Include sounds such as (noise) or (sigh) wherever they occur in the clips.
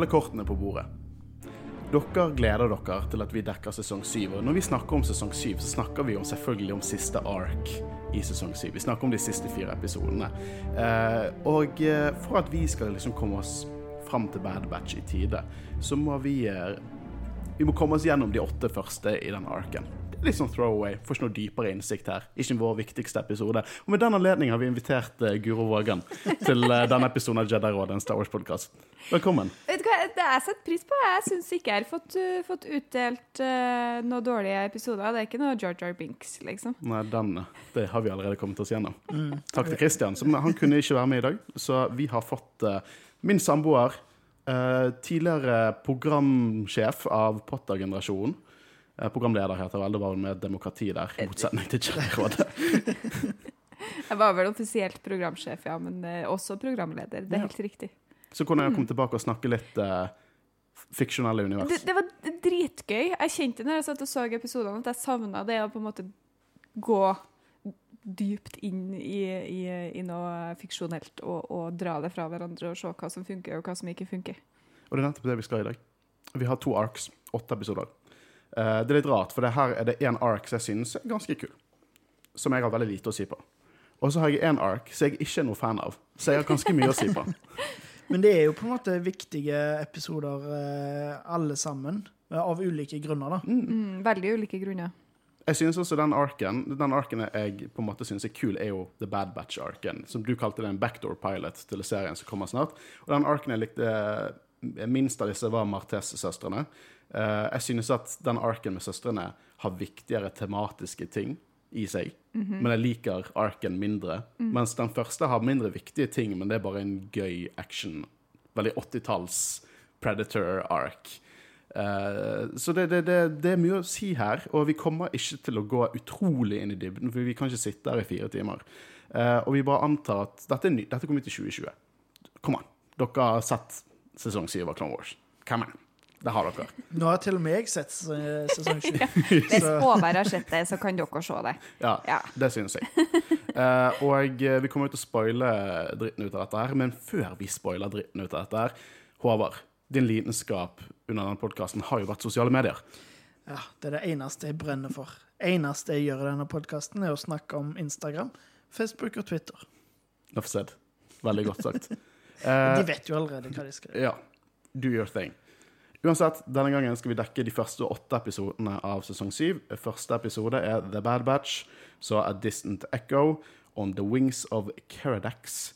alle kortene på bordet. Dere gleder dere til at vi dekker sesong syv. Og når vi snakker om sesong syv, så snakker vi om selvfølgelig om siste ark i sesong syv. Vi snakker om de siste fire episodene. Eh, og eh, for at vi skal liksom komme oss fram til Bad Batch i tide, så må vi eh, Vi må komme oss gjennom de åtte første i den arken. Litt sånn throwaway. Får ikke noe dypere innsikt her. Ikke vår viktigste episode. Og med den anledning har vi invitert uh, Guro Vågan til uh, denne episoden av Jedi-rådet, en Star Wars-podkast. Velkommen. Vet du hva, Det jeg setter pris på. Jeg syns ikke jeg har fått, uh, fått utdelt uh, noen dårlige episoder. Det er ikke noe Jar Jar Binks, liksom. Nei, den det har vi allerede kommet oss gjennom. Takk til Christian. Som, han kunne ikke være med i dag, så vi har fått min samboer, Uh, tidligere programsjef av Potter-generasjonen. Eh, programleder heter vel, det var med demokrati der, i motsetning til Jedi-rådet. (laughs) Jeg var vel offisielt programsjef, ja, men uh, også programleder. Det er Ja. helt riktig. Så kunne jeg komme tilbake og snakke litt uh, fiksjonelle univers. Det, det var dritgøy. Jeg kjente når jeg satt og så episodene, at jeg savna det å på en måte gå dypt inn i, i, i noe fiksjonelt og, og dra det fra hverandre og se hva som funker og hva som ikke funker. Og det er nettopp det vi skal i dag. Vi har to arcs, åtte episoder. Eh, det er litt rart, for det her er det én ark som jeg synes er ganske kul. Som jeg har veldig lite å si på. Og så har jeg én ark som jeg ikke er noe fan av. Så jeg har ganske mye å si på. (laughs) Men det er jo på en måte viktige episoder eh, alle sammen, eh, av ulike grunner, da. Mm, veldig ulike grunner. Jeg synes også den arken Den arken jeg på en måte synes er kul, er jo The Bad Batch-arken. Som du kalte det en backdoor pilot til serien som kommer snart. Og den arken jeg likte minst av disse, var Martes-søstrene. Eh, jeg synes at den arken med søstrene har viktigere tematiske ting i seg. Men jeg liker arken mindre. Mens den første har mindre viktige ting, men det er bare en gøy action. Veldig 80-talls Predator-ark. Uh, så det, det, det, det er mye å si her, og vi kommer ikke til å gå utrolig inn i dybden, for vi kan ikke sitte her i fire timer. Uh, og vi bare antar at dette, er ny, dette kommer ut i 2020. Kom an. Dere har sett sesong 7 av Clone Wars. Come on. Det har dere. Nå har til og med jeg sett sesong 7. (laughs) (laughs) Hvis Så- Håvard har sett det, så kan dere se det. Ja, Ja. det synes jeg. Eh, og eh, vi kommer jo til å spoile dritten ut av dette her, men før vi spoiler dritten ut av dette her, Håvard, din lidenskap under denne podkasten har jo vært sosiale medier. Ja, det er det eneste jeg brenner for. eneste jeg gjør i denne podkasten, er å snakke om Instagram, Facebook og Twitter. Nuff said. Veldig godt sagt. (laughs) Eh, De vet jo allerede hva de skal gjøre. Ja. Do your thing. Uansett, denne gangen skal vi dekke de første åtte episodene av sesong syv. Første episode er The Bad Batch, så A Distant Echo, On the Wings of Keradax,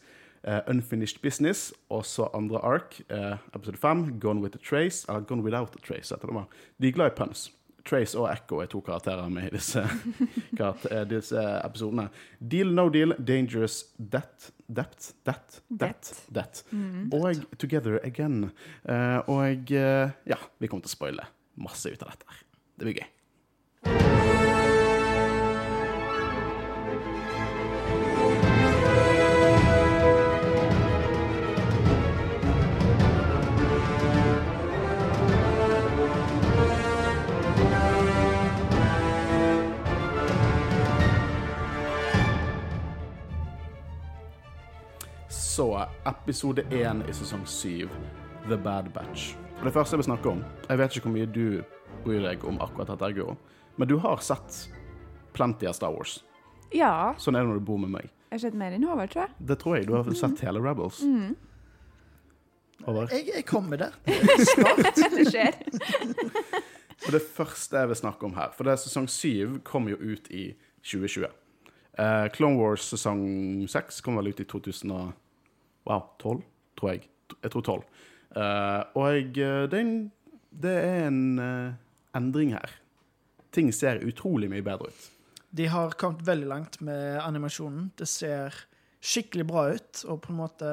uh, Unfinished Business, og så andre ark, uh, episode fem, Gone with a Trace, eller Gone Without a Trace, heter det. De er glad i puns. Trace og Echo er to karakterer med i disse, (laughs) eh, disse episodene. Deal, no deal, dangerous, debt, debt, debt, debt, debt. Og Together Again. Eh, og eh, ja, vi kommer til å spoile masse ut av dette. Det blir gøy. Så episode én i sesong syv, The Bad Batch. Og det første jeg vil snakke om Jeg vet ikke hvor mye du bryr deg om akkurat dette, Guro, men du har sett plenty av Star Wars. Ja. Sånn er det når du bor med meg. Jeg har sett mer enn Håvard, tror jeg. Det tror jeg. Du har sett hele Rebels? Håvard? Jeg, jeg kommer der. (laughs) (laughs) Det skjer. Og det første jeg vil snakke om her For det er sesong 7 kom jo ut i 2020. Eh, Clone Wars sesong 6 kom vel ut i 2012, tror jeg. Jeg tror 12. Eh, og jeg, det er en, det er en eh, endring her. Ting ser utrolig mye bedre ut. De har kommet veldig langt med animasjonen. Det ser skikkelig bra ut, og på en måte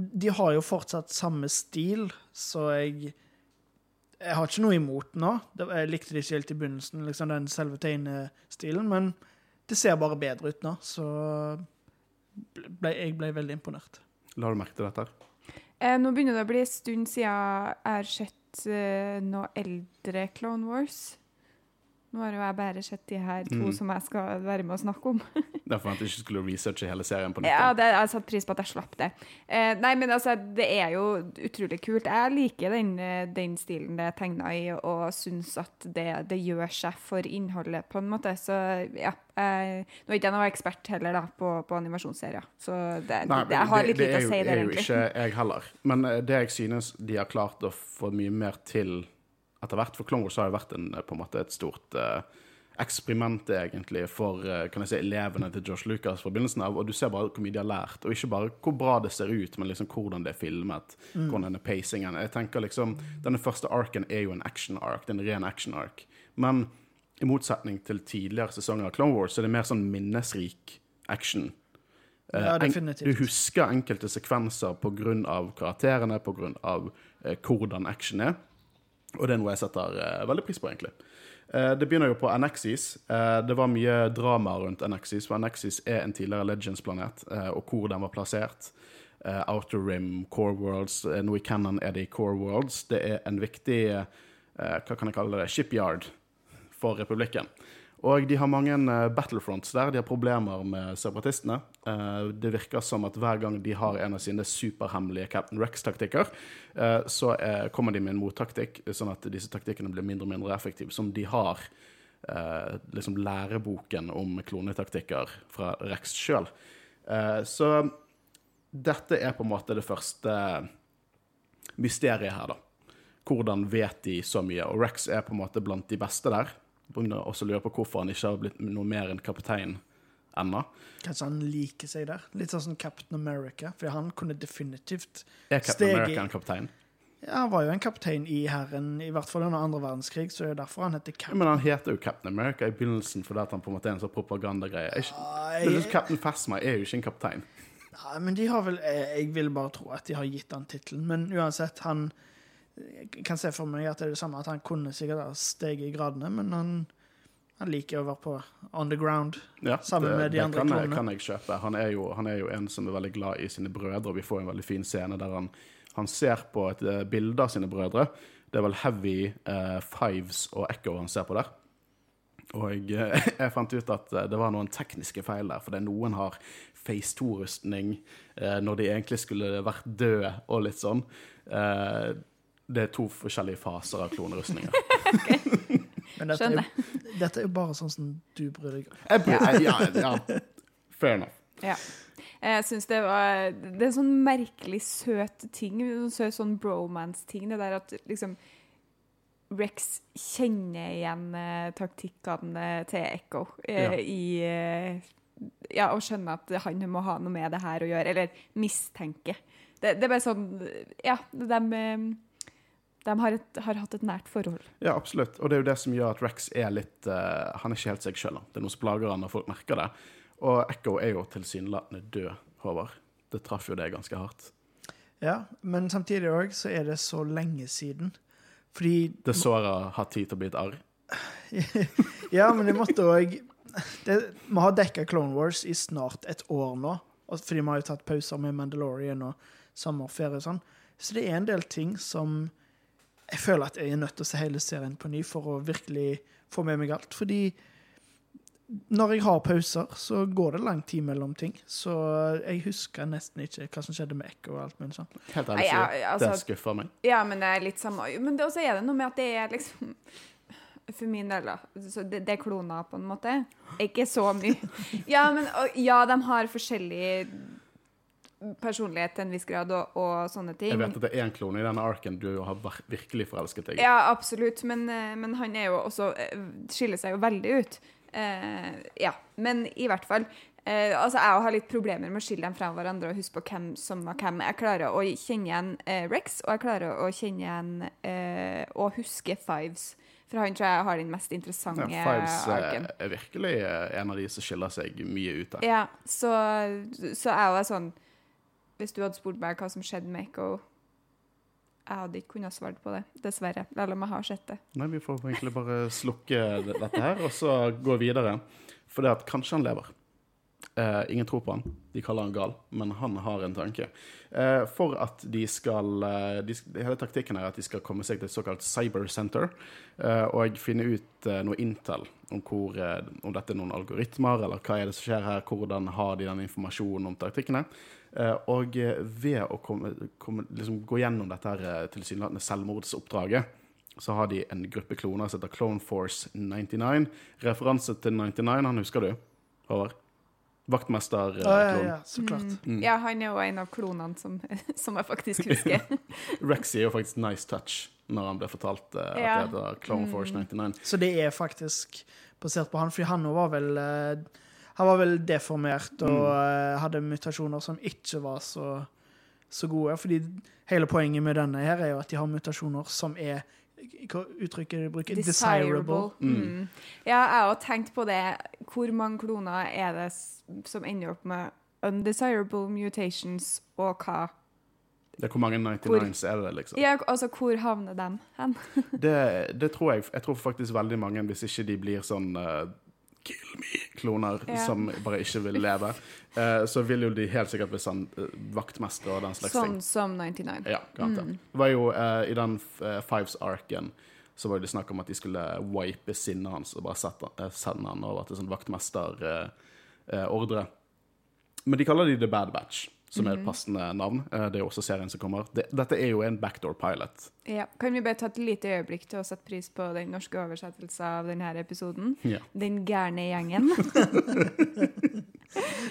De har jo fortsatt samme stil, så jeg Jeg har ikke noe imot nå. Jeg likte det ikke helt i begynnelsen, liksom den selve tegnestilen, men det ser bare bedre ut nå, så ble, jeg ble veldig imponert. La du merke til dette? Eh, nå begynner det å bli en stund siden jeg har sett eh, noe eldre Clone Wars. Nå har jo jeg bare sett de her to Mm. som jeg skal være med å snakke om. (laughs) Derfor at jeg ikke skulle researche hele serien på nytt. Ja, det, jeg satte pris på at jeg slapp det. Eh, nei, men altså, det er jo utrolig kult. Jeg liker den, eh, den stilen det er tegna i, og syns at det, det gjør seg for innholdet, på en måte. Så ja. Jeg, nå er ikke jeg noen ekspert heller da, på, på animasjonsserier, så det, Nei, det, jeg har litt lite å si der, egentlig. det er jo ikke jeg heller. Men eh, det jeg synes de har klart å få mye mer til etter hvert, for Clone Wars har jo vært en, eh, på en måte et stort uh, eksperiment egentlig for uh, kan jeg si, elevene til Josh Lucas fra begynnelsen av, og du ser bare hvor mye de har lært, og ikke bare hvor bra det ser ut, men liksom hvordan det er filmet, hvordan er pacingen. Jeg tenker liksom, Denne første arken er jo en action ark, det en ren action ark. Men i motsetning til tidligere sesonger av Clone Wars, så er det mer sånn minnesrik action. Ja, definitivt. Du husker enkelte sekvenser pga. karakterene, pga. Eh, hvordan action er. Og det er noe jeg setter eh, veldig pris på, egentlig. Eh, det begynner jo på Anexis. Eh, det var mye drama rundt Anexis, for Anexis er en tidligere Legends-planet, og hvor den var plassert. Outer Rim, Core Worlds, Nå i Cannon er det i Core Worlds. Det er en viktig hva kan jeg kalle det, shipyard for republikken. Og de har mange battlefronts der. De har problemer med separatistene. Eh, det virker som at hver gang de har en av sine superhemmelige Captain Rex-taktikker, uh, så uh, kommer de med en mottaktikk, sånn at disse taktikkene blir mindre og mindre effektive. Som de har liksom læreboken om klonetaktikker fra Rex sjøl. Så dette er på en måte det første mysteriet her, da. Hvordan vet de så mye? Og Rex er på en måte blant de beste der. Begynner også å lure på hvorfor han ikke har blitt noe mer enn kaptein ennå. Kanskje han liker seg der. Litt sånn som Captain America, for han kunne definitivt Er Captain Steg America en kaptein? Ja, Han var jo en kaptein i Hæren, i hvert fall under andre verdenskrig, så det er derfor han heter Captain. men han heter jo Captain America i begynnelsen fordi han på en måte er en sånn propagandagreie. Jeg, Captain Phasma er jo ikke en kaptein. Nei, men de har vel Jeg jeg vil bare tro at de har gitt han tittelen. Men uansett, han Jeg kan se for meg at det er det samme, at han kunne sikkert ha steget i gradene, men han, han liker å være på on the ground. Ja, Sammen med de det andre kan, jeg, kan jeg kjøpe. Han er, jo, han er jo en som er veldig glad i sine brødre, og vi får en veldig fin scene der han, han ser på et eh, bilde av sine brødre. Det er vel Heavy, eh, Fives og Echo han ser på der. Og jeg, eh, (laughs) jeg fant ut at eh, det var noen tekniske feil der, fordi noen har Face 2-rustning eh, når de egentlig skulle vært døde, og litt sånn. Eh, det er to forskjellige faser av klonerustninger. (laughs) Men dette er, jo, dette er jo bare sånn som du bryr deg om. Jeg, bryr- ja, ja, fair enough. Ja. Jeg syns det var Det er sånn merkelig søt ting. Sånn søt sånn bromance-ting. Det der at liksom Rex kjenner igjen eh, taktikkene til Echo eh, Ja. i eh, Ja, og skjønner at han må ha noe med det her å gjøre. Eller mistenker. Det, det er bare sånn Ja, de, de har, et, har hatt et nært forhold. Ja, absolutt. Og det er jo det som gjør at Rex er litt uh, Han er ikke helt seg sjøl. Det er noe som plager han når folk merker det. Og Echo er jo tilsynelatende død, Håvard. Det traff jo det ganske hardt. Ja, men samtidig òg så er det så lenge siden. Fordi Det såret har tid til å bli et arr. (laughs) Ja, men det måtte òg Vi har dekka Clone Wars i snart et år nå, fordi vi har jo tatt pauser med Mandalorian og sommerferie og sånn. Så det er en del ting som jeg føler at jeg er nødt til å se hele serien på ny for å virkelig få med meg alt. Fordi når jeg har pauser, så går det lang tid mellom ting. Så jeg husker nesten ikke hva som skjedde med Ekko og alt mulig sånt. Helt ærlig, ja, så altså- det skuffer meg. Ja, men det er litt samme Men det også er det noe med at det er liksom (laughs) For min del, da. Så det, det er kloner, på en måte. Ikke så mye. (laughs) Ja, men og, ja, de har forskjellig personlighet til en viss grad og, og sånne ting. Jeg vet at det er en klone i denne arken du har virkelig forelsket deg i. Ja, absolutt. Men, eh, men han er jo også eh, skiller seg jo veldig ut. Eh, ja. Men i hvert fall. Eh, altså, jeg har litt problemer med å skille dem fra hverandre og huske på hvem som var hvem. Jeg klarer å kjenne igjen eh, Rex, og jeg klarer å kjenne igjen eh, og huske Fives. For han tror jeg har den mest interessante Ja, Fives arken. er virkelig en av de som skiller seg mye ut der. Ja, så, så jeg var sånn Hvis du hadde spurt meg hva som skjedde med Echo Jeg hadde ikke kunnet svart på det, dessverre. Selv om jeg har sett det. Nei, vi får egentlig bare slukke dette her, og så gå videre. For det at kanskje han lever. Eh, ingen tror på han. De kaller han gal, men han har en tanke. Eh, for at de skal eh, de, Hele taktikken er at de skal komme seg til et såkalt cyber center eh, og finne ut eh, noe intel om, hvor, eh, om dette er noen algoritmer, eller hva er det som skjer her, hvordan har de den informasjonen om taktikkene. Eh, og eh, ved å komme, komme, liksom gå gjennom dette her eh, tilsynelatende selvmordsoppdraget, så har de en gruppe kloner som heter Clone Force 99. Referanse til 99, han husker du, Håvard? Vaktmester. ah, Ja, ja, klon. ja, så klart. Mm. Ja, han er jo en av klonene som, (laughs) som jeg faktisk husker. (laughs) Rexy er jo faktisk 'nice touch' når han ble fortalt at Ja. det heter Clone Force 99. Så det er faktisk basert på han, for han var vel eh, Han var vel deformert og mm. hadde mutasjoner som ikke var så, så gode. Fordi hele poenget med denne her er jo at de har mutasjoner som er Hva uttrykket de bruker? Desirable. Mm. Ja, jeg har tenkt på det. Hvor mange kloner er det som ender opp med undesirable mutations, og hva? Det er hvor mange 99s er det, liksom. Ja, altså, hvor havner de hen? (laughs) Det, det tror jeg Jeg tror faktisk veldig mange, hvis ikke de blir sånn eh, Kill me-kloner Ja. som bare ikke vil leve, eh, så vil jo de helt sikkert bli sånn uh, vaktmestere og den slags ting. Sånn som 99. Ja, garantert. Det var jo eh, I den uh, Fives-arken så var det snakk om at de skulle wipe sinnet hans og bare sette, eh, sende han over til sånn vaktmesterordre. Men de kaller de The Bad Batch, som er et passende navn. Eh, det er også serien som kommer. Dette er jo en backdoor pilot. Ja. Kan vi bare ta et lite øyeblikk til å sette pris på den norske oversettelsen av denne episoden? Ja. Den gærne gjengen. (laughs)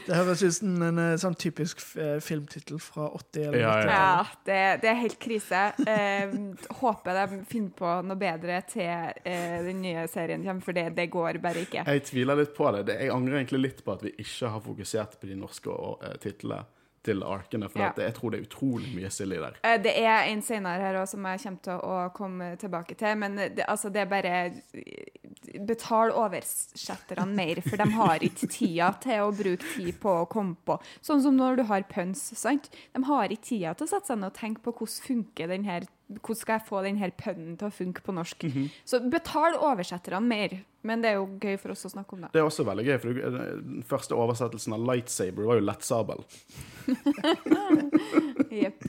Det høres ut som en eh, sånn typisk eh, filmtittel fra 80- eller Ja, 90-tallet. Ja, det, det er helt krise. Eh, håper de finner på noe bedre til eh, den nye serien kommer, for det, det går bare ikke. Jeg tviler litt på det. det. Jeg angrer egentlig litt på at vi ikke har fokusert på de norske titlene til arkene, for Ja. jeg tror det er utrolig mye silly der. Eh, Det er en senere her òg som jeg kommer til å komme tilbake til. Men det, altså, det er bare Betal oversetterne mer, for de har ikke tida til å bruke tid på å komme på. Sånn som når du har pøns. sant? De har ikke tida til å sette seg ned og tenke på hvordan funker den her hvordan skal jeg få denne pønnen til å funke på norsk. Så betal oversetterne mer. Men det er jo gøy for oss å snakke om det. Det er også veldig gøy, for den første oversettelsen av lightsaber var jo lettsabel. (laughs) Jep.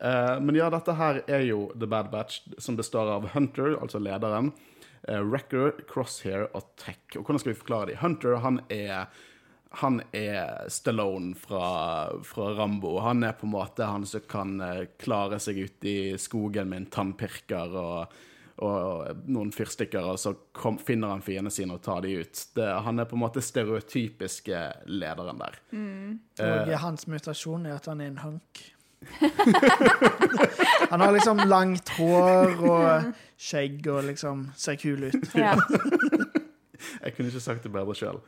Eh, men ja, dette her er jo The Bad Batch, som består av Hunter, altså lederen, uh, Wrecker, Crosshair og Tech. Og hvordan skal vi forklare dem? Hunter, han er han er Stallone fra, fra Rambo. Han er på en måte han som kan eh, klare seg ute i skogen med en tannpirker og, og noen fyrstikker, og så kom, finner han fiendene sine og tar de ut. Det, han er på en måte stereotypiske lederen der. Og hans mutasjon er at han er en hunk. (laughs) han har liksom langt hår og skjegg og liksom ser kul ut. Ja. (laughs) Jeg kunne ikke sagt det bedre sjøl.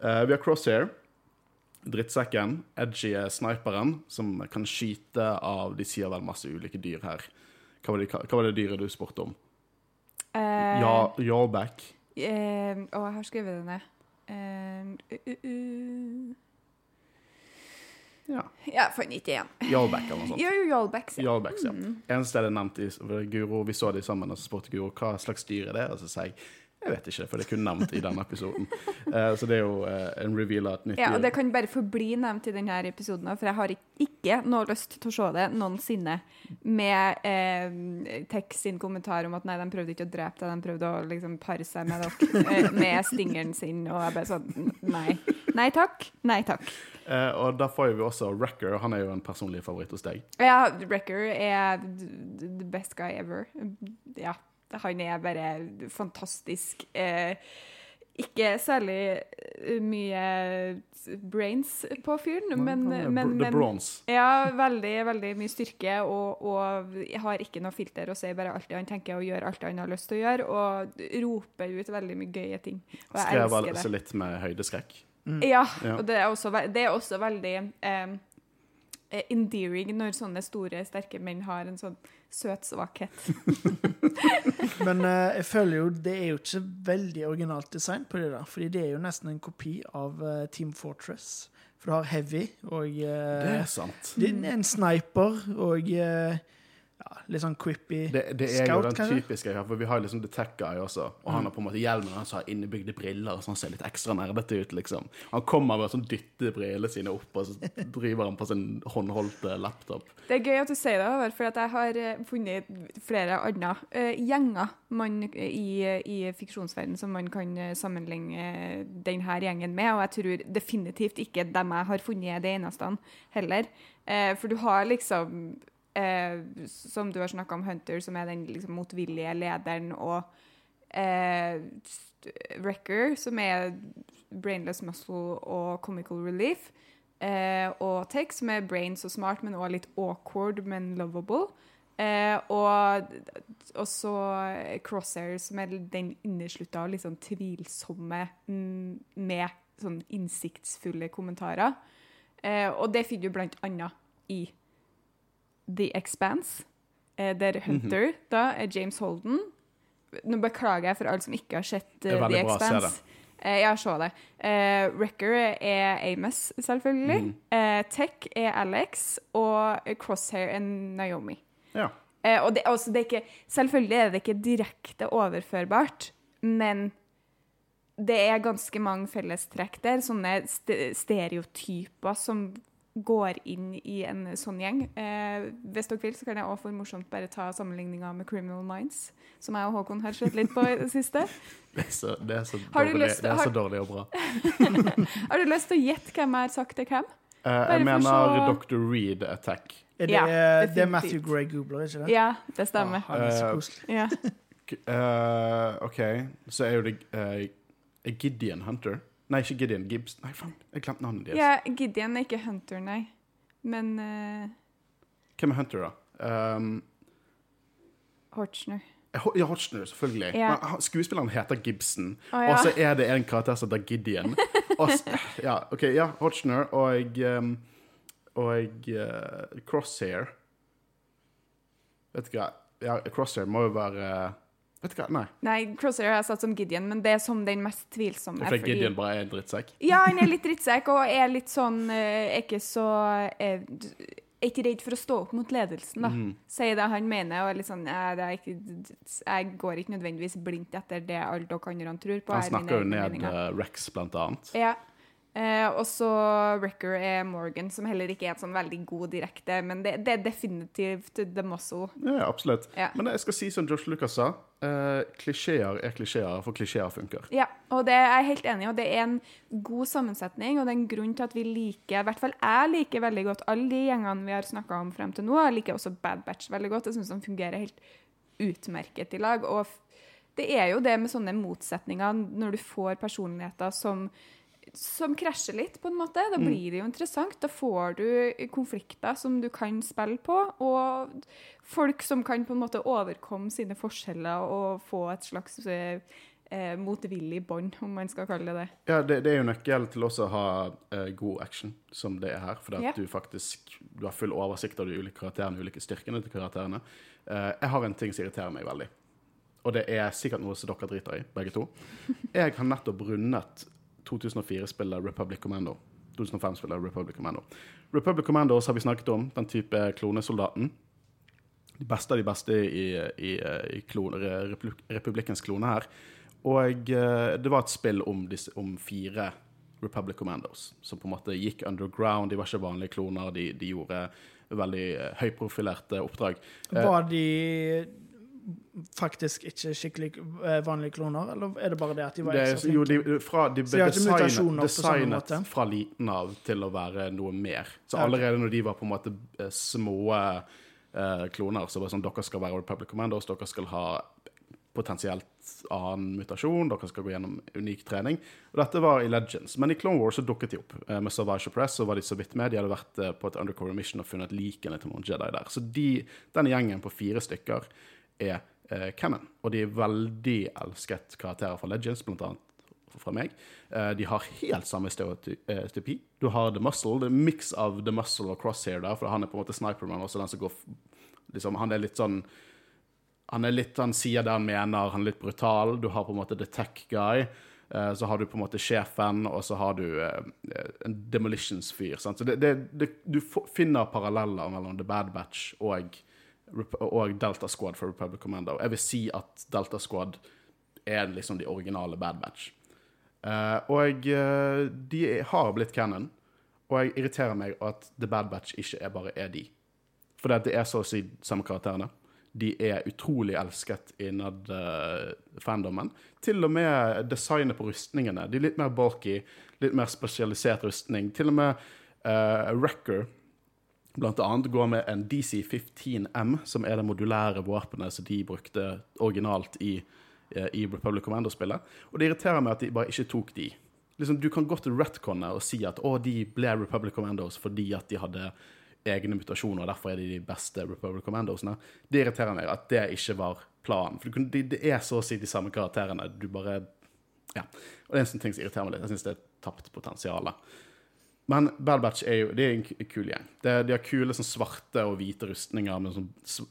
Vi har Crosshair. Drittsekken. Edgy er sniperen, som kan skyte av De sier vel masse ulike dyr her. Hva var det, hva var det dyret du spurte om? Uh, Ja, Yallback. Eh, å, jeg har skrevet det ned. Eh, uh, uh, uh. Ja. Ja, fant ikke igjen. Eller noe sånt. Jo, Yallbacks. Ja. Yallbacks, ja. Eneste det er nevnt i Guro, vi så de sammen, og så spurte Guro hva slags dyr er det og så sa jeg jeg vet ikke, for det er kun nevnt i denne episoden. Uh, så det er jo uh, en reveal av et nytt Ja, og det kan bare forbli nevnt i denne episoden, for jeg har ikke, noe lyst til å se det noensinne med eh, Tex sin kommentar om at nei, de prøvde ikke å drepe deg, de prøvde å liksom pare seg med dere (laughs) eh, med stingeren sin, og jeg bare sånn Nei. Nei takk. Nei takk. Uh, og da får vi også Wrecker. Han er jo en personlig favoritt hos deg. Ja, Wrecker er the best guy ever. Ja, han er bare fantastisk. Eh, ikke særlig eh, mye brains på fyren, men, men, men ja, veldig, veldig mye styrke, og, og har ikke noe filter og sier bare alt det han tenker og gjør alt han har lyst til å gjøre, og roper ut veldig mye gøye ting. Og jeg Skrev elsker altså det. litt med høydeskrekk. Ja, Ja. og det er også, det er også veldig eh, eh, endearing når sånne store, sterke menn har en sånn søt svakhet. (laughs) Men uh, jeg føler jo det er jo ikke veldig originalt design på det der, fordi det er jo nesten en kopi av uh, Team Fortress. For du har Heavy og uh, Det er sant. det er en sniper og eh, ja, litt sånn quippy Det, det er jo den kanskje? typiske for vi har liksom The Tech Guy også, og han har på en måte hjelmen hans har innebygde briller, så han ser litt ekstra nerdete ut, liksom. Han kommer med sånn dytter brillene sine opp, og så driver han på sin håndholdte laptop. Det er gøy at du sier det, for at jeg har eh, funnet flere andre uh, gjenger man, i, i fiksjonsverdenen som man kan eh, sammenligne denne gjengen med, og jeg tror definitivt ikke dem jeg har funnet er det eneste heller. Uh, for du har liksom eh, Som du har snakka om, Hunter, som er den liksom, motvillige lederen, og eh, Wrecker, som er brainless muscle og comical relief. Eh, og Tech, som er brains og smart, men også litt awkward, men lovable. Eh, og og så Crosshair, som er den inneslutta og litt sånn tvilsomme mm, med sånn innsiktsfulle kommentarer. Eh, og det finner du blant annet i The Expanse, eh, der Hunter da er James Holden. Nå beklager jeg for alle som ikke har sett eh, The Expanse. Eh, ja, se det. Eh, Wrecker er Amos, selvfølgelig. Mm. Eh, Tech er Alex, og Crosshair er Naomi. Ja. Eh, og det, altså, det er ikke, selvfølgelig er det ikke direkte overførbart, men det er ganske mange fellestrekk der. Sånne st stereotyper som går inn i en sånn gjeng. Eh, hvis dere vil, så kan jeg også for morsomt bare ta sammenligninga med Criminal Minds, som jeg og Håkon har sett litt på i det siste. (laughs) Det er så, det er så, dårlig, lyst- det er har- dårlig og bra. (laughs) Har du lyst til å gjette hvem jeg har sagt til hvem? Eh, jeg mener så- Dr. Reed Attack. Er det, Ja, det er. Matthew Gray Goobler, ikke det? Ja, det stemmer. Ah, han er så Eh, koselig. Ja. (laughs) Eh, OK, så er jo det Gideon Hunter. Nei, ikke Gideon. Gibbs. Nei, faen, jeg glemte navnet deres. ja, Gideon er ikke Hunter, nei. Men uh, Hvem er Hunter, da? Um, Horchner. Ja, Hotchner, selvfølgelig. Ja. Men skuespilleren heter Gibson, ja. og så er det en karakter som heter Gideon. (laughs) Og, ja, OK, ja, Hotchner og um, Og uh, Crosshair Vet du hva? Ja, Crosshair må jo være Vet du hva? Nei. Nei, Crosshair har jeg satt som Gideon, men det er som den mest tvilsomme. For fordi- Gideon bare er en drittsekk. Ja, han er litt drittsekk og er litt sånn eh, Er ikke så er, Er ikke redd for å stå opp mot ledelsen, da. Mm. Sier det han mener, og er litt sånn jeg, det ikke, Jeg går ikke nødvendigvis blindt etter det alle dere andre tror på. Han er snakker jo ned meninger. eh, Rex, blant annet. Ja. Eh, og så Wrecker er Morgan, som heller ikke er et sånn veldig god direkte, men det, det er definitivt the muscle. Ja, absolutt. Ja. Men jeg skal si som Josh Lucas sa, eh, klisjeer er klisjeer, for klisjeer funker. Ja, og det er jeg helt enig i, og det er en god sammensetning, og det er en grunn til at vi liker, i hvert fall jeg liker veldig godt alle de gjengene vi har snakket om frem til nå. Jeg liker også Bad Batch veldig godt. Jeg synes de fungerer helt utmerket i lag. Og det er jo det med sånne motsetninger når du får personligheter som som krasjer litt, på en måte. Da blir det jo interessant. Da får du konflikter som du kan spille på, og folk som kan på en måte overkomme sine forskjeller og få et slags eh, motvillig bånd, om man skal kalle det det. Ja, det, det er jo nøkkelen til også å ha eh, god action, som det er her. Fordi at du faktisk du har full oversikt av de ulike karakterene, de ulike styrkene til karakterene. Eh, jeg har en ting som irriterer meg veldig. Og det er sikkert noe som dere driter i, begge to. Jeg har nettopp rundet 2004-spillet Republic Commando. 2005-spillet Republic Commando. Republic Commandos har vi snakket om, den type klonesoldaten. De beste av de beste i, i, i klone, republikkens klone her. Og eh, det var et spill om, disse, om fire Republic Commandos, som på en måte gikk underground. De var ikke vanlige kloner, de, de gjorde veldig eh, høyprofilerte oppdrag. Var de faktisk ikke skikkelig eh, vanlige kloner, eller er det bare det at de var ekstra flinke? jo, de, fra, de ble designet, designet fra liten av til å være noe mer. Så allerede når de var på en måte eh, små eh, kloner, så var det sånn dere skal være Republic Commandos, dere skal ha potensielt annen mutasjon, dere skal gå gjennom unik trening. Og dette var i Legends. Men i Clone Wars så dukket de opp. Eh, Med Survivor Press så var de så vidt med. De hadde vært på et undercover mission og funnet likene til noen Jedi der. Så de, denne gjengen på fire stykker er eh, canon. Og de er veldig elsket karakterer fra Legends, blant annet fra meg. Eh, de har helt samme eh, stereotypi. Du har The Muscle. Det er en miks av The Muscle og Crosshair der, for han er på en måte sniperman, også den som går liksom, Han er litt sånn han er litt, han sier det han mener, han er litt brutal. Du har på en måte the tech guy. eh, så har du på en måte sjefen, og så har du eh, en demolitions-fyr. Så det, det, det, du finner paralleller mellom The Bad Batch og og Delta Squad for Republic Commando. Jeg vil si at Delta Squad er liksom de originale Bad Batch. Uh, og uh, de har blitt canon, og jeg irriterer meg at The Bad Batch ikke er bare er de. For det er så å si samme karakterene. De er utrolig elsket innad uh, fandomen. Til og med designet på rustningene. De er litt mer bulky, litt mer spesialisert rustning. Til og med uh, Wrecker blant annet går med en DC-15M, som er det modulære våpenet som de brukte originalt i, eh, i Republic Commando-spillet. Og det irriterer meg at de bare ikke tok de. Liksom, du kan gå til retconne og si at å, de ble Republic Commandos fordi at de hadde egne mutasjoner, og derfor er de de beste Republic Commandosene. Det irriterer meg at det ikke var planen. For det de er så å si de samme karakterene. Du bare Ja. Og det er en sånn ting som irriterer meg litt. Jeg syns det er tapt potensial. Men Bad Batch er jo det er en kul gjeng. De har kule sånn svarte og hvite rustninger med sånn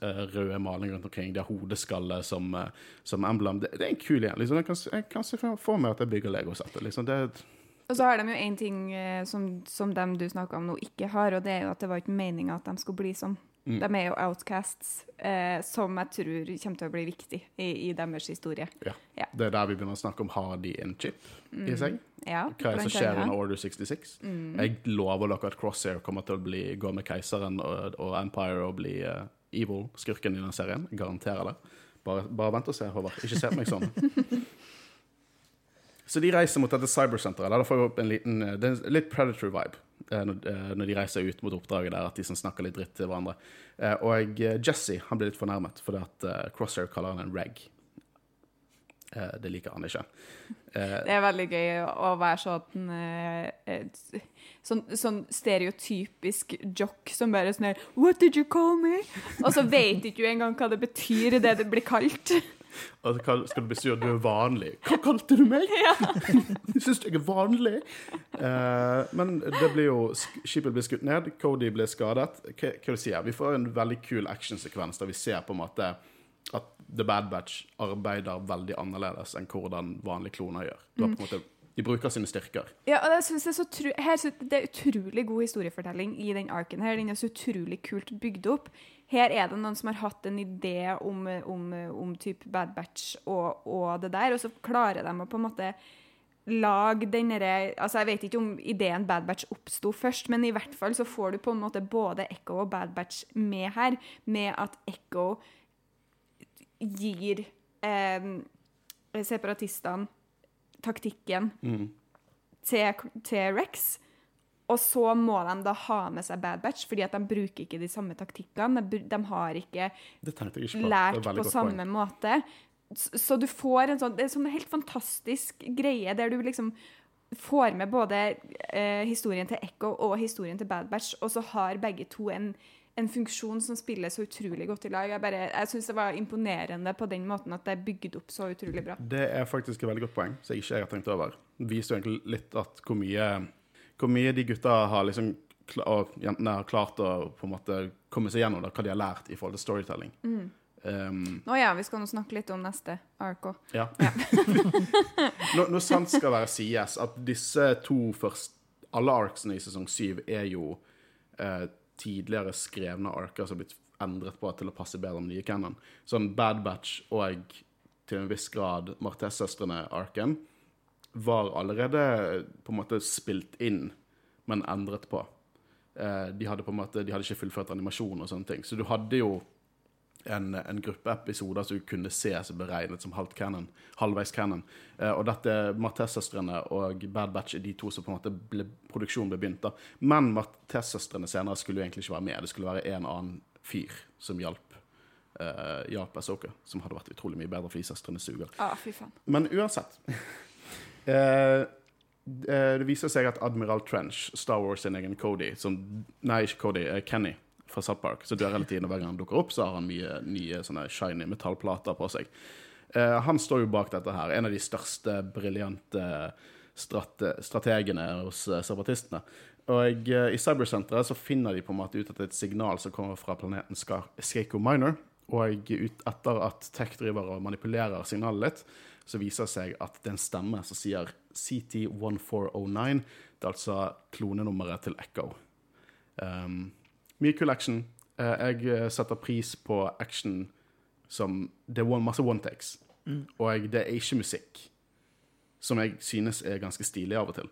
eh, røde maling rundt omkring. De har hodeskalle som, eh, som emblem. Det, det er en kul gjeng. Liksom, jeg, kan, jeg se for meg at jeg bygger Lego-settet. Liksom. Og så har de jo én ting eh, som, som dem du snakka om nå, ikke har, og det er jo at det var ikke meninga at de skulle bli sånn. Mm. De er jo outcasts, eh, som jeg tror kommer til å bli viktig i, i deres historie. ja. Ja. det er der vi begynner å snakke om har de en chip i seg. Ja, Hva er det som skjer under Order 66? Jeg lover dere at Crosshair kommer til å bli, gå med Keiseren og, og Empire og bli uh, evil, skurken i den serien. Jeg garanterer det. Bare, bare vent og se, Håvard. Ikke se på meg sånn. (laughs) Så de reiser mot dette cybersenteret. Vi opp en liten, eh, det er en litt Predator-vibe eh, når, eh, de reiser ut mot oppdraget der, at de sånn snakker litt dritt til hverandre. Eh, Og eh, Jesse han blir litt fornærmet fordi at eh, Crosshair kaller han en reg. Eh, Det liker han ikke. Eh, Det er veldig gøy å være sånn eh, eh, Sånn, sånn stereotypisk jock som bare sånn her What did you call me? Og så vet ikke du engang hva det betyr, det det blir kalt. Og så skal du bli sur, du er vanlig. Hva kalte du meg? Syns (laughs) du jeg er vanlig? Eh, men det blir jo Skipet blir skutt ned, Cody blir skadet. Hva, hva du sier Vi får en veldig kul actionsekvens der vi ser på en måte at The Bad Batch arbeider veldig annerledes enn hvordan vanlige kloner gjør. Du har på en måte, de bruker sine styrker. Ja, og det, er så tru her, det er utrolig god historiefortelling i den arken her. Den er så utrolig kult bygd opp. Her er det noen som har hatt en idé om, om, om type Bad Batch og, og det der, og så klarer de å på en måte lage den derre Altså, jeg vet ikke om ideen Bad Batch oppsto først, men i hvert fall så får du på en måte både Echo og Bad Batch med her, med at Echo gir eh, separatistene taktikken til, til Rex. Og så må de da ha med seg Bad Batch, fordi at de bruker ikke de samme taktikkene. De, de har ikke ikke på. Lært på samme point. måte. Så, Så du får en sånn Det er sånn helt fantastisk greie der du liksom får med både eh, historien til Echo og historien til Bad Batch, og så har begge to en, en funksjon som spiller så utrolig godt i lag. Jeg, bare- jeg syns det var imponerende på den måten at det er bygd opp så utrolig bra. Det er faktisk et veldig godt poeng, som jeg ikke har tenkt over. Det viser jo egentlig litt at hvor mye, hvor mye de gutta har liksom og jentene har klart å på en måte komme seg gjennom da, hva de har lært i forhold til storytelling. Um, Nå ja, vi skal nå snakke litt om neste ark òg. ja. når, (laughs) når sant skal være sies, at disse to først Alle arksene i sesong syv er jo eh, tidligere skrevne arker som har blitt endret på til å passe bedre med nye canon. Sånn Bad Batch og til en viss grad Martez-søstrene-arken var allerede på en måte spilt inn, men endret på. Eh, de hadde på en måte, de hadde ikke fullført animasjon og sånne ting. Så du hadde jo en, en gruppe episoder som kunne ses beregnet som halvt canon, halvveis canon. Eh, og dette Martez-søstrene og Bad Batch er de to som på en måte ble, produksjonen ble begynt. da. Men Martez-søstrene senere skulle jo egentlig ikke være med. Det skulle være en annen fyr som hjalp eh, hjalp Asoka, som hadde vært utrolig mye bedre fordi søstrene suger. Ah, fy faen. Men uansett (laughs) eh, eh, Det viser seg at Admiral Trench, Star Wars sin egen Cody som, Nei, ikke Cody, eh, Kenny fra South Park, så dør hele tiden, og hver gang han dukker opp, så har han mye nye sånne shiny metallplater på seg. Eh, han står jo bak dette her. En av de største, briljante strate strategene hos eh, separatistene. Og eh, i cybersenteret så finner de på en måte ut at det er et signal som kommer fra planeten Ska Skako Minor. Og ut etter at Tech driver og manipulerer signalet litt, så viser det seg at det er en stemme som sier CT1409. Det er altså klonenummeret til Echo. Um, mye kul action. Eh, jeg eh, setter pris på action som Det er one, masse one takes. Og det er ikke musikk, som jeg synes er ganske stilig av og til.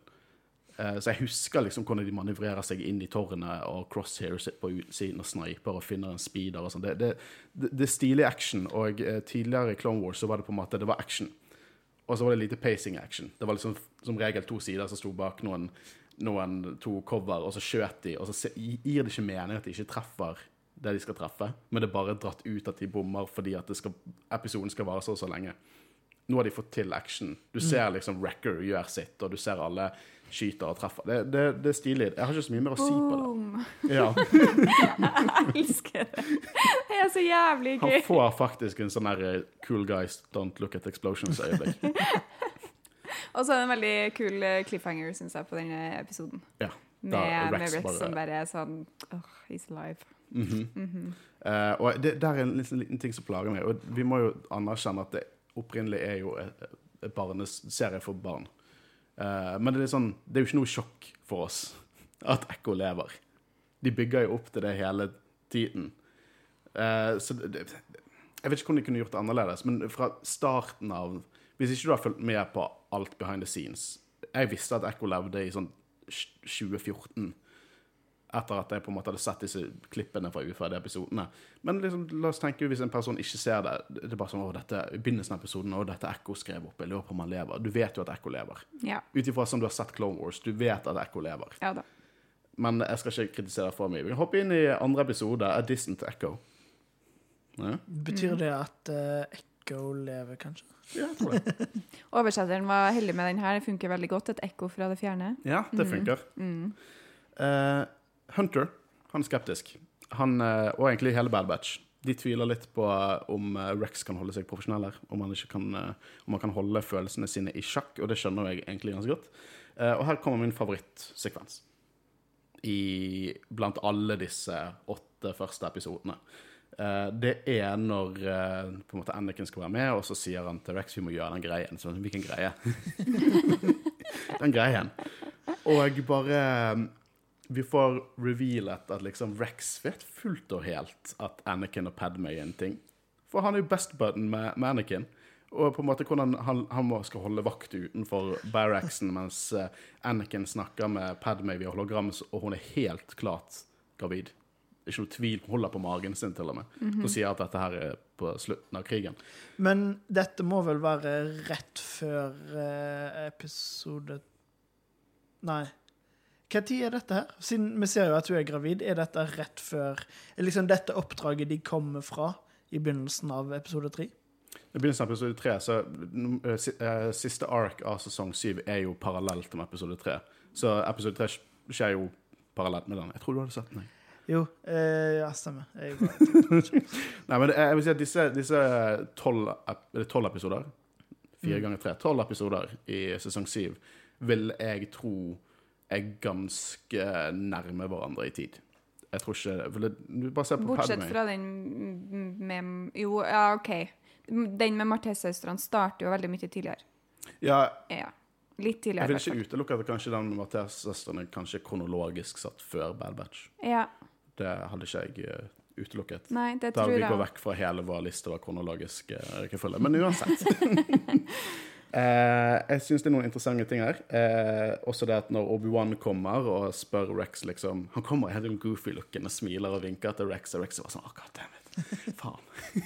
Eh, så jeg husker liksom hvordan de manøvrerer seg inn i tårnet, og Crosshair sitter på utsiden og sniper og finner en speeder og sånn. Det, det, det, er stilig action, og tidligere i Clone Wars så var det på en måte det var action. Og så var det lite pacing action. Det var liksom som regel to sider som sto bak noen, noen to cover, og så skjøt de, og så gir det ikke mening at de ikke treffer det de skal treffe, men det er bare dratt ut at de bommer fordi at det skal, episoden skal vare så og så lenge. Nå har de fått til action. Du ser liksom Wrecker gjør sitt, og du ser alle skyter og treffer. Det, det, det er stilig. Jeg har ikke så mye mer å si på det. Ja. (laughs) Jeg elsker det. Det er så jævlig gøy. Han får faktisk en sånn der eh, cool guys don't look at explosions-øyeblikk. (laughs) Og så er det en veldig kul eh, cliffhanger, syns jeg, på denne episoden. Ja. Med, med Rex bare- som bare er sånn oh, He's alive. Mhm. Eh, og det der er en liten, liten ting som plager meg. Og vi må jo anerkjenne at det opprinnelig er jo et, et barneserie for barn. Uh, men det er, sånn, det er jo ikke noe sjokk for oss at Ekko lever. De bygger jo opp til det hele tiden. Uh, så det, det, jeg vet ikke hvordan de kunne gjort det annerledes, men fra starten av Hvis ikke du har fulgt med på alt behind the scenes Jeg visste at Ekko levde i sånn 2014 etter at jeg på en måte hadde sett disse klippene fra uferdige episodene. Men liksom, la oss tenke hvis en person ikke ser det. Det er bare sånn, å, dette, I begynnelsen av episoden og dette Ekko skrev opp. Jeg lurer på om han lever. Du vet jo at Ekko lever. Ja. Ut ifra som du har sett Clone Wars, du vet at Ekko lever. ja da. Men jeg skal ikke kritisere for mye. Vi kan hoppe inn i andre episode, A Distant Echo. Ja, Betyr det at uh, Echo lever, kanskje? ja jeg tror det. (laughs) Oversetteren var heldig med den her. Det funker veldig godt. Et ekko fra det fjerne. Ja, det funker. Mm. Uh, Hunter, han er skeptisk. Han, uh, og egentlig hele Bad Batch. De tviler litt på eh, om Rex kan holde seg profesjonell her. Om han, ikke kan, om han kan holde følelsene sine i sjakk, og det skjønner jeg egentlig ganske godt. Uh, og her kommer min favorittsekvens. I, blant alle disse åtte første episodene. Eh, det er når eh, på en måte Anakin skal være med, og så sier han til Rex vi må gjøre den greien. Så, hvilken greie? (laughs) den greien. Og bare Vi får revealet at liksom Rex vet fullt og helt at Anakin og Padme er en ting. For han er jo best button med, med Anakin. Og på en måte hvordan han, han skal holde vakt utenfor barracksen mens eh, Anakin snakker med Padme via hologram, og hun er helt klart gravid. Det ikke noe tvil. Holder på magen sin, til og med. Og sier at dette her er på slutten av krigen. Men dette må vel være rett før eh, episode Nei. Hva tid er dette her? Siden vi ser jo at hun er gravid, er dette rett før Er liksom dette oppdraget de kommer fra i begynnelsen av episode tre? I begynnelsen av episode tre, så eh, eh, Siste ark av sesong syv er jo parallelt med episode tre. Så episode tre skjer jo parallelt med den. Jeg tror du hadde sett den. jeg. Jo, eh, ja, stemmer. Jeg bare, (laughs) Nei, men det jeg vil si at disse, disse tolv ep- er det tolv episoder Fire ganger tre. Tolv episoder i sesong syv vil jeg tro er ganske nærme hverandre i tid. Jeg tror ikke for det, Du bare se på Bortsett Padme. fra den med Jo, ja, OK. Den med Martez-søstrene starter jo veldig mye tidligere. Ja, Ja. Litt jeg vil ikke utelukke at kanskje den med Mathias-søstrene kanskje kronologisk satt før Bad Batch. Ja. Det hadde ikke jeg eh, utelukket. Nei, det tror Da tror vi jeg. går vekk fra hele vår liste av kronologisk eh, rekkefølge. Men uansett. (laughs) (laughs) eh, jeg syns det er noen interessante ting her. Eh, også det at når Obi-Wan kommer og spør Rex liksom Han kommer i helt goofy-looken og smiler og vinker til Rex, og Rex er bare sånn Akkurat det, (laughs) faen.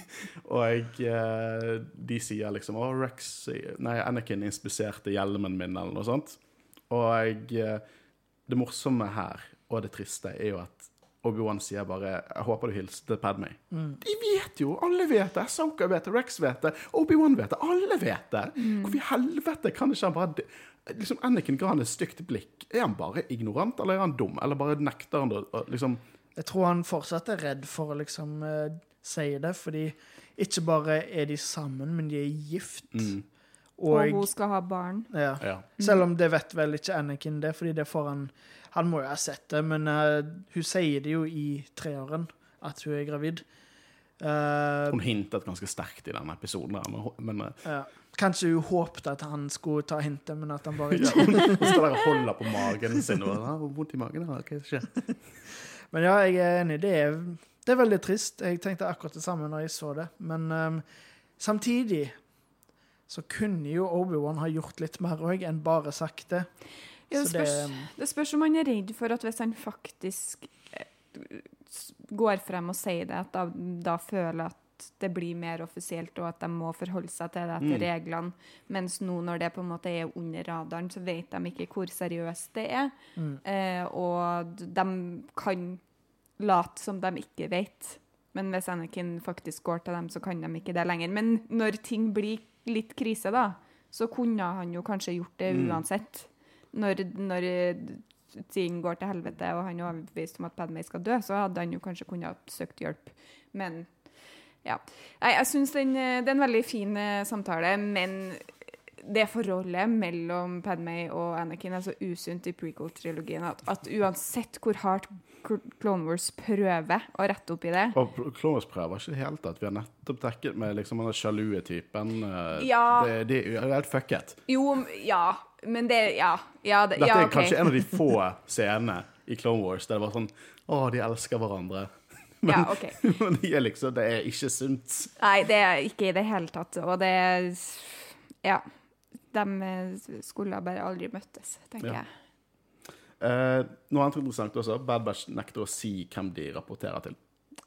og eh, de sier liksom Å, Rex Nei, Anakin inspiserte hjelmen min, eller noe sånt. Og eh, det morsomme her, og det triste, er jo at Obi-Wan sier bare 'Jeg håper du hilste til Padme'. De vet jo! Alle vet det! Soka vet det, Rex vet det, Obi-Wan vet det. Alle vet det! Hvorfor i helvete kan ikke han bare liksom Anakin ga han et stygt blikk. Er han bare ignorant, eller er han dum? Eller bare nekter han å liksom jeg tror han fortsatt er redd for å liksom uh, si det, fordi ikke bare er de sammen, men de er gift. mm, Og Og, hun skal ha barn. ja. Ja. Selv om det vet vel ikke Anakin det, fordi det får han Han må jo ha sett det, men uh, hun sier det jo i treåren at hun er gravid. Uh, Hun hintet ganske sterkt i denne episoden, der, men, eh, ja. Kanskje hun håpte at han skulle ta hintet, men at han bare ja, ikke hun står der og holder på magen sin og har vondt i magen. hva okay, skjer? (laughs) Men ja, jeg er enig. Det er det er veldig trist. Jeg tenkte akkurat det samme når jeg så det. Men um, samtidig så kunne jo Obi-Wan ha gjort litt mer òg, enn bare sagt det. Ja, det, spørs, det spørs om han er redd for at hvis han faktisk eh, går frem og sier det, at da, da føler at det blir mer offisielt, og at de må forholde seg til det etter Mm. reglene. Mens nå når det på en måte er under radaren, så vet de ikke hvor seriøst det er. Mm. Eh, og de kan late som de ikke vet. Men hvis Anakin faktisk går til dem, så kan de ikke det lenger. Men når ting blir litt krise, da, så kunne han jo kanskje gjort det Mm. Når, når ting går til helvete, og han er overbevist om at Padmay skal dø, så hadde han jo kanskje kunnet ha søkt hjelp. Men ja. Nei, jeg syns den, eh, det er en veldig fin eh, samtale, men det forholdet mellom Padmay og Anakin er så usunt i prequel-trilogien at, at uansett hvor hardt Clone Wars prøver å rette opp i det Og Clone Wars prøver ikke i det hele tatt. Vi har nettopp dekket med liksom den sjalue typen. eh, Ja. Det, det er jo helt fucket. Jo, ja, men det Ja. ja, det, Dette ja er kanskje en av de få (laughs) scenene i Clone Wars der det var sånn Å, de elsker hverandre. Ja, OK. (laughs) Men de er liksom, det er ikke sunt. Nei, det er ikke i det hele tatt. Og det er Ja. De eh, skulle bare aldri møttes, tenker Ja. jeg. Eh, noe annet interessant også. Bad Batch nekter å si hvem de rapporterer til.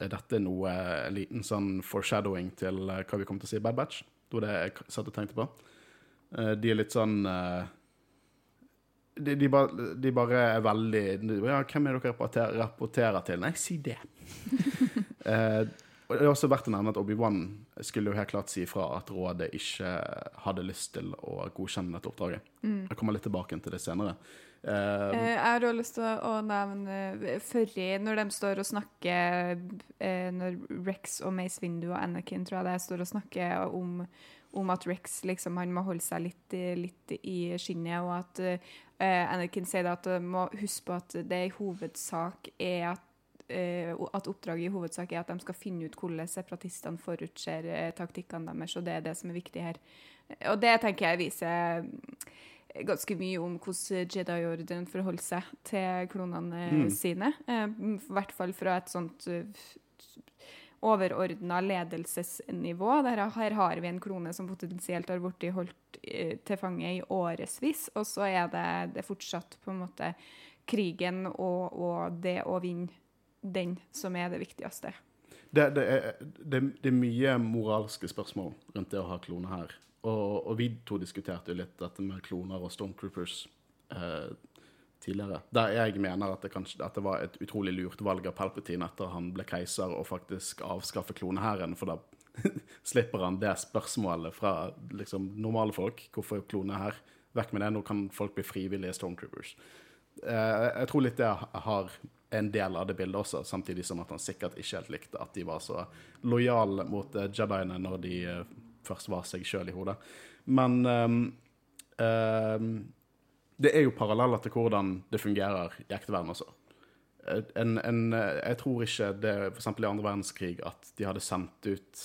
Er dette noe en liten sånn foreshadowing til eh, hva vi kommer til å si i Bad Batch? Det var det jeg satt og tenkte på. Eh, de er litt sånn eh, de, de, bare, de bare er veldig de, Ja, hvem er dere rapporterer, rapporterer til? Nei, si det. (laughs) Eh, og det er også verdt å nevne at Obi-Wan skulle jo helt klart si ifra at rådet ikke hadde lyst til å godkjenne dette oppdraget. Jeg kommer litt tilbake til det senere. Eh, Eh, Jeg har også lyst til å nevne eh, Førri, når de står og snakker eh, Når Rex og Mace Windu og Anakin tror jeg det står og snakker om, om at Rex liksom, han må holde seg litt, litt i skinnet, og at eh, Anakin sier at du må huske på at det i hovedsak er at eh, at oppdraget i hovedsak er at de skal finne ut hvordan separatistene forutser eh, taktikkene deres, og det er det som er viktig her. Og det tenker jeg viser ganske mye om hvordan Jedi-ordenen forholder seg til klonene Mm. sine. Eh, I hvert fall fra et sånt overordna ledelsesnivå. Der, her har vi en klone som potensielt har blitt holdt eh, til fange i årevis, og så er det, det fortsatt på en måte krigen og, og det å vinne den som er det viktigste. Det, det, er, det, det er mye moralske spørsmål rundt det å ha klone her. Og, og vi to diskuterte jo litt dette med kloner og Stormtroopers eh, tidligere. Der jeg mener at det, kanskje, at det var et utrolig lurt valg av Palpatine etter han ble keiser, og faktisk avskaffe klonehæren, for da (laughs) slipper han det spørsmålet fra liksom, normale folk. Hvorfor klone her? Vekk med det, nå kan folk bli frivillige Stormtroopers. Eh, jeg tror litt det har en del av det bildet også, samtidig som at han sikkert ikke helt likte at de var så lojale mot eh, Jediene når de eh, først var seg sjøl i hodet. Men ehm, ehm, det er jo paralleller til hvordan det fungerer i ekte verden også. En, en, jeg tror ikke det f.eks. i andre verdenskrig at de hadde sendt ut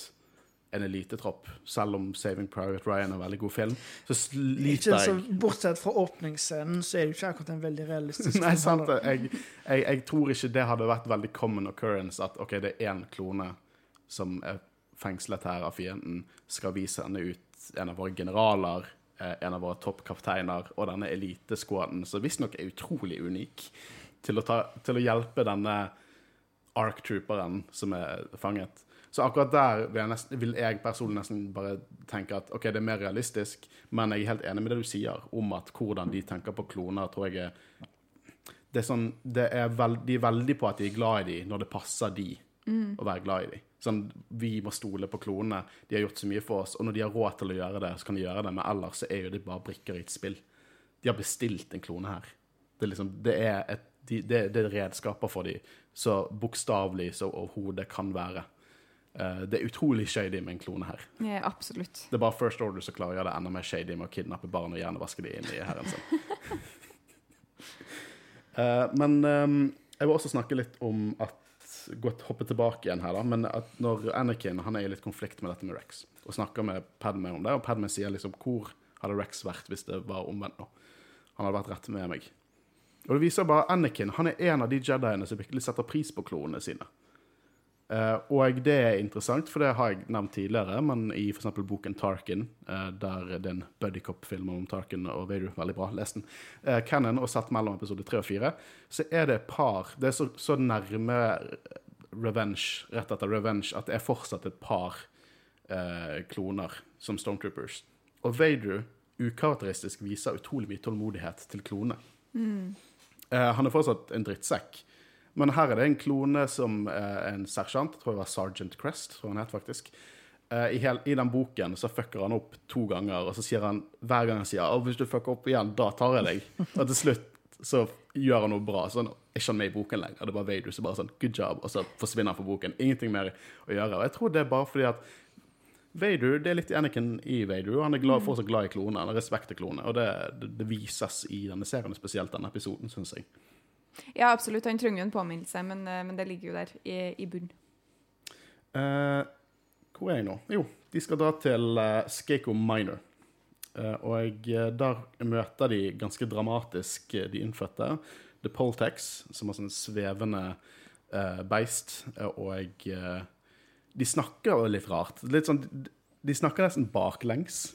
en elitetropp, selv om 'Saving Private Ryan' er en veldig god film. Så sliter så, jeg bortsett fra åpningsscenen, så er det jo ikke akkurat en veldig realistisk (laughs) Nei, sant. det. Jeg, jeg, jeg tror ikke det hadde vært veldig common occurrence at ok, det er én klone som er fengslet her av fienden, skal vi sende ut en av våre generaler, en av våre toppkapteiner og denne eliteskåden, som visstnok er utrolig unik, til å, ta, til å hjelpe denne ARC-trooperen som er fanget. Så akkurat der vil jeg, nesten, vil jeg personlig nesten bare tenke at ok, det er mer realistisk, men jeg er helt enig med det du sier om at hvordan de tenker på kloner, tror jeg er det er sånn, det er veld, De er veldig på at de er glad i dem når det passer de å være glad i dem. Sånn, vi må stole på klonene. De har gjort så mye for oss, og når de har råd til å gjøre det, så kan de gjøre det, men ellers så er jo det bare brikker i et spill. De har bestilt en klone her. Det er, liksom, det er, et, de, det, det er redskaper for dem, så bokstavelig så overhodet kan være. Uh, det er utrolig shady med en klone her. Ja, absolutt. Det er bare First Order som klarer å gjøre det enda mer shady med å kidnappe barn og hjernevaske dem inn i hæren sin. uh, (laughs) men um, jeg vil også snakke litt om at Godt hoppe tilbake igjen her, da. Men at når Anakin han er i litt konflikt med dette med Rex, og snakker med Padme om det, og Padme sier liksom Hvor hadde Rex vært hvis det var omvendt nå? Han hadde vært rett med meg. Og det viser bare Anakin han er en av de Jediene som virkelig setter pris på klonene sine. Eh, og det er interessant, for det har jeg nevnt tidligere, men i f.eks. boken Tarkin, uh, der er en buddycop-film om Tarkin og Vader, veldig bra, les den, uh, Cannon og sett mellom episode tre og fire, så er det et par Det er så, så nærme Revenge, rett etter Revenge, at det er fortsatt et par eh, kloner som Stormtroopers. Og Vader ukarakteristisk viser utrolig mye tålmodighet til klone. Eh, han er fortsatt en drittsekk, men her er det en klone som er en sersjant. Tror jeg var Sergeant Crest, tror han het faktisk. Eh, I, hel, I den boken så fucker han opp to ganger, og så sier han hver gang han sier «Å, hvis du fucker opp igjen, da tar jeg deg. (laughs) Og til slutt så gjør han noe bra. Sånn, ikke han med i boken lenger. Det er bare Vader som bare sånn good job, og så forsvinner han fra boken. Ingenting mer å gjøre. Og jeg tror det er bare fordi at Vader, det er litt Anakin i Vader. og Han er glad, fortsatt glad i klonene. Han har respekt til kloner. Og det, det, det vises i denne serien, spesielt denne episoden, syns jeg. Ja, absolutt. Han trenger jo en påminnelse, men, eh, men det ligger jo der i, i bunn. Eh, hvor er jeg nå? Jo, de skal dra til uh, Skako Minor. Uh, og eh, der møter de ganske dramatisk eh, de innfødte. The Poltex, som er sånn svevende eh, beist. eh, og eh, de snakker litt rart. Litt sånn, de, snakker nesten baklengs.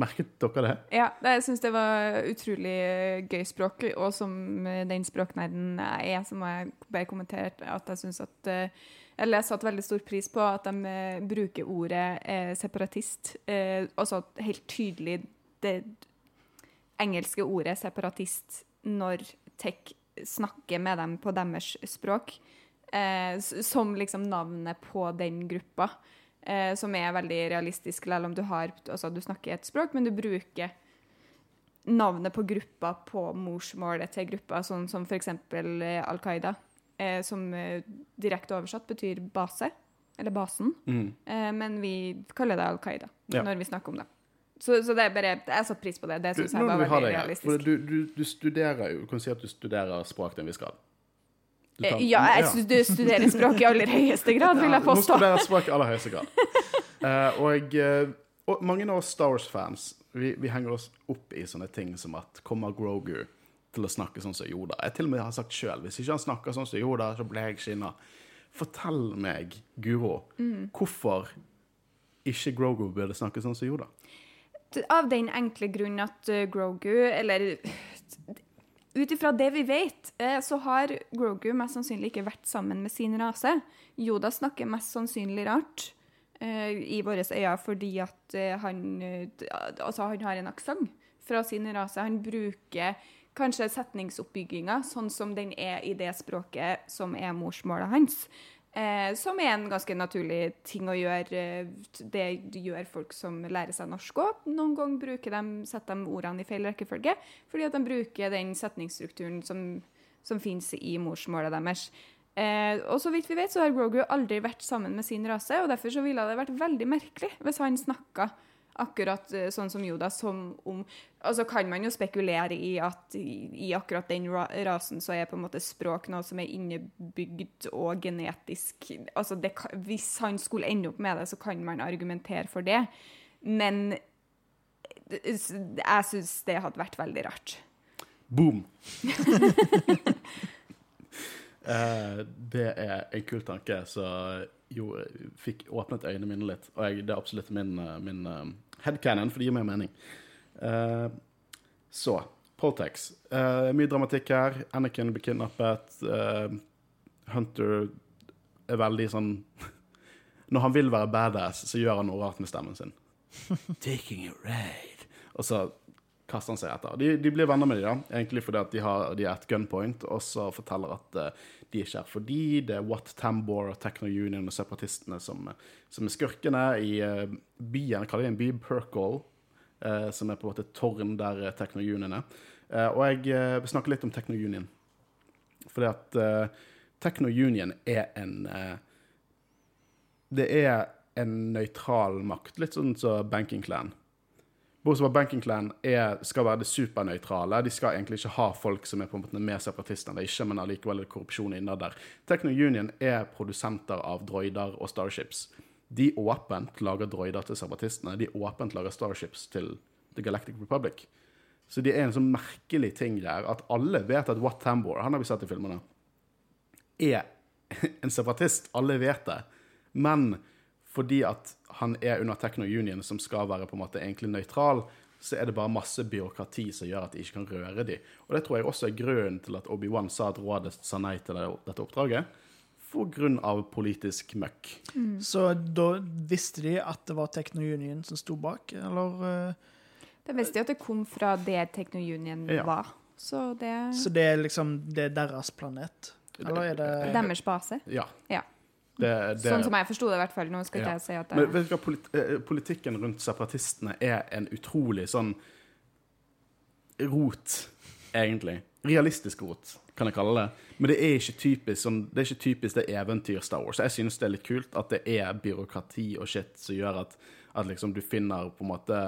Merket dere det? Ja, jeg syns det var utrolig gøy språk, og som eh, den språknerden jeg er, så må jeg bare kommentere at jeg syns at eh, Eller jeg satte veldig stor pris på at de eh, bruker ordet eh, separatist. Eh, altså helt tydelig det engelske ordet separatist når tech snakker med dem på deres språk, eh, som liksom navnet på den gruppa. Eh, som er veldig realistisk, selv om du har Altså, du snakker et språk, men du bruker navnet på gruppa på morsmålet til gruppa, sånn som f.eks. Eh, Al Qaida, eh, som eh, direkte oversatt betyr base, eller basen. Eh, men vi kaller det Al Qaida Ja. når vi snakker om det. Så, så det er bare Jeg satte pris på det. Det syns jeg var veldig realistisk. du, du, du studerer jo Du kan si at du studerer språk til en viss grad. Du tar- Eh, Ja, jeg stu- du studerer språk i aller høyeste grad, vil jeg Ja, Hun studerer språk i aller høyeste grad. Uh, og, eh, og mange av oss Star Wars-fans vi, vi henger oss opp i sånne ting som at kommer Grogu til å snakke sånn som Yoda? Jeg til og med har sagt sjøl hvis ikke han snakker sånn som Yoda, så blir jeg skinna. Fortell meg, Guro, Mm. hvorfor ikke Grogu burde snakke sånn som Yoda? Av den enkle grunn at Grogu, eller ut ifra det vi vet, eh, så har Grogu mest sannsynlig ikke vært sammen med sin rase. Yoda snakker mest sannsynlig rart eh, i våre øyne fordi at eh, han, altså han har en aksent fra sin rase. Han bruker kanskje setningsoppbygginga sånn som den er i det språket som er morsmålet hans. Eh, som er en ganske naturlig ting å gjøre. eh, Det gjør folk som lærer seg norsk òg. Noen ganger bruker de, setter de ordene i feil rekkefølge fordi at de bruker den setningsstrukturen som, som fins i morsmålet deres. Eh, og så vidt vi vet, så har Grogu aldri vært sammen med sin rase, og derfor så ville det vært veldig merkelig hvis han snakka akkurat eh, sånn som Yoda, som om Altså kan man jo spekulere i at i, akkurat den rasen så er på en måte språk noe som er innebygd og genetisk Altså det, hvis han skulle ende opp med det, så kan man argumentere for det. Men eh, jeg syns det hadde vært veldig rart. Boom! uh, (laughs) det er en kul tanke som jo fikk åpnet øynene mine litt. Og jeg, det er absolutt min, eh, min uh, headcanon, for det gir meg mening. Uh, så Poltex. Uh, mye dramatikk her. Anakin blir kidnappet. Uh, Hunter er veldig sånn (laughs) Når han vil være badass, så gjør han noe rart med stemmen sin. (laughs) Taking a raid. Og så kaster han seg etter. De, de blir venner med dem, da, egentlig fordi at de, har, de er et gunpoint, og så forteller at uh, de ikke er for de, det er What Tambor og Techno Union og separatistene som, som er skurkene i uh, byen, kaller de en by, Perkle, uh, som er på en måte et tårn der uh, Techno Union er. Og jeg uh, vil snakke litt om Techno Union. Fordi at uh, Techno Union er en Det er en nøytral makt, litt sånn som Banking Clan. Bortsett fra Banking Clan er, skal være det supernøytrale. De skal egentlig ikke ha folk som er på en måte mer separatister enn det ikke, men allikevel er det korrupsjon innad der. Techno Union er produsenter av droider og starships. De åpent lager droider til separatistene. De åpent lager starships til The Galactic Republic. Så det er en sånn merkelig ting der at alle vet at What Tambor, han har vi sett i filmene, er (laughs) en separatist. Alle vet det. Men fordi at han er under Techno Union, som skal være på en måte egentlig nøytral, så er det bare masse byråkrati som gjør at de ikke kan røre dem. Og det tror jeg også er grunnen til at Obi-Wan sa at rådet sa nei til dette oppdraget. For grunn av politisk møkk. Så da visste de at det var Techno Union som sto bak, eller Uh, De visste jo at det kom fra det Techno Union Ja. var. Så det Så det er liksom det er deres planet? Eller er det Deres base. Ja. Ja. Det, det, Sånn som jeg forsto det, i hvert fall. Nå skal ikke Ja. jeg si at Men vet du hva, polit eh, politikken rundt separatistene er en utrolig sånn rot, egentlig. Realistisk rot, kan jeg kalle det. Men det er ikke typisk sånn, det er ikke typisk det eventyr Star Wars. Jeg synes det er litt kult at det er byråkrati og shit som gjør at, at liksom du finner på en måte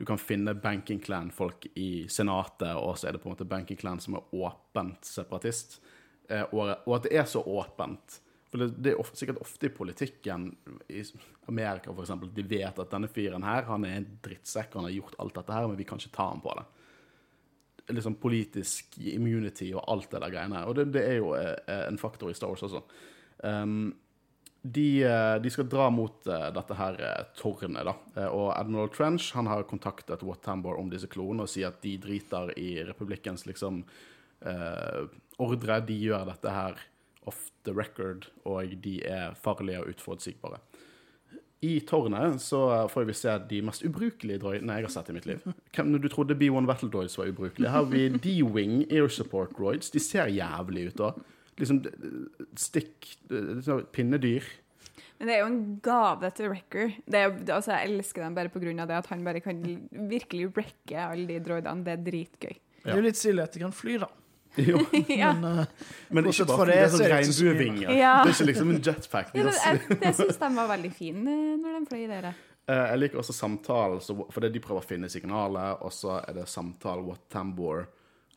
Du kan finne banking clan-folk i senatet, og så er det på en måte banking clan som er åpent separatist. Eh, og, og at det er så åpent. For det, det er ofte, sikkert ofte i politikken i Amerika eksempel, de vet at denne fyren her, han er en drittsekk, han har gjort alt dette her, men vi kan ikke ta ham på det. Liksom politisk immunity og alt det der greiene her. Og det, det er jo eh, en faktor i Star Wars også. Um, de, eh, de skal dra mot eh, dette her eh, tårnet, da. Eh, Og Admiral Trench han har kontaktet Wat Tambor om disse klonene og sier at de driter i republikkens liksom eh, ordre. De gjør dette her off the record, og de er farlige og utforutsigbare. I tårnet så får vi se de mest ubrukelige droidene jeg har sett i mitt liv. Hvem du trodde B1 Battle Droids var ubrukelige? Her har vi D-Wing Air Support Droids. De ser jævlig ut da. Liksom stikk liksom, Pinnedyr. Men det er jo en gave til Wrecker. Det er, det, altså, jeg elsker dem bare pga. det at han bare kan virkelig wrecke alle de droidene. Det er dritgøy. Det er jo litt stilig at de kan fly, da. (laughs) Jo, (laughs) ja. Men uh, men ikke bare fordi det er sånn er så regnbuevinger. Ja. Det er ikke liksom en jetpack. Ja, har jeg, jeg syns de var veldig fine eh, når de fløy dere. Uh, Jeg liker også samtalen, fordi de prøver å finne signalet, og så er det samtale what Tambor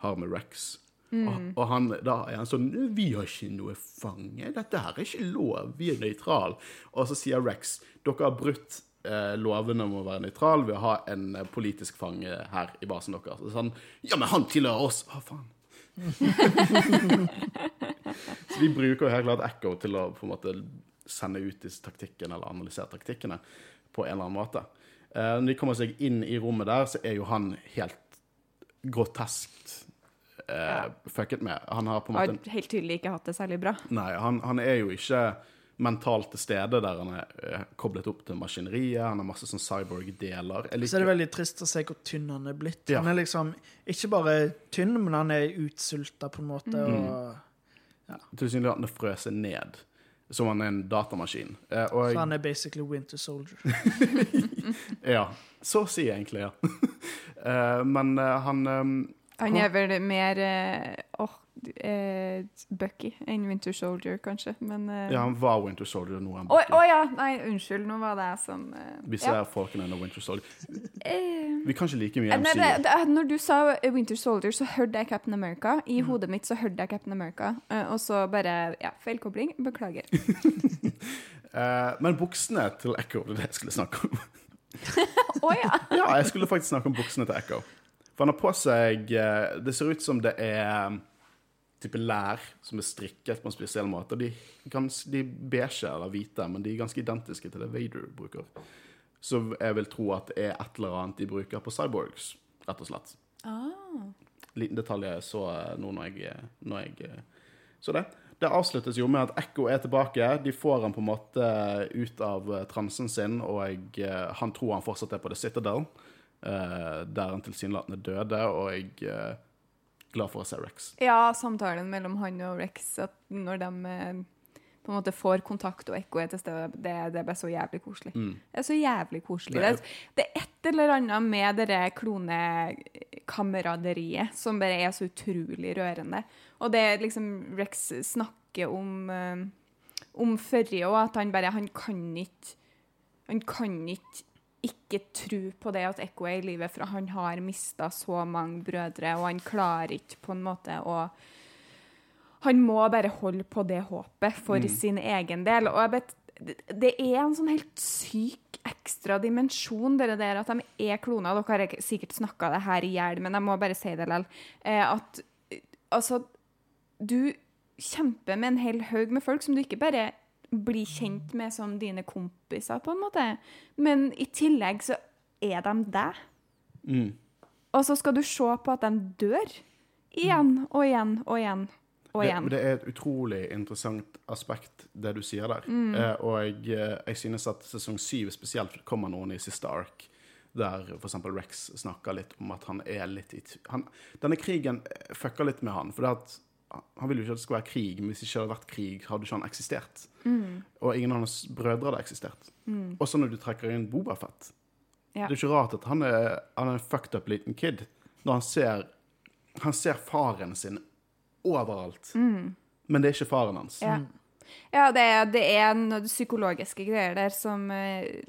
har med Rex. Og, og han, da er han sånn 'Vi har ikke noe fange. Dette her er ikke lov. Vi er nøytral.' Og så sier Rex 'Dere har brutt eh, lovene om å være nøytral ved å ha en politisk fange her i basen deres.' Og sånn 'Ja, men han tilhører oss.' Å, faen. (laughs) Så de bruker jo helt klart Echo til å på en måte sende ut disse taktikkene, eller analysere taktikkene, på en eller annen måte. Eh, når de kommer seg inn i rommet der, så er jo han helt groteskt eh, fucket med. Han har på en Har måte helt tydelig ikke hatt det særlig bra. Nei, han, han er jo ikke mentalt til stede der han er eh, koblet opp til maskineriet. Han har masse sånn cyborg-deler. Liker... så er det veldig trist å se hvor tynn han er blitt. Ja. Han er liksom ikke bare tynn, men han er utsulta på en måte. Mm. Og, tilsynelatende han seg ned. Som han er en datamaskin. Eh, og så han er basically Winter Soldier. (laughs) Ja. Så sier jeg egentlig, ja. (laughs) Eh, men eh, han eh, Han er vel mer eh, åh, uh, Bucky enn Winter Soldier, kanskje. Men uh, Ja, han var Winter Soldier nå. Å oh, oh, ja! Nei, unnskyld. Nå var det jeg som Vi ser ja. folkene under Winter Soldier. Vi kan ikke like mye Nei, MCU. det, når du sa Winter Soldier, så hørte jeg Captain America. I Mm. hodet mitt så hørte jeg Captain America. og så bare Ja, feilkobling. Beklager. (laughs) Men buksene til Echo, det er det jeg skulle snakke om. (laughs) Å ja! (laughs) ja, jeg skulle faktisk snakke om buksene til Echo. For han har på seg eh, Det ser ut som det er type lær som er strikket på en spesiell måte. Og de, ganske, de beige eller hvite, men de er ganske identiske til det Vader bruker. Så jeg vil tro at det er et eller annet de bruker på cyborgs, rett og slett. Ah. liten detalj jeg så eh, nå når jeg, når jeg eh, så det. Det avsluttes jo med at Ekko er tilbake. De får han på en måte ut av eh, transen sin, og jeg, eh, han tror han fortsatt er på The Citadel, eh, der han tilsynelatende døde, og jeg er glad for å se Rex. Ja, samtalen mellom han og Rex, at når de eh, på en måte får kontakt og ekko er til stede, det, det er bare så jævlig koselig. Det er så jævlig koselig. Det er- det er et eller annet med det klonekameraderiet som bare er så utrolig rørende. Og det er liksom Rex snakker om eh, om førre òg, at han bare Han kan ikke Han kan ikke ikke tro på det at Ekko er i live, for han har mista så mange brødre, og han klarer ikke på en måte å Han må bare holde på det håpet for sin egen del. Og jeg vet, det, er en sånn helt syk ekstra dimensjon, det der at de er kloner. Dere har sikkert snakka det her i hjel, men jeg må bare si det likevel. Eh, at eh, altså Du kjemper med en hel haug med folk som du ikke bare blir kjent med som dine kompiser, på en måte. Men i tillegg så er de deg. Mm. Og så skal du se på at de dør. Igjen og igjen og igjen og Det, igjen. det er et utrolig interessant aspekt, det du sier der. Mm. Eh, og jeg, eh, jeg synes at sesong syv spesielt kommer noen i siste ark der f.eks. Rex snakker litt om at han er litt i han, Denne krigen eh, fucker litt med han. For det at han ville jo ikke at det skulle være krig, men hvis det ikke hadde vært krig, hadde ikke han eksistert. Mm. Og ingen av hans brødre hadde eksistert. Også når du trekker inn Bobafett. Ja. Det er ikke rart at han er, han er en fucked up liten kid når han ser Han ser faren sin overalt. Men det er ikke faren hans. Ja, ja det, er, det er noen psykologiske greier der som eh,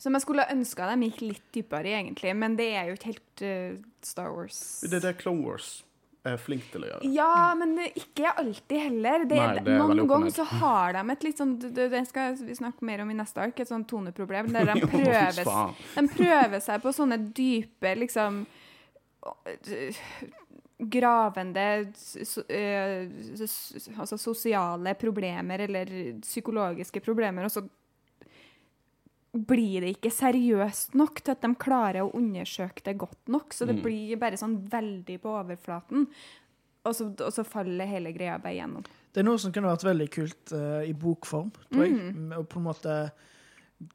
Som jeg skulle ønska de gikk litt dypere i, egentlig. Men det er jo ikke helt uh, Star Wars. Det er det Clone Wars er flink til å gjøre. Ja, men ikke alltid heller. Det, Nei, det noen ganger så har de et litt sånn Det, skal vi snakke mer om i neste ark, et sånn toneproblem der de (laughs) prøver, de prøver seg på sånne dype, liksom Gravende so, øh, s- altså sosiale problemer eller psykologiske problemer, og så blir det ikke seriøst nok til at de klarer å undersøke det godt nok. Så det Mm. blir bare sånn veldig på overflaten. Og så, og så faller hele greia bare gjennom. Det er noe som kunne vært veldig kult uh, i bokform, tror jeg. Mm. Og på en måte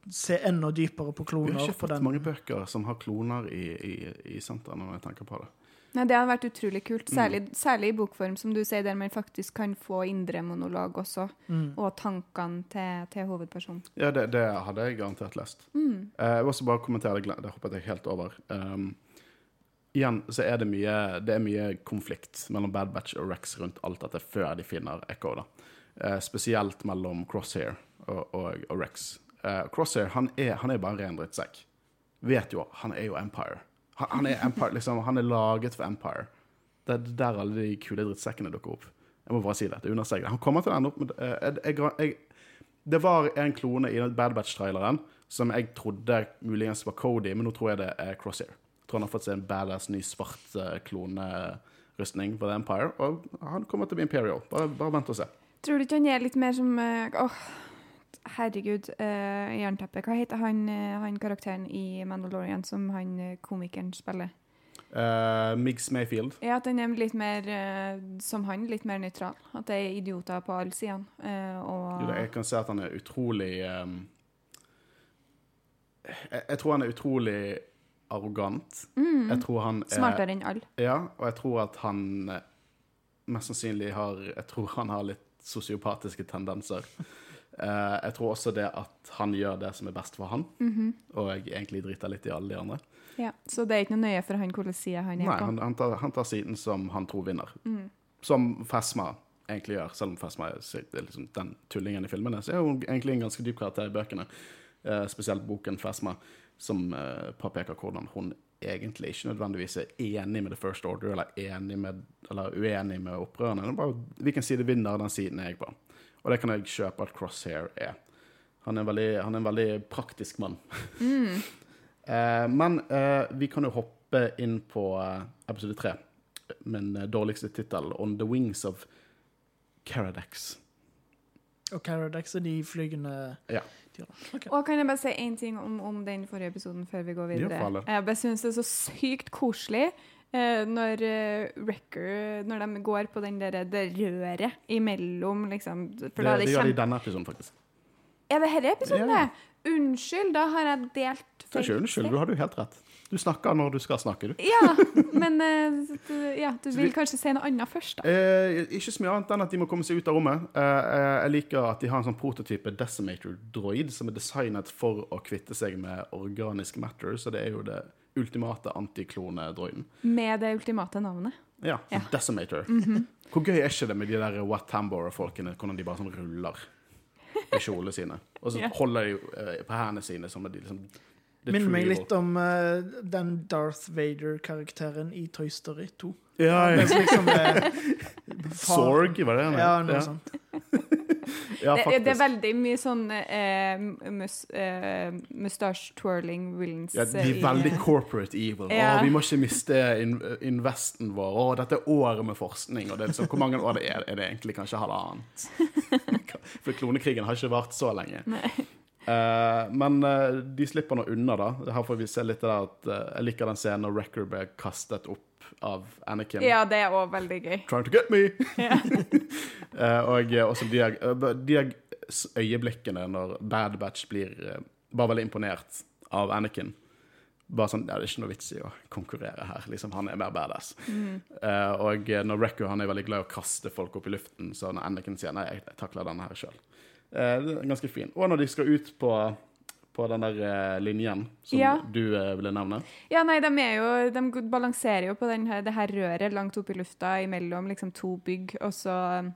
se enda dypere på kloner. Vi har ikke fått mange bøker som har kloner i, i, i senteret, når jeg tenker på det. Nei, Det hadde vært utrolig kult, Mm. særlig, særlig i bokform, som du sier, der man faktisk kan få indre monolog også. Mm. Og tankene til, til hovedpersonen. Ja, det, det hadde jeg garantert lest. Mm. Eh, jeg vil også bare kommentere det, det hoppet jeg helt over. Um, igjen så er det mye, det er mye konflikt mellom Bad Batch og Rex rundt alt dette før de finner Echo. da. Eh, spesielt mellom Crosshair og, og, og Rex. Eh, Crosshair han er, han er bare en ren drittsekk. Vet jo, han er jo Empire. Han, er Empire, liksom, han er laget for Empire. Det er der alle de kule drittsekkene dukker opp. Jeg må bare si det. det understreker. Han kommer til å ende opp med eh, jeg, jeg, jeg, Det var en klone i Bad Batch-traileren som jeg trodde muligens var Cody, men nå tror jeg det er Crosshair. Jeg tror han har fått seg en badass ny svart eh, klonerustning for The Empire, og han kommer til å bli Imperial. Bare, bare vent og se. Tror du ikke han er litt mer som eh, Åh, herregud. Uh, Jernteppe. Hva heter han, eh, han karakteren i Mandalorian som han eh, komikeren spiller? Uh, Migs Mayfield. Ja, at han er litt mer uh, som han, litt mer nøytral. At det er idioter på alle sidene. Uh, og Jeg kan se at han er utrolig um, jeg, jeg tror han er utrolig arrogant. Jeg tror han er Mm. smartere enn alle. Ja, og jeg tror at han mest sannsynlig har Jeg tror han har litt sosiopatiske tendenser. Eh, jeg tror også det at han gjør det som er best for han, Mhm. og jeg egentlig driter litt i alle de andre. Ja, så det er ikke noe nøye for han hvilken side han er Nei, på. han, han, tar, han tar siden som han tror vinner. Mm. Som Fesma egentlig gjør, selv om Fesma er liksom den tullingen i filmene. Så er hun egentlig en ganske dyp karakter i bøkene, uh, spesielt boken Fesma, som uh, påpeker hvordan hun egentlig ikke nødvendigvis er enig med The First Order, eller, enig med, eller uenig med opprørerne. Er bare hvilken side vinner, den siden er jeg på. Og det kan jeg kjøpe at Crosshair er. Han er en veldig, han er en veldig praktisk mann. (laughs) Eh, men eh, vi kan jo hoppe inn på eh, episode tre, min eh, dårligste tittel, 'On the Wings of Caradax'. Og Caradax er de flygende Ja. Okay. Og kan jeg bare si én ting om, om den forrige episoden før vi går videre? Jo, jeg bare syns det er så sykt koselig når eh, Wrecker Når de går på den der, det røret imellom, liksom. For Det, da er det det gjør de i denne episoden, faktisk. Er det denne episoden, Ja. Unnskyld, da har jeg delt er ikke unnskyld, du har jo helt rett. Du snakker når du skal snakke, du. Ja, men eh, ja, du vil kanskje si noe annet først, da? Eh, ikke så mye annet enn at de må komme seg ut av rommet. Eh, eh, jeg liker at de har en sånn prototype Decimator Droid som er designet for å kvitte seg med organisk matter, så det er jo det ultimate antiklone-droiden. Med det ultimate navnet. Ja, Ja. Decimator. Hvor gøy er ikke det med de der Wat Tambora-folkene, hvordan de bare sånn ruller i kjolene sine? Og så Ja. holder de eh, på hendene sine som de liksom Minner meg litt om uh, den Darth Vader-karakteren i Toy Story 2. Ja, ja. liksom (laughs) uh, Sorg, var det? han? Ja, noe Ja. sånt. Ja, det, det er veldig mye sånn eh, mus, eh, mustache twirling villains. Ja, de er i- veldig corporate evil. Ja. Å, vi må ikke miste in investen vår. Å, dette er året med forskning. Og det er liksom, hvor mange år det er, er det egentlig? Kanskje halvannet? (laughs) For klonekrigen har ikke vart så lenge. Uh, men uh, de slipper nå unna, da. Her får vi se litt av det at uh, Jeg liker den scenen når Wrecker ble kastet opp av Anakin. Ja, det er òg veldig gøy. Trying to get me! (laughs) (laughs) Eh, og eh, også de, de øyeblikkene når Bad Batch blir eh, bare veldig imponert av Anakin. Bare sånn, ja, Det er ikke noe vits i å konkurrere her. liksom, Han er mer badass. Eh, og eh, når Recco han er veldig glad i å kaste folk opp i luften, så når Anakin sier nei, jeg takler denne her sjøl. det er ganske fin. Og når de skal ut på, på den der eh, linjen som Ja. du eh, ville nevne. Ja, nei, de, jo, de balanserer jo på den her, det her røret langt oppe i lufta imellom liksom to bygg, og så um,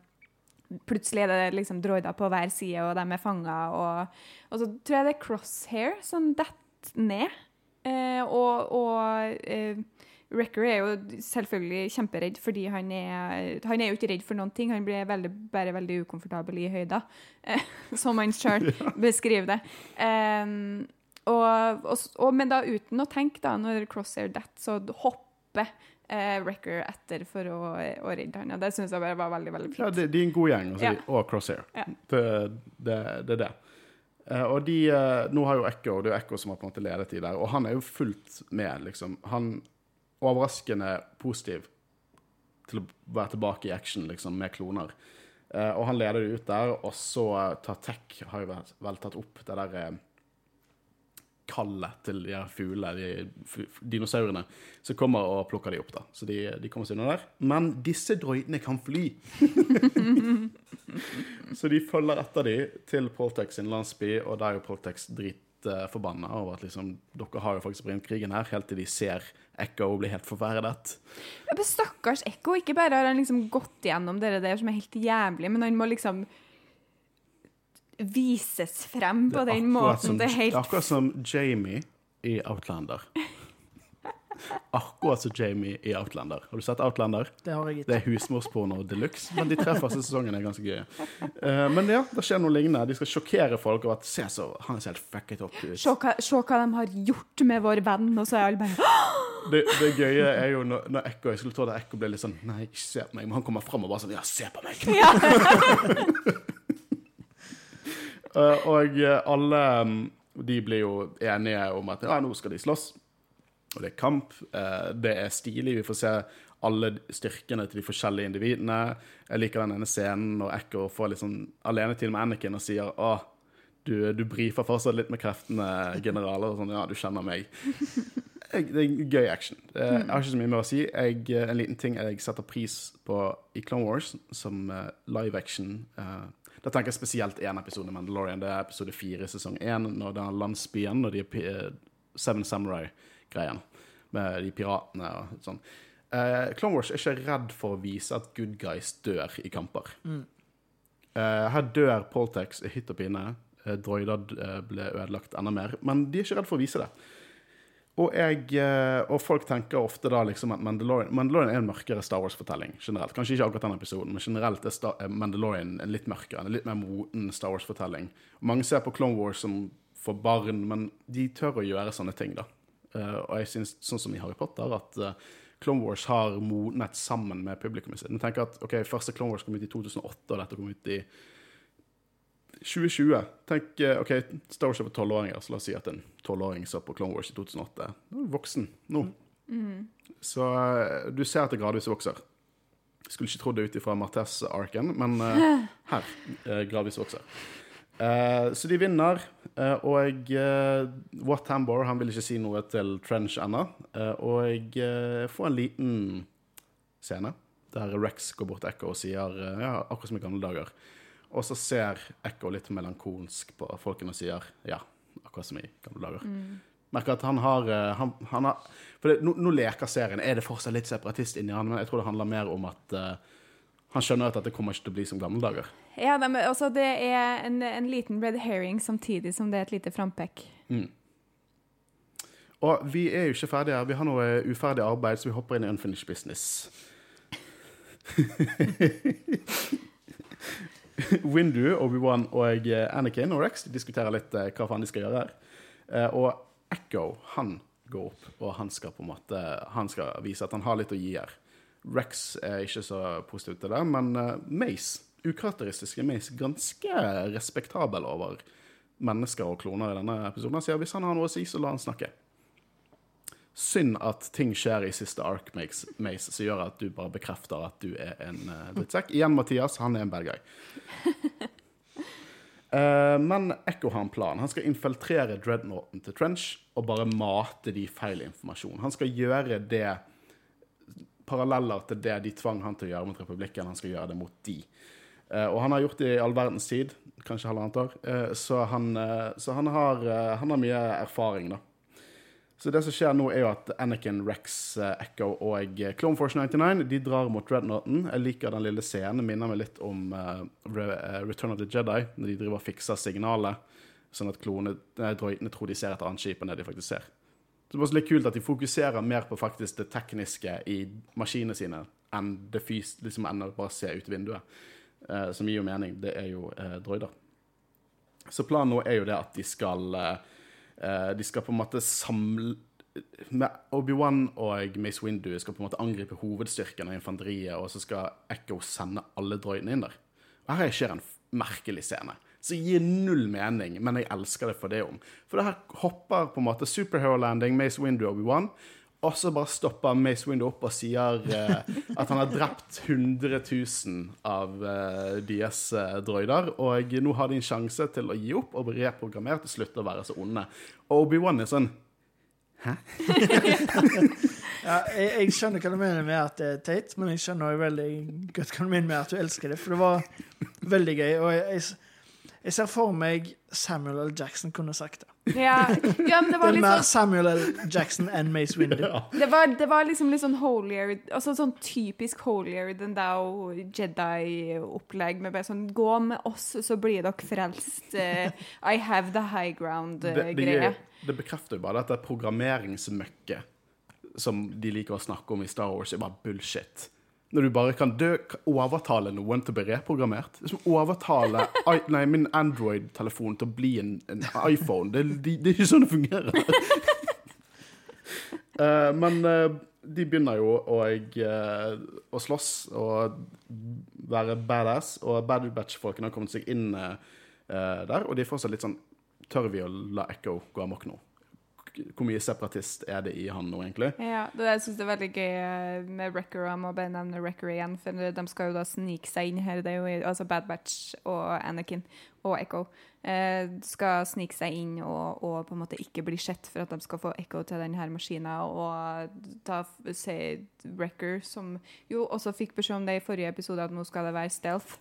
plutselig er det liksom droider på hver side, og de er fanga, og, og så tror jeg det er Crosshair som detter ned. Eh, og og eh, Wrecker er jo selvfølgelig kjemperedd, fordi han er, han er jo ikke redd for noen ting. Han blir veldig, bare veldig ukomfortabel i høyder, eh, (laughs) som han sjøl (laughs) beskriver det. Um, og, og, og, men da uten å tenke, da, når Crosshair detter, så hopper eh, Wrecker etter for å, å redde han. Og det syns jeg bare var veldig, veldig Ja, fint. de, de er en god gjeng, altså, Ja. de, og Crosshair. Ja. Det, det, det er det. Uh, og de, uh, nå har jo Echo, det er jo Echo som har på en måte ledet de der, og han er jo fullt med, liksom. Han overraskende positiv til å være tilbake i action, liksom, med kloner. Eh, og han leder de ut der, og så eh, tar Tech har jo vel, vel tatt opp det der eh, kallet til de her fuglene, de dinosaurene, som kommer og plukker de opp, da. Så de, de kommer seg unna der. Men disse droidene kan fly! (laughs) Så de følger etter de til Poltex sin landsby, og der er jo Poltex dritforbanna over at liksom Dere har jo faktisk brent krigen her, helt til de ser Echo bli helt forferdet. Ja, men stakkars Echo. Ikke bare har han liksom gått gjennom det der som er helt jævlig, men han må liksom vises frem på den måten. som- Det er det er helt akkurat som Jamie i Outlander. Akkurat som Jamie i Outlander. Har du sett Outlander? Det har jeg Det er husmorsporno de luxe, men de tre første sesongene er ganske gøye. Eh, men ja, det skjer noe lignende. De skal sjokkere folk over at se så, han er helt fucket opp ut. Se hva, se hva de har gjort med vår venn, og så er alle bare Det, det gøye er jo når, når Ekko Jeg skulle tro at Ekko ble litt sånn Nei, ikke se på meg. Men han kommer fram og bare sånn Ja, se på meg! (laughs) Eh, og eh, alle mm, de blir jo enige om at ja, nå skal de slåss. Og det er kamp. eh, det er stilig. Vi får se alle styrkene til de forskjellige individene. Jeg liker den ene scenen når Echo får litt sånn alenetid med Anakin og sier å, du, du brifer fortsatt litt med kreftene, generaler. Og sånn, ja, du kjenner meg. (laughs) Det er gøy action. Jeg har ikke så mye mer å si. Jeg, en liten ting jeg setter pris på i Clone Wars, som eh, live action eh, Da tenker jeg spesielt én episode Mandalorian. Det er episode fire sesong én, når den landsbyen når de er Seven Seven Samurai-greien med de piratene og sånn. Uh, Clone Wars er ikke redd for å vise at good guys dør i kamper. Eh, her dør Poltex i hytt og pine. Uh, droider eh, ble ødelagt enda mer. Men de er ikke redd for å vise det. Og, jeg, og folk tenker ofte da liksom at Mandalorian, Mandalorian er en mørkere Star Wars-fortelling generelt. Kanskje ikke akkurat den episoden, men generelt er Star, Mandalorian en litt mørkere, en litt mer moten Star Wars-fortelling. Mange ser på Clone Wars som for barn, men de tør å gjøre sånne ting, da. Eh, og jeg syns, sånn som i Harry Potter, at eh, Clone Wars har modnet sammen med publikummet sitt. Jeg tenker at ok, Første Clone Wars kom ut i 2008, og dette kom ut i 2020. Tenk, eh, ok, Star Wars er for tolvåringer, så la oss si at en tolvåring så på Clone Wars i 2008. Nå er voksen nå. Så eh, du ser at det gradvis vokser. Skulle ikke trodd det ut ifra Martes-arken, men (laughs) her gradvis vokser. Eh, så de vinner, uh, og uh, Watt Tambor han vil ikke si noe til Trench ennå. og jeg får en liten scene der Rex går bort til Echo og sier ja, akkurat som i gamle dager. Og så ser Echo litt melankolsk på folkene og sier ja, akkurat som i gamle dager. Merker at han har, han, han har For det, nå, nå leker serien. Er det fortsatt litt separatist inni han? Men jeg tror det handler mer om at han skjønner at dette kommer ikke til å bli som gamle dager. Ja, de, altså det er en, en liten red herring samtidig som det er et lite frampek. Og vi er jo ikke ferdige her. Vi har noe uferdig arbeid, så vi hopper inn i unfinished business. (laughs) Windu, Obi-Wan og Anakin og Rex diskuterer litt eh, hva faen de skal gjøre her. Eh, og Echo han går opp, og han skal på en måte Han skal vise at han har litt å gi her. Rex er ikke så positiv til det, men eh, Mace, ukarakteristiske Mace, ganske respektabel over mennesker og kloner i denne episoden. Han sier hvis han har noe å si, så la han snakke. Synd at ting skjer i siste ark, Mace, Mace som gjør at du bare bekrefter at du er en uh, drittsekk. Igjen Mathias, han er en bad guy. Uh, (laughs) men Echo har en plan. Han skal infiltrere dreadnoughten til Trench og bare mate de feil informasjon. Han skal gjøre det paralleller til det de tvang han til å gjøre mot republikken. Han skal gjøre det mot de. Eh, og han har gjort det i all verdens tid, kanskje halvannet år, eh, så, han, eh, så han, har, han har mye erfaring, da. Så det som skjer nå, er jo at Anakin, Rex, Echo og Clone Force 99 de drar mot Dreadnoughten. Jeg liker den lille scenen. Minner meg litt om Re Return of the Jedi, når de driver og fikser signalet, sånn at klone, droidene tror de ser et annet skip enn det de faktisk ser. Så det er også litt kult at de fokuserer mer på faktisk det tekniske i maskinene sine enn det fys liksom enn å bare se ut vinduet. Eh, som gir jo mening. Det er jo eh, droider. Så planen nå er jo det at de skal eh, eh, De skal på en måte samle Obi-Wan og Mace Windu skal på en måte angripe hovedstyrken av infanteriet, og så skal Echo sende alle droidene inn der. Og her skjer en merkelig scene. Som gir null mening, men jeg elsker det for det om. For det her hopper på en måte superhero landing, Mace Windu og Obi-Wan, og så bare stopper Mace Window opp og sier eh, at han har drept 100 000 av eh, deres eh, droider, og nå har de en sjanse til å gi opp og bli reprogrammert og slutte å være så onde. Og Obi-Wan er sånn (laughs) Ja, jeg, jeg skjønner hva du mener med at det er teit, men jeg skjønner også veldig godt hva du mener med at du elsker det, for det var veldig gøy. Og jeg, jeg, jeg ser for meg Samuel L. Jackson kunne sagt det. Ja, ja men det var Det er litt mer sånn Samuel L. Jackson enn Mace Windu. (laughs) det var, det var liksom litt sånn holier Altså sånn typisk holier than thou Jedi-opplegg med bare sånn Gå med oss, så blir dere frelst. Uh, I have the high ground-greie. det, det, det bekrefter jo bare dette programmeringsmøkket som de liker å snakke om i Star Wars, er bare bullshit. Når du bare kan dø, overtale noen til å bli reprogrammert. Det er som å overtale (laughs) i, nei, min Android-telefon til å bli en, en iPhone. Det, det, det er ikke sånn det fungerer. uh, (laughs) men uh, de begynner jo å, uh, å slåss og være badass, og Bad Batch-folkene har kommet seg inn der, og de er fortsatt litt sånn Tør vi å la Echo gå amok nå? Hvor mye separatist er det i han nå, egentlig? Ja, det jeg synes det er veldig gøy eh, med Wrecker. Jeg må bare nevne Wrecker igjen, for de skal jo da snike seg inn her. Det er jo altså Bad Batch og Anakin og Echo eh, skal snike seg inn og, og på en måte ikke bli sett for at de skal få Echo til denne maskina og ta se Wrecker, som jo også fikk beskjed om det i forrige episode, at nå skal det være stealth.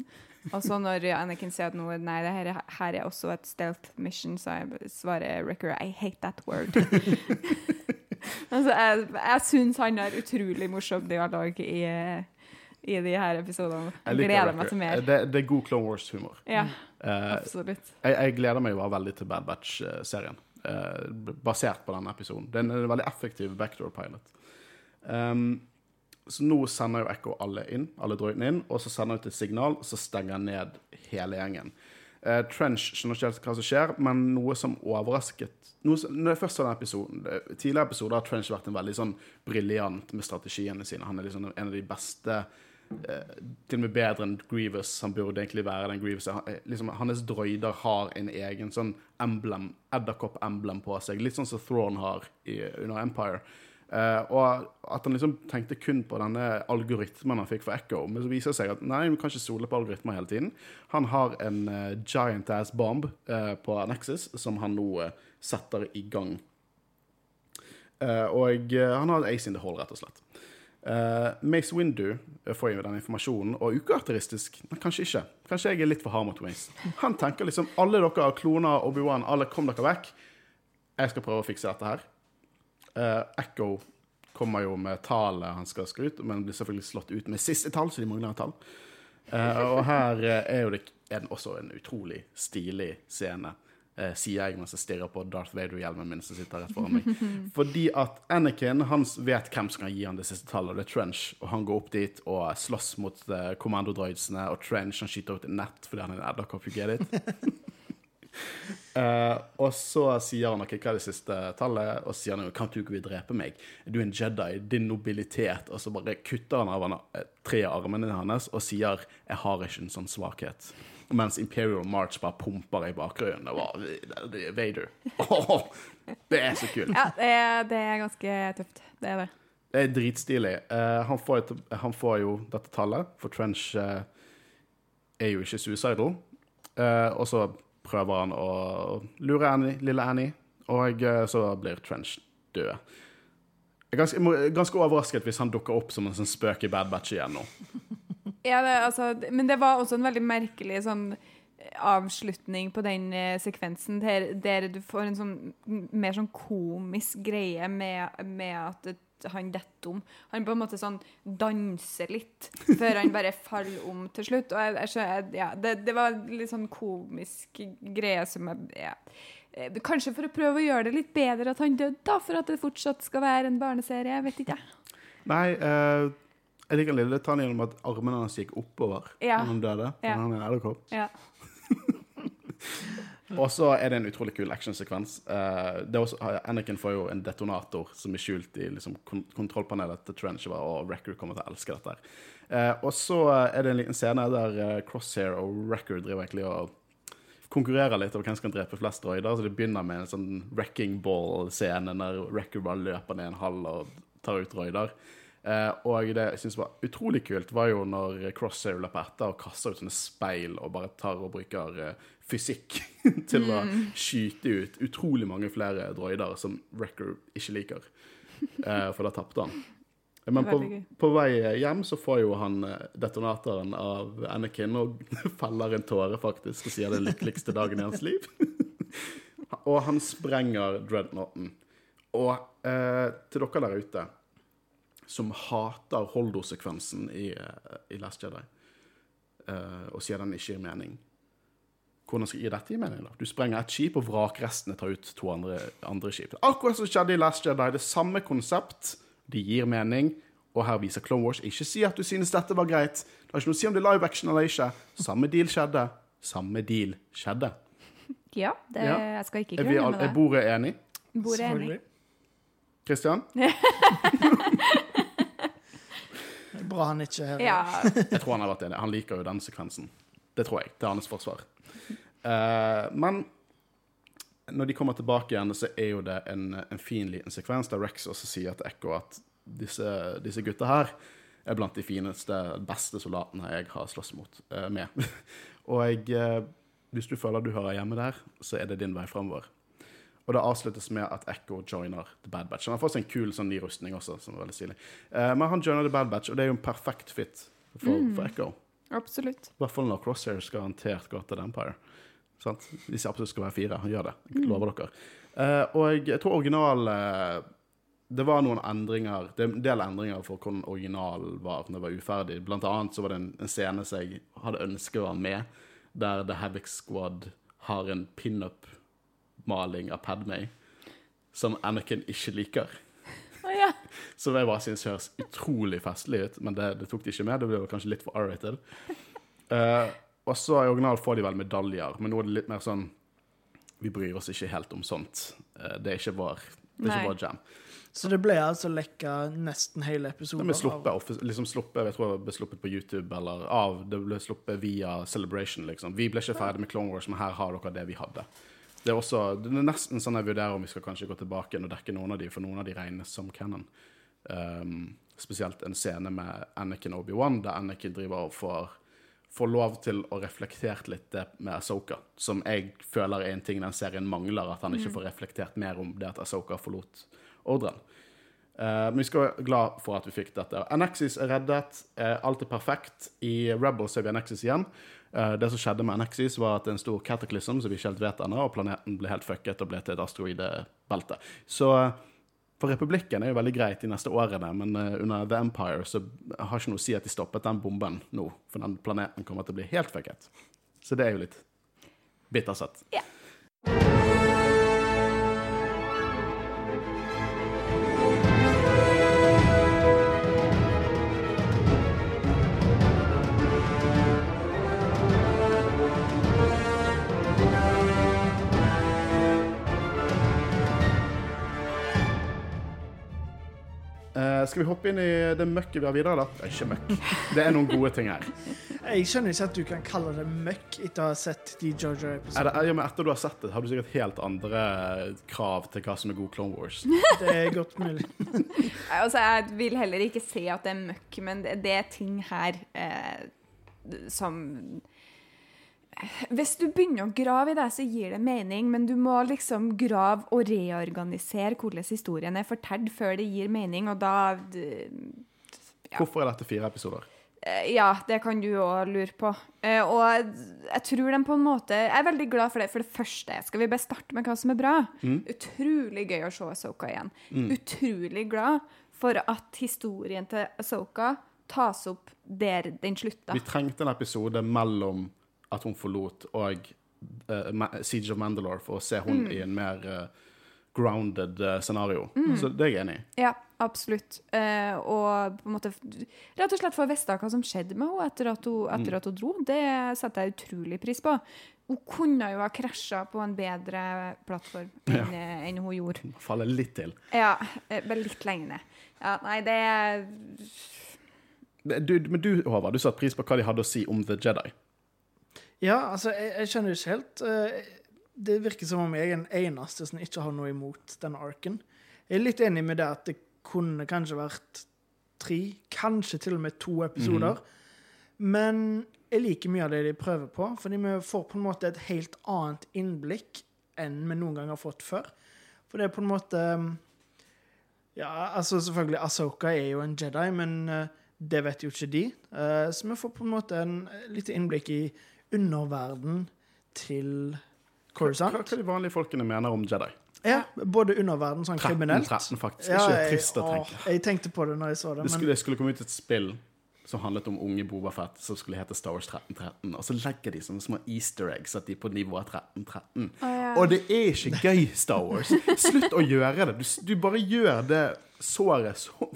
Og så når Anakin sier at nå, nei, det her, er- her er også et stealth mission, så jeg svarer Wrecker I hate that word. (laughs) altså, jeg jeg syns han har utrolig morsom dialog i, i de her episodene. Jeg gleder meg til mer. Det, det er god Clone Wars-humor. Ja, uh, absolutt. jeg, jeg gleder meg jo veldig til Bad Batch-serien, uh, basert på denne episoden. Det er en, veldig effektiv backdoor pilot. Um, så nå sender jo Echo alle inn, alle droidene inn, og så sender hun ut et signal, og så stenger han ned hele gjengen. Uh, Trench skjønner ikke helt hva som skjer, men noe som overrasket noe som, Når jeg først så den episoden Tidligere episoder har Trench vært en veldig sånn briljant med strategiene sine. Han er liksom en av de beste eh, Til og med bedre enn Grievous. Han burde egentlig være den Grievous. Eh, liksom, hans droider har en egen sånn emblem, edderkopp-emblem på seg. Litt sånn som Thrawn har i, under Empire. Uh, og at han liksom tenkte kun på denne algoritmen han fikk for Echo. Men så viser det seg at nei, vi kan ikke stole på algoritmer hele tiden. Han har en uh, giant ass bomb uh, på Nexus som han nå eh, setter i gang. Eh, og eh, han har ace in the hole, rett og slett. Eh, Mace Windu eh, får jo den informasjonen, og ukarakteristisk, men kanskje ikke. Kanskje jeg er litt for hard mot Mace. Han tenker liksom alle dere har kloner Obi-Wan, alle kom dere vekk. Jeg skal prøve å fikse dette her. Uh, Echo kommer jo med tallet han skal skru ut, men blir selvfølgelig slått ut med siste tall, så de mangler et tall. Uh, og her er jo det er også en utrolig stilig scene. Eh, sier jeg mens jeg stirrer på Darth Vader-hjelmen min som sitter rett foran meg. (laughs) Fordi at Anakin han vet hvem som kan gi han det siste tallet, og det er Trench. Og han går opp dit og slåss mot uh, kommandodroidsene, og Trench han skyter ut et nett fordi han er en edderkopp, you get it? (laughs) Eh, og så sier han okay, hva er det siste tallet, og så sier han kan du ikke vil drepe meg? Du er en Jedi, din nobilitet. Og så bare kutter han av han, eh, tre armene hans og sier jeg har ikke en sånn svakhet. Mens Imperial March bare pumper i bakgrunnen. Det var det, det er Vader. Åh, (laughs) det er så kult. Ja, det er, det er ganske tøft. Det er det. Det er dritstilig. Uh, han, får et, han får jo dette tallet, for Trench uh, er jo ikke suicidal. Uh, og så prøver han å lure Annie, lille Annie, og så blir Trench død. Jeg er ganske, ganske overrasket hvis han dukker opp som en sånn spøk i Bad Batch igjen nå. Ja, det, altså, men det var også en veldig merkelig sånn avslutning på den eh, sekvensen der, der du får en sånn mer sånn komisk greie med, med at han detter om. Han på en måte sånn danser litt før han bare (laughs) faller om til slutt. Og jeg, jeg, skjønner- ja, det, det var litt sånn komisk greie som jeg ja. Eh, Kanskje for å prøve å gjøre det litt bedre at han døde, da, for at det fortsatt skal være en barneserie. Jeg vet ikke, jeg. Nei, eh, jeg liker lille detaljen om at armene hans gikk oppover Ja. når han døde. Ja. Han er en edderkopp. Ja. (laughs) Og så er det en utrolig kul actionsekvens. Eh, det er Anakin får jo en detonator som er skjult i liksom, kon kontrollpanelet til Trench. Og, Record kommer til å elske dette. Eh, og så er det en liten scene der eh, Crosshair og Record driver egentlig og konkurrerer litt over hvem som kan drepe flest droider. Så det begynner med en sånn wrecking ball-scene der Record bare løper ned en hall og tar ut droider. Eh, og det jeg synes var utrolig kult, var jo når Crosshair løper etter og kaster ut sånne speil og bare tar og bruker eh, fysikk (laughs) til å skyte ut utrolig mange flere droider som Wrecker ikke liker. Eh, for da tapte han. Men på, på vei hjem så får jo han detonatoren av Anakin og (laughs) feller en tåre, faktisk, og sier det den lykkeligste dagen i hans liv. (laughs) og han sprenger Dreadnoughten. Og eh, til dere der ute som hater Holdo-sekvensen i, eh, i Last Jedi, uh, og sier den ikke gir mening hvordan skal gi dette gi mening? da? Du sprenger et skip, og vrakrestene tar ut to andre, andre skip. Akkurat som skjedde i Last Jedi. Det samme konsept. De gir mening. Og her viser Clone Wars ikke si at du synes dette var greit. Det har ikke noe å si om det er live action eller ikke. Samme deal skjedde. Samme deal skjedde. Ja, det, Ja. jeg skal ikke grunne med det. er bordet enig? Bordet er enig. Selvfølgelig. (laughs) Bra han ikke er. Ja, (laughs) Jeg tror han har vært enig. Han liker jo den sekvensen. Det tror jeg. Det er hans forsvar. Uh, men når de kommer tilbake igjen, så er jo det en, en fin liten sekvens der Rex også sier til Echo at disse, disse gutta her er blant de fineste, beste soldatene jeg har slåss mot, uh, med. (laughs) Og jeg, uh, hvis du føler du hører hjemme der, så er det din vei framover. Og det avsluttes med at Echo joiner The Bad Batch. Han har fått seg en kul sånn ny rustning også, som er veldig stilig. Uh, men han joiner The Bad Batch, og det er jo en perfekt fit for, for Echo. absolutt. I hvert fall når Crosshair skal garantert gå til The Empire. Sant? Hvis det absolutt skal være fire. Han gjør det. Jeg lover dere. Uh, og jeg tror original uh, Det var noen endringer Det er en del endringer for hvordan originalen var når det var uferdig. Blant annet så var det en, en scene som jeg hadde ønsket å være med, der The Havoc Squad har en pinup-maling av Padmay som Anakin ikke liker. Oh, ja. Som jeg bare synes høres utrolig festlig ut, men det, det tok de ikke med. Det ble kanskje litt for R-rated. Uh, og så i originalen får de vel medaljer, men nå er det litt mer sånn Vi bryr oss ikke helt om sånt. Uh, det er ikke vår, det er ikke vår jam. Så det ble altså lekka nesten hele episoden. Det ble sluppet, liksom sluppet, jeg tror det ble sluppet på YouTube eller av. Det ble sluppet via Celebration, liksom. Vi ble ikke ferdig med Clone Wars, men her har dere det vi hadde. Det er også, det er nesten sånn jeg vurderer om vi skal kanskje gå tilbake og dekke noen av de, for noen av de regnes som canon. Um, spesielt en scene med Anakin og Obi-Wan, der Anakin driver og får, får lov til å reflektere litt med Ahsoka, som jeg føler er en ting den serien mangler, at han ikke får reflektert mer om det at Ahsoka forlot ordren. Uh, men vi skal være glad for at vi fikk dette. Anaxis er reddet. Uh, alt er perfekt. I Rebels er vi Anaxis igjen. Eh, det som skjedde med Anexis, var at en stor cataclysm som vi ikke helt vet ennå, og planeten ble helt fucket og ble til et asteroidebelte. Så eh, for republikken er jo veldig greit de neste årene, men eh, under The Empire så har ikke noe å si at de stoppet den bomben nå, for den planeten kommer til å bli helt fucket. Så det er jo litt bittersøtt. Ja. Skal vi hoppe inn i det møkket vi har videre, da? Det er ikke møkk. Det er noen gode ting her. Jeg skjønner ikke at du kan kalle det møkk etter å ha sett de Jojo-episodene. ja, men etter du har sett det, har du sikkert helt andre krav til hva som er god Clone Wars. (laughs) Det er godt mulig. Altså, jeg vil heller ikke se at det er møkk, men det, det er ting her eh, som Hvis du begynner å grave i det, så gir det mening, men du må liksom grave og reorganisere hvordan historien er fortalt før det gir mening, og da ja. Hvorfor er dette fire episoder? Eh, Ja, det kan du òg lure på. Eh, Og jeg tror den på en måte Jeg er veldig glad for det. For det første, skal vi bare starte med hva som er bra? Utrolig gøy å se Asoka igjen. Utrolig glad for at historien til Asoka tas opp der den slutta. Vi trengte en episode mellom at hun forlot og uh, Siege of Mandalore for å se hun i en mer uh, grounded eh, scenario. Så det er jeg enig i. Ja, absolutt. Uh, og på en måte rett og slett få vite hva som skjedde med henne etter at hun, etter at hun dro. Det setter jeg utrolig pris på. Hun kunne jo ha krasja på en bedre plattform enn, ja. enn hun gjorde. Faller litt til. Ja, bare litt lenger ned. Ja, nei, det Du, men du, Håvard, du satte pris på hva de hadde å si om The Jedi. Ja, altså, jeg, jeg skjønner ikke helt. eh, Det virker som om jeg er den eneste som ikke har noe imot denne arken. Jeg er litt enig med det at det kunne kanskje vært tre, kanskje til og med to episoder. Men jeg liker mye av det de prøver på, fordi vi får på en måte et helt annet innblikk enn vi noen gang har fått før. For det er på en måte Ja, altså selvfølgelig, Asoka er jo en Jedi, men eh, det vet jo ikke de. Eh, så vi får på en måte en lite innblikk i underverden til Hva, Coruscant. hva de vanlige folkene mener om Jedi. Ja, både underverden sånn 13, kriminelt 13 faktisk. Ja, ikke jeg, trist å tenke. jeg tenkte på det når jeg så det, Det skulle, det skulle komme ut et spill som handlet om unge Boba Fett, som skulle hete Star Wars 1313. Og så legger de sånne små easter eggs at de er på nivå 1313. ja. Og det er ikke gøy, Star Wars. Slutt å gjøre det. Du, du bare gjør det såret så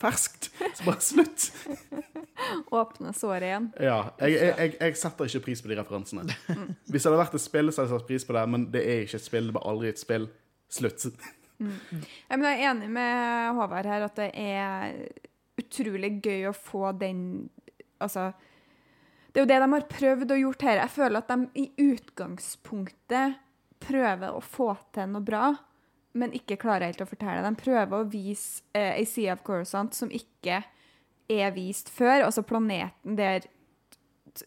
ferskt. Så bare slutt. (laughs) åpne såret igjen. Ja, jeg, jeg, jeg, jeg setter ikke pris på de referansene. Hvis det hadde vært et spill, så hadde jeg satt pris på det, men det er ikke et spill. Det var aldri et spill. Slutt. Mm. men jeg er enig med Håvard her at det er utrolig gøy å få den Altså Det er jo det de har prøvd og gjort her. Jeg føler at de i utgangspunktet prøver å få til noe bra, men ikke klarer helt å fortelle. De prøver å vise eh, ei side av Coruscant som ikke er vist før, altså planeten der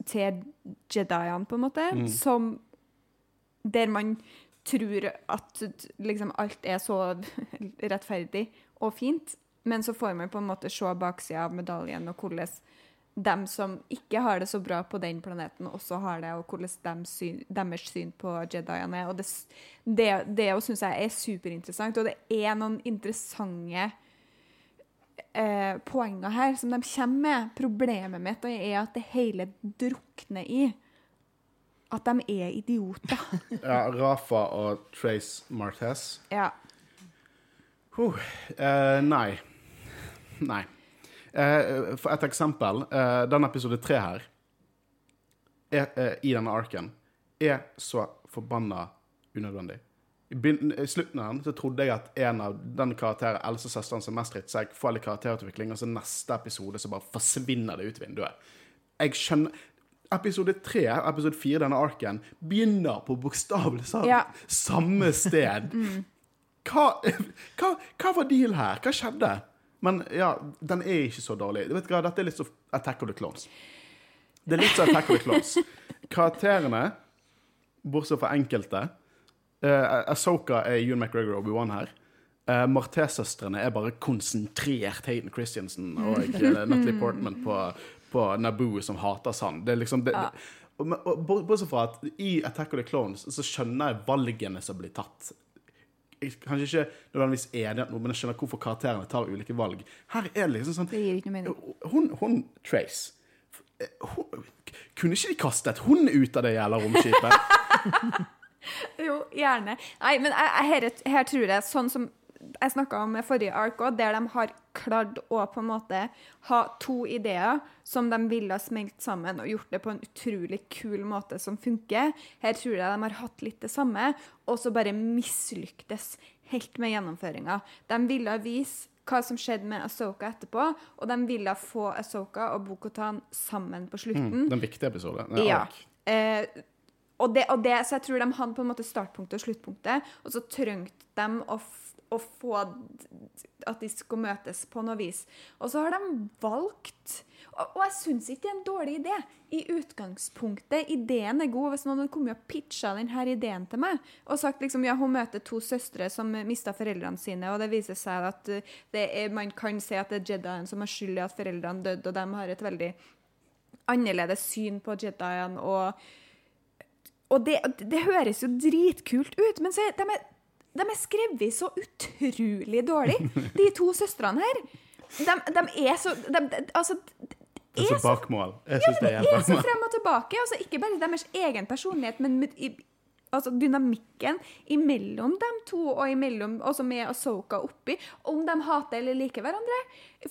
til Jediene, på en måte, som der man tror at liksom alt er så (laughs) rettferdig og fint, men så får man på en måte se baksida av medaljen og hvordan dem som ikke har det så bra på den planeten, også har det, og hvordan deres syn på Jediene er. Og det, det, det syns jeg er superinteressant, og det er noen interessante eh, poenger her som de kommer med. Problemet mitt er at det hele drukner i at de er idioter. (laughs) Ja, Rafa og Trace Martez. Ja. Huh. Eh, nei. Nei. Eh, for et eksempel. Uh, den episode tre her, er, eh, i denne arken, er så forbanna unødvendig. I slutten av den så trodde jeg at en av den karakteren, Else-søsteren som mest drittsekk, får litt karakterutvikling, og så neste episode så bare forsvinner det ut vinduet. Jeg skjønner Episode tre, episode fire, denne arken, begynner på bokstavelig talt Ja. samme sted. (laughs) Hva, hva, hva var deal her? Hva skjedde? Men ja, den er ikke så dårlig. Vet hva, Dette er litt så Attack of the Clones. Det er litt så Attack of the Clones. Karakterene, bortsett fra enkelte uh, Asoka er Ewan McGregor og Obi-Wan her. Uh, Marté-søstrene er bare konsentrert Hayden Christiansen og uh, Natalie Portman på, på Naboo som hater sand. Det er liksom det, Ja. det, og, og, Bortsett fra at i Attack of the Clones så skjønner jeg valgene som blir tatt. Kanskje ikke nødvendigvis enig, men jeg skjønner hvorfor karakterene tar ulike valg. Her er det liksom sånn Det gir ikke noe mening. Hun, hun Trace hun, Kunne ikke de kastet hun ut av det jævla romskipet? (laughs) Jo, gjerne. Nei, men her, her tror jeg, sånn som jeg snakka om forrige ark òg, der de har klart å på en måte ha to ideer som de ville ha smelt sammen og gjort det på en utrolig kul måte som funker. Her tror jeg de har hatt litt det samme, og så bare mislyktes helt med gjennomføringa. De ville vise hva som skjedde med Asoka etterpå, og de ville få Asoka og Bokotan sammen på slutten. Mm, den viktige episoden. Ja. Eh, og det, og det, så jeg tror de hadde på en måte startpunktet og sluttpunktet, og så trengte de å, å få at de skal møtes på noe vis. Og så har de valgt Og, og jeg syns ikke det er en dårlig idé. I utgangspunktet, ideen er god. Hvis noen hadde kommet og pitcha denne ideen til meg og sagt liksom, ja, hun møter to søstre som mista foreldrene sine, og det viser seg at det er, man kan se at det er Jedien som har skyld i at foreldrene døde, og de har et veldig annerledes syn på Jedien og og det, det høres jo dritkult ut, men så er, de, er, de er skrevet så utrolig dårlig, de to søstrene her. De, de er så de, de, Altså, Det er så bakmål. Jeg syns det er er så frem og tilbake. Altså, ikke bare deres egen personlighet, men i, altså, dynamikken imellom dem to, og imellom, også med Asoka oppi. Om de hater eller liker hverandre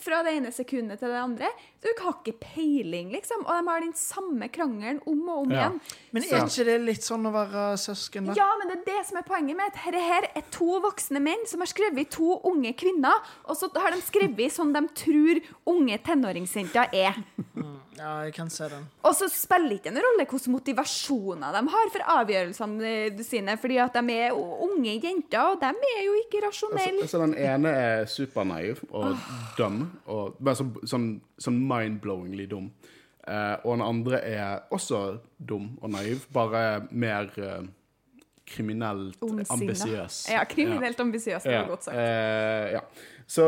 fra det ene sekundet til det andre. Du har ikke peiling, liksom. Og de har den samme krangelen om og om Ja. igjen. Men er ikke det litt sånn å være søsken, da? Ja, men det er det som er poenget med at dette her er to voksne menn som har skrevet to unge kvinner, og så har de skrevet som de tror unge tenåringsjenter er. (laughs) Ja, jeg kan se den. Og så spiller det ikke en rolle hvilke motivasjoner de har for avgjørelsene sine, fordi at de er unge jenter, og de er jo ikke rasjonelle. Så, altså den ene er supernaiv og dum, og bare sånn, sånn, sånn mind-blowingly dum. Eh, og den andre er også dum og naiv, bare mer eh, kriminelt ambisiøs. Ja, kriminelt ambisiøst, det var godt sagt. eh, ja. Så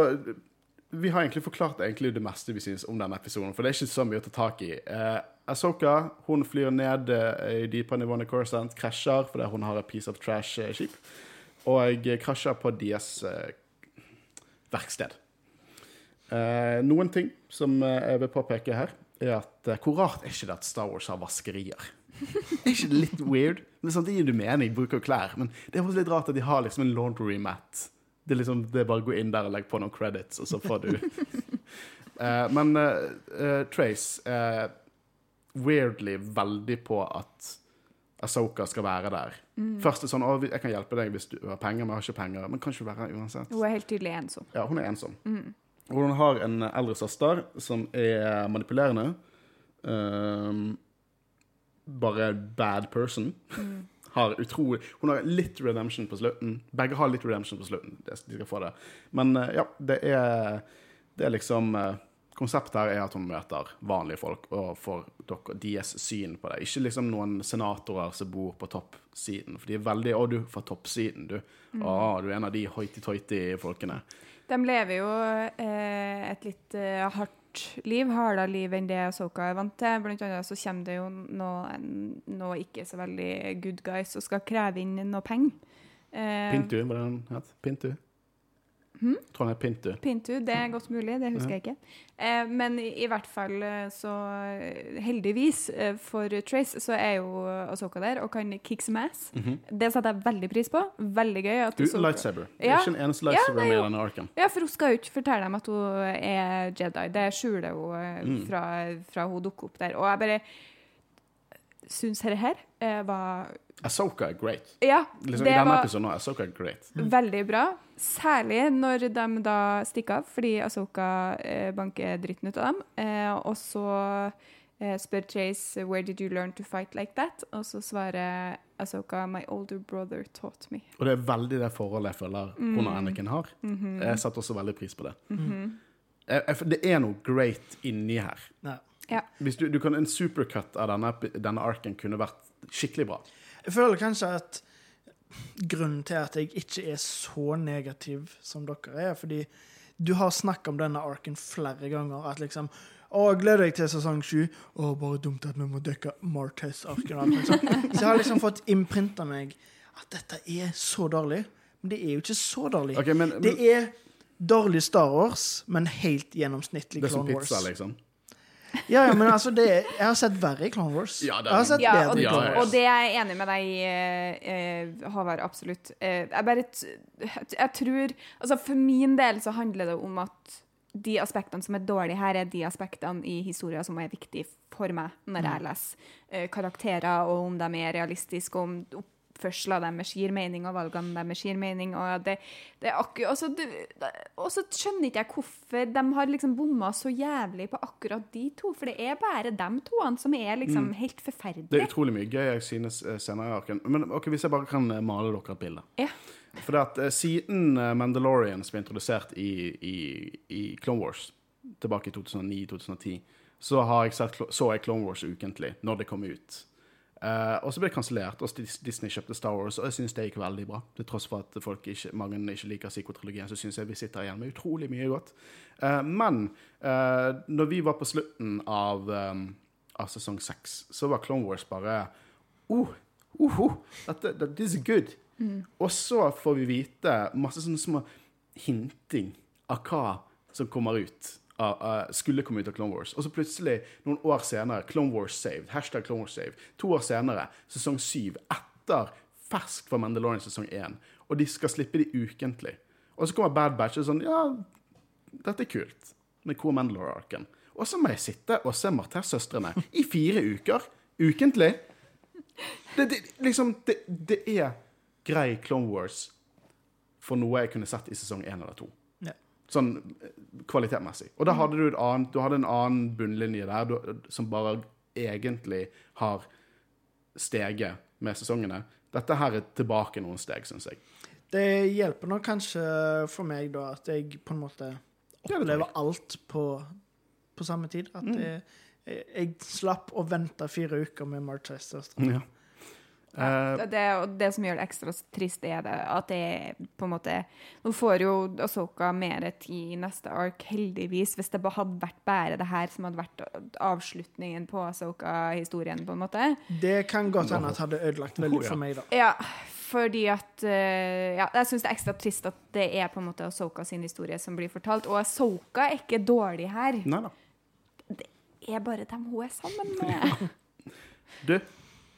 vi har egentlig forklart egentlig det meste vi syns om denne episoden, for det er ikke så mye å ta tak i. Eh, Asoka hun flyr ned eh, i dypere nivå i Coruscant, krasjer fordi hun har et piece of trash-skip, og eh, krasjer på deres eh, verksted. Eh, noen ting som eh, jeg vil påpeke her, er at eh, hvor rart er ikke det at Star Wars har vaskerier? (laughs) Er ikke det litt weird? Men samtidig Det gir jo mening, bruker klær, men det er også litt rart at de har liksom en laundry mat. Det liksom, det er bare å gå inn der og legge på noen credits, og så får du uh, (laughs) Men uh, Trace er weirdly veldig på at Asoka skal være der. Først er sånn å, jeg kan hjelpe deg hvis du har penger, men jeg har ikke penger. Men kan ikke være her uansett. Hun er helt tydelig ensom. Ja, hun er ensom. Og hun har en eldre søster som er manipulerende. Um, bare bad person. Har utrolig Hun har litt redemption på slutten. Begge har litt redemption på slutten. De skal få det. Men eh, ja, det er, det er liksom eh, Konseptet her er at hun møter vanlige folk og får dere, deres syn på det. Ikke liksom noen senatorer som bor på toppsiden. For de er veldig 'Å, du fra toppsiden, du'. Å, du er en av de hoity-toity-folkene. De lever jo eh, et litt eh, hardt liv, hardere liv enn det Soka er vant til. Blant annet så kommer det jo noe, noe ikke så veldig good guys og skal kreve inn noe penger. Eh, Pintu, hva er det han? Pintu? Hm? Tror han het Pintu. Pintu, det er godt mulig, det husker jeg ikke. Eh, men i, i hvert fall eh, så eh, heldigvis eh, for Trace så er jo Asoka der og kan kick some ass. Det setter jeg veldig pris på. Veldig gøy. At. Du, Ahsoka- lightsaber. Det er Ja. ikke en eneste Ja, lightsaber ja, er med i denne arken. Ja, for hun skal jo ikke fortelle dem at hun er Jedi. Det skjuler hun Mm. fra, fra hun dukker opp der. Og jeg bare syns dette her eh, var Asoka er great. Ja, Liksom, I denne var episoden er Asoka great. veldig bra. Særlig når de da stikker av, fordi Asoka eh, banker dritten ut av dem. Eh, og så eh, spør Chase where did you learn to fight like that? Og så svarer Asoka my older brother taught me. Og det er veldig det forholdet jeg føler hun Mm. og Anakin har. Mhm. Jeg setter også veldig pris på det. Mhm. Jeg, jeg, det er noe great inni her. Ja. Ja. Hvis du, du kan, En supercut av denne, denne arken kunne vært skikkelig bra. Jeg føler kanskje at grunnen til at jeg ikke er så negativ som dere er, fordi du har snakket om denne arken flere ganger. At liksom Å, gleder deg til sesong sju. Å, bare dumt at vi må dekke Martez-arken. Så jeg har liksom fått imprinta meg at dette er så dårlig. Men det er jo ikke så dårlig. Okay, men, Det er dårlig Star Wars, men helt gjennomsnittlig Clone Wars. det er som pizza, liksom. Ja, ja, men altså, det jeg har sett verre i Clone Wars. Ja, det er- jeg har sett Ja, bedre og, i Clone. Wars. og det er jeg enig med deg i, eh, eh, Håvard. Absolutt. Eh, jeg bare Jeg tror Altså, for min del så handler det om at de aspektene som er dårlige her, er de aspektene i historien som er viktige for meg når jeg leser eh, karakterer, og om de er realistiske, og om oppførselen deres gir mening, og valgene deres gir mening. Og det, det er akkurat Og så skjønner ikke jeg hvorfor de har liksom bomma så jævlig på akkurat de to, for det er bare de toene som er liksom helt Det er utrolig mye gøy jeg synes eh, senere i arken. Men ok, hvis jeg bare kan eh, male dere et bilde. Ja. For at eh, siden Mandalorian som ble introdusert i, i, i Clone Wars, tilbake i 2009-2010, så så jeg Clone Wars ukentlig når det kom ut. Eh, og så ble det kansellert, og Disney kjøpte Star Wars, og jeg syns det gikk veldig bra. Til tross for at folk ikke, mange ikke liker psykotrilogien, så syns jeg vi sitter igjen med utrolig mye godt. Uh, men uh, når vi var på slutten av, um, av sesong seks, så var Clone Wars bare oh, uh, uh, dette, that, This is good. Og så får vi vite masse sånne små hinting av hva som kommer ut. Av- uh, skulle komme ut av Clone Wars. Og så plutselig, noen år senere, Clone Wars saved. Hashtag Clone Wars saved. To år senere, sesong syv, etter ferskt fra Mandalorian sesong én. Og de skal slippe de ukentlig. Og så kommer Bad Batch og sånn Ja, dette er kult med Core Mandalore-arken. Og så må jeg sitte og se Martez-søstrene i fire uker ukentlig. Det, det, liksom, det, det er grei Clone Wars for noe jeg kunne sett i sesong én eller to. Sånn eh, kvalitetmessig. Og da hadde du, et annet, du hadde en annen bunnlinje der du, som bare egentlig har steget med sesongene. Dette her er tilbake noen steg, syns jeg. Det hjelper nok kanskje for meg da at jeg på en måte opplever alt på, på samme tid. At Mm. jeg, jeg slapp å vente fire uker med Marchester. Ja. Eh, Det, og det som gjør det ekstra trist, er det at det på en måte Nå får jo Asoka mer tid i neste ark, heldigvis. Hvis det hadde vært bare det her som hadde vært avslutningen på Asoka-historien, på en måte. Det kan godt hende at hadde ødelagt veldig for meg, da. Ja, fordi at eh, Ja, jeg syns det er ekstra trist at det er på en måte Asoka sin historie som blir fortalt. Og Asoka er ikke dårlig her. nei. Det er bare dem hun er sammen med. (laughs) Du,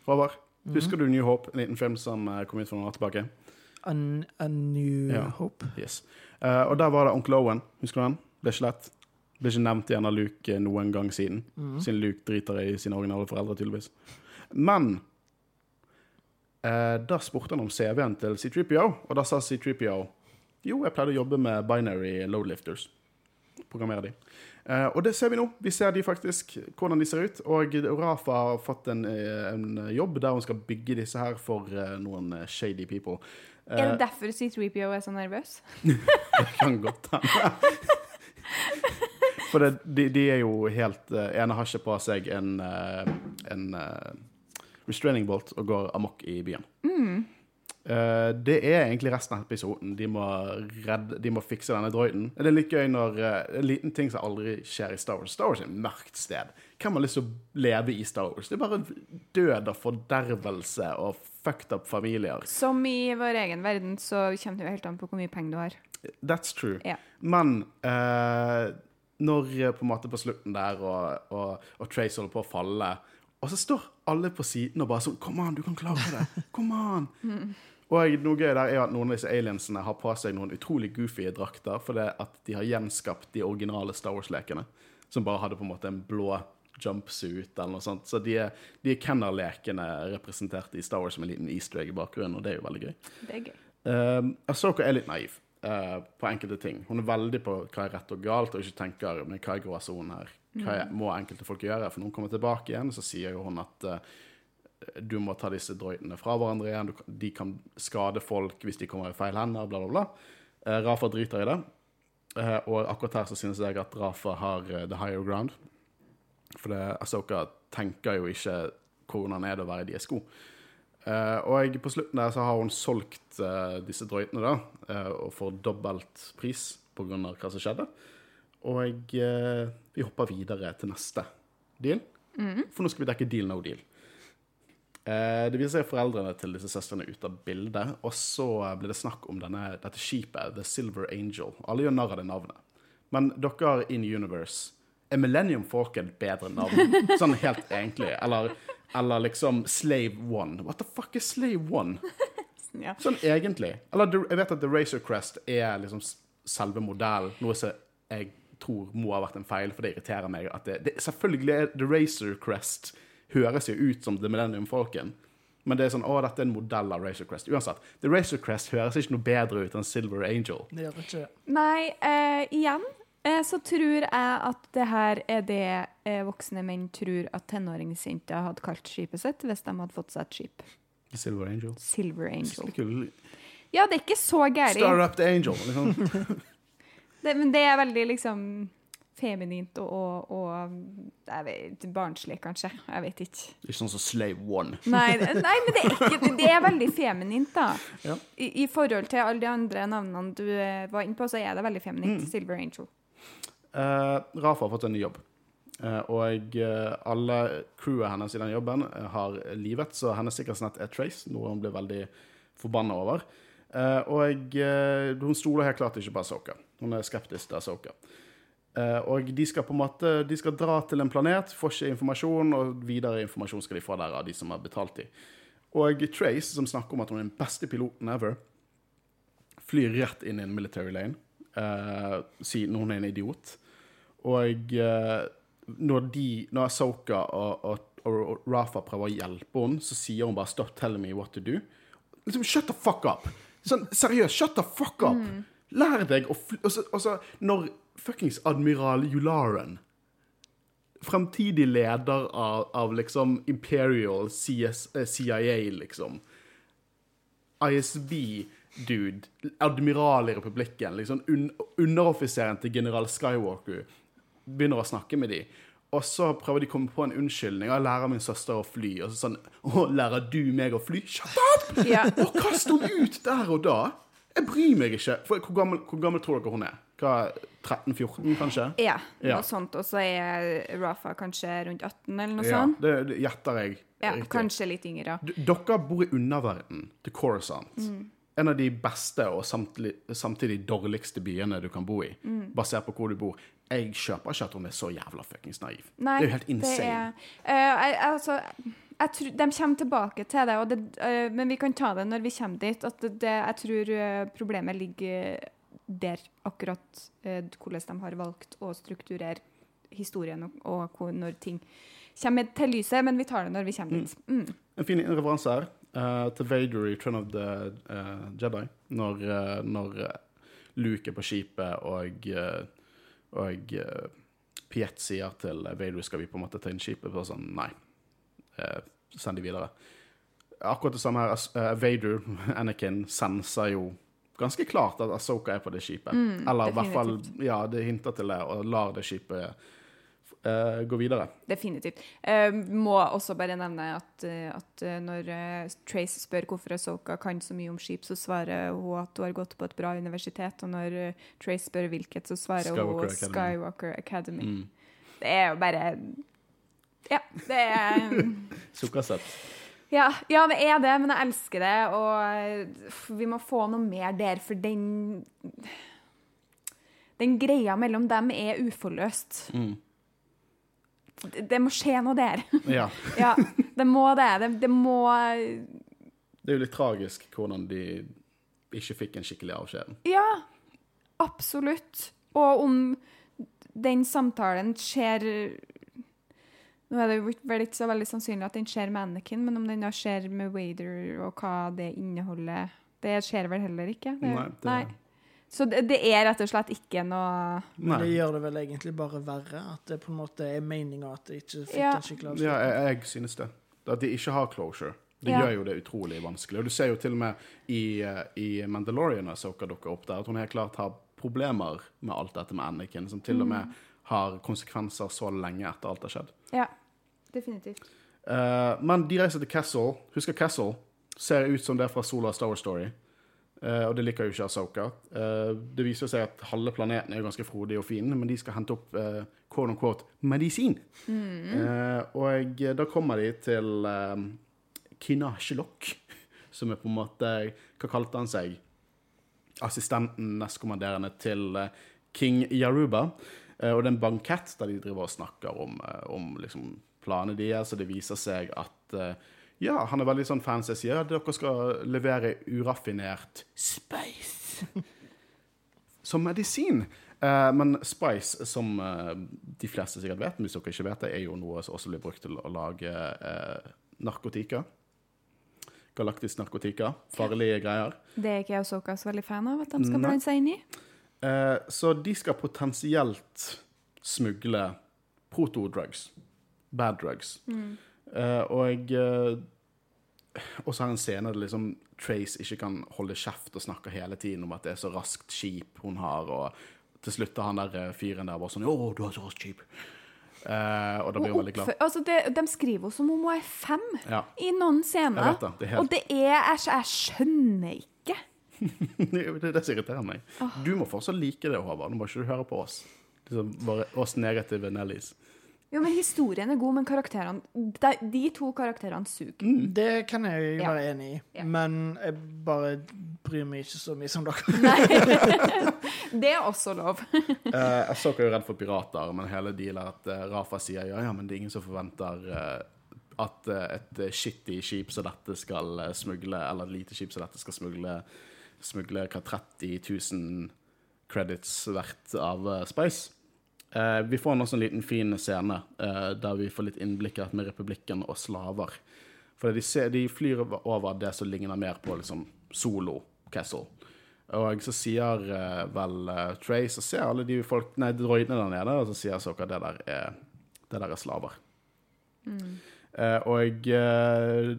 Håvard. Husker du New Hope, en liten film som eh, kom ut for noen år tilbake? A, a New Ja. Hope. Yes. Uh, og der var det onkel Owen. Husker du han? Ble ikke lett. Ble ikke nevnt igjen av Luke eh, noen gang siden. Siden Luke driter i sine originale foreldre, tydeligvis. Men uh, da spurte han om CV-en til C3PO, og da sa C3PO jo, jeg pleide å jobbe med binary loadlifters. Programmere de. Eh, og det ser vi nå. Vi ser de faktisk, hvordan de ser ut. Og Rafa har fått en, eh, en jobb der hun skal bygge disse her for eh, noen shady people. Eh, Er det derfor C3PO er så nervøs? (laughs) det kan godt hende. For det, de, de er jo helt uh, ene har ikke på seg en, en restraining bolt og går amok i byen. Eh, det er egentlig resten av episoden. De må, redde, de må fikse denne droiden. Det er litt gøy når uh, En liten ting som aldri skjer i Star Wars. Star Wars er et mørkt sted. Hvem har lyst til å leve i Star Wars? Det er bare død og fordervelse og fucked up familier. Som i vår egen verden, så kommer det jo helt an på hvor mye penger du har. That's true. Ja. Men uh, når på en måte på slutten der, og, og, og Trace holder på å falle, og så står alle på siden og bare sånn Kom an, du kan klare det! Kom an! (laughs) Og noe gøy der er at noen av disse aliensene har på seg noen utrolig goofy drakter fordi at de har gjenskapt de originale Star Wars-lekene, som bare hadde på en måte en blå jumpsuit eller noe sånt. Så de er, de er Kenner-lekene representert i Star Wars som en liten easter egg i bakgrunnen, og det er jo veldig gøy. Det er gøy. Um, Ahsoka er litt naiv uh, på enkelte ting. Hun er veldig på hva er rett og galt, og ikke tenker men hva er gråsonen her. Hva er, må enkelte folk gjøre? For når hun kommer tilbake igjen, så sier jo hun at eh, du må ta disse droidene fra hverandre igjen. Du, de kan skade folk hvis de kommer i feil hender, bla, bla, bla. Eh, Rafa driter i det. Eh, og akkurat her så synes jeg at Rafa har eh, the higher ground. For det, Asoka tenker jo ikke hvordan er det å være i deres sko. Og på slutten der så har hun solgt disse droidene da, og får dobbelt pris av hva som skjedde. Og vi hopper videre til neste deal. For nå skal vi dekke deal no deal. Eh, det viser seg foreldrene til disse søstrene ut av bildet, og så blir det snakk om denne, dette skipet, The Silver Angel. Alle gjør narr av det navnet. Men dere in universe Er Millennium Folk et bedre navn? (laughs) Sånn helt egentlig. Eller, eller liksom Slave One. What the fuck er Slave One? (laughs) Sånn egentlig. Eller jeg vet at The Razor Crest er liksom selve modellen, noe som jeg tror må ha vært en feil, for det irriterer meg. At det, det, selvfølgelig er The Razor Crest høres jo ut som The Millennium Falcon. Men det er sånn, å, dette er en modell av Razor Crest. Uansett, The Razor Crest høres ikke noe bedre ut enn Silver Angel. Det gjør ikke det. Nei, eh, igjen eh, så tror jeg at det her er det eh, voksne menn tror at tenåringsjenter hadde kalt skipet sitt hvis de hadde fått seg et skip. Silver Angel. Silver Angel. Kul. Ja, det er ikke så gærent. Star Up the Angel. Liksom. (laughs) Det, men det er veldig liksom feminint og, og, og jeg vet, barnslig, kanskje. Jeg vet ikke. Ikke sånn som Slave One. Nei, nei men det er, ikke, det er veldig feminint, da. Ja. I, I forhold til alle de andre navnene du eh, var inne på, så er det veldig feminint. Mm. Silver Angel. Uh, Rafa har fått en ny jobb. Uh, og uh, alle crewet hennes i den jobben har livet, så hennes sikkerhetsnett er Trace, noe hun blir veldig forbanna over. Og hun stoler helt klart ikke på Asoka. Hun er skeptisk til Asoka. Eh, og de skal på en måte De skal dra til en planet, får ikke informasjon, og videre informasjon skal de få der av de som har betalt dem. Og Trace, som snakker om at hun er den beste piloten ever, flyr rett inn i en military lane, uh, siden hun er en idiot. Og uh, når de, når Asoka og, og, og Rafa prøver å hjelpe henne, så sier hun bare 'stop telling me what to do'. Liksom, shut the fuck up! Sånn, seriøst, shut the fuck up! Lær deg å fly... Og og så når fuckings admiral Yularen Fremtidig leder av, av liksom Imperial CS, eh, CIA, liksom. ISB-dude, admiral i republikken, liksom un underoffiseren til general Skywalker, begynner å snakke med de. Og så prøver de å komme på en unnskyldning. Jeg lærer min søster å fly. Og så sånn Å, lærer du meg å fly? Shut up! Yeah. Og kast henne ut der og da! Jeg bryr meg ikke. For hvor gammel, hvor gammel tror dere hun er? Hva, 13-14, kanskje? Ja, Ja. sånt. Og så er Rafa kanskje rundt 18, eller noe Ja, sånt. det, det gjetter jeg. Ja, riktig. kanskje litt yngre. D- Dere bor i underverdenen til Coruscant. En av de beste og samtidig, samtidig dårligste byene du kan bo i, basert på hvor du bor. Jeg kjøper ikke at hun er så jævla fuckings naiv. Nei, det er jo helt insane. er- uh, altså, tror, de kommer tilbake til det, det uh, men vi kan ta det når vi kommer dit. At det, det, jeg tror eh, problemet ligger der, akkurat eh, hvordan de har valgt å strukturere historien og, og hvor, når ting kommer til lyset. Men vi tar det når vi kommer dit. Mm. En fin referanse her uh, til Vader i Trend of the uh, Jedi. Når, uh, når Luke er på skipet, og, og Piet sier til Vader skal vi på en måte ta inn skipet. Og sånn, nei, send de videre. Akkurat det samme her. Vader, (laughs) Anakin, senser jo ganske klart at Asoka er på det skipet. Eller i hvert fall, ja, det hinter til det, og lar det skipet uh, gå videre. Definitivt. Uh, må også bare nevne at, eh, at når Trace spør hvorfor Asoka kan så mye om skip, så svarer hun at hun har gått på et bra universitet. Og når Trace spør hvilket, så svarer Skywalker hun Academy. Skywalker Academy. Mm. Det er jo bare Ja, det er (laughs) Sukkersøtt. Ja, ja, det er det, men jeg elsker det. Og vi må få noe mer der, for den Den greia mellom dem er uforløst. Mm. Det, det må skje noe der. (laughs) Ja. Ja, det må det. Det, det må Det er jo litt tragisk hvordan de ikke fikk en skikkelig avskjed. Ja, absolutt. Og om den samtalen skjer Nå er det jo vel ikke så veldig sannsynlig at den skjer med Anakin, men om den da skjer med Wader, og hva det inneholder Det skjer vel heller ikke? Det, Nei, det- Så det, det er rett og slett ikke noe Men det gjør det vel egentlig bare verre. At det på en måte er meninga at det ikke fikk Ja. en skikkelig Ja, jeg, jeg synes det. At de ikke har closure. Det Ja. gjør jo det utrolig vanskelig. Og du ser jo til og med i, eh, i Mandalorian når Soka dukker opp der, at hun helt klart har problemer med alt dette med Anakin, som til og med har konsekvenser så lenge etter alt har skjedd. Ja, definitivt. Uh, men de reiser til Castle. Husker Castle? Ser ut som det er fra Sola Star Wars Story. Uh, og det liker jo ikke Asoka. Uh, det viser seg at halve planeten er ganske frodig og fin, men de skal hente opp uh, quote on quote medisin. Eh, og da kommer de til uh, Kinashelok, (laughs) som er på en måte Hva kalte han seg? Assistenten, nestkommanderende til eh, King Yaruba. Eh, og det er en bankett der de driver og snakker om, eh, om liksom planene deres, og det viser seg at eh, ja, han er veldig sånn fancy og at dere skal levere uraffinert spice som medisin. Eh, men spice, som de fleste sikkert vet, men hvis dere ikke vet det, er jo noe som også blir brukt til å lage eh, narkotika. Galaktisk narkotika. Farlige greier. Det er ikke Asoka så veldig fan av at de skal blande seg inn i. Eh, så de skal potensielt smugle proto-drugs. Bad drugs. Eh, og eh, og så har en scene der liksom Trace ikke kan holde kjeft og snakke hele tiden om at det er så raskt skip hun har, og til slutt er han der eh, fyren der bare sånn 'Å, du har så raskt skip'. Eh, og da blir hun veldig glad. Altså det, de skriver henne som om hun er fem Ja. i noen scener. Det, det helt- Og det er Jeg, jeg skjønner ikke. Det er det som irriterer meg. Du må fortsatt like det, Håvard. Nå må ikke du høre på oss. Liksom bare oss negative Nellies. Jo, men Historien er god, men karakterene De, de to karakterene suger. Det kan jeg Ja. være enig i, Ja. men jeg bare bryr meg ikke så mye som dere. (laughs) Det er også lov. uh, (laughs) jeg så ikke redd for pirater, men hele dealet at uh, Rafa sier ja, ja, men det er ingen som forventer uh, at et skittig shitty skip som dette skal smugle, eller et lite skip som dette skal smugle, smugle hva 30 000 credits verdt av eh, Spice. Eh, vi får også en liten fin scene eh, der vi får litt innblikk i dette med republikken og slaver. For de, ser, de flyr over det som ligner mer på liksom, Solo Castle. Og så sier eh, vel uh, Trey, så ser alle de folk, nei, droidene der nede, og så sier Soka det der er, det der er slaver. Eh, og eh,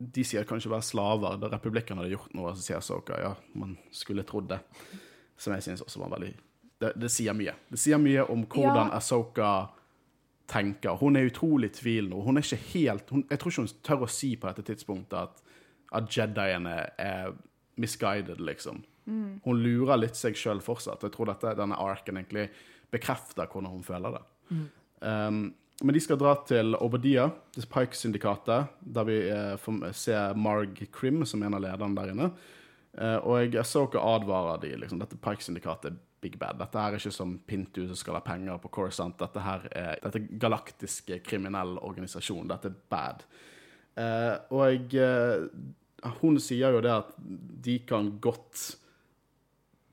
de sier kanskje være slaver. Da republikken hadde gjort noe, så sier Soka ja, man skulle trodd det. Som jeg syns også var veldig det, det sier mye. Det sier mye om hvordan Ja. Asoka tenker. Hun er utrolig tvil nå. Hun er ikke helt hun, Jeg tror ikke hun tør å si på dette tidspunktet at, at Jediene er misguided, liksom. Hun lurer litt seg sjøl fortsatt. Jeg tror dette, denne arken egentlig bekrefter hvordan hun føler det. Um, men de skal dra til Obadiah, det Pike-syndikatet, der vi eh, får se Marg Krim som en av lederne der inne. Eh, og jeg så ikke advarer de, liksom, dette Pike-syndikatet er big bad. Dette her er ikke som Pintu som skal ha penger på Corisont. Dette her er dette er galaktiske kriminell organisasjon. Dette er bad. Eh, og jeg, hun sier jo det at de kan godt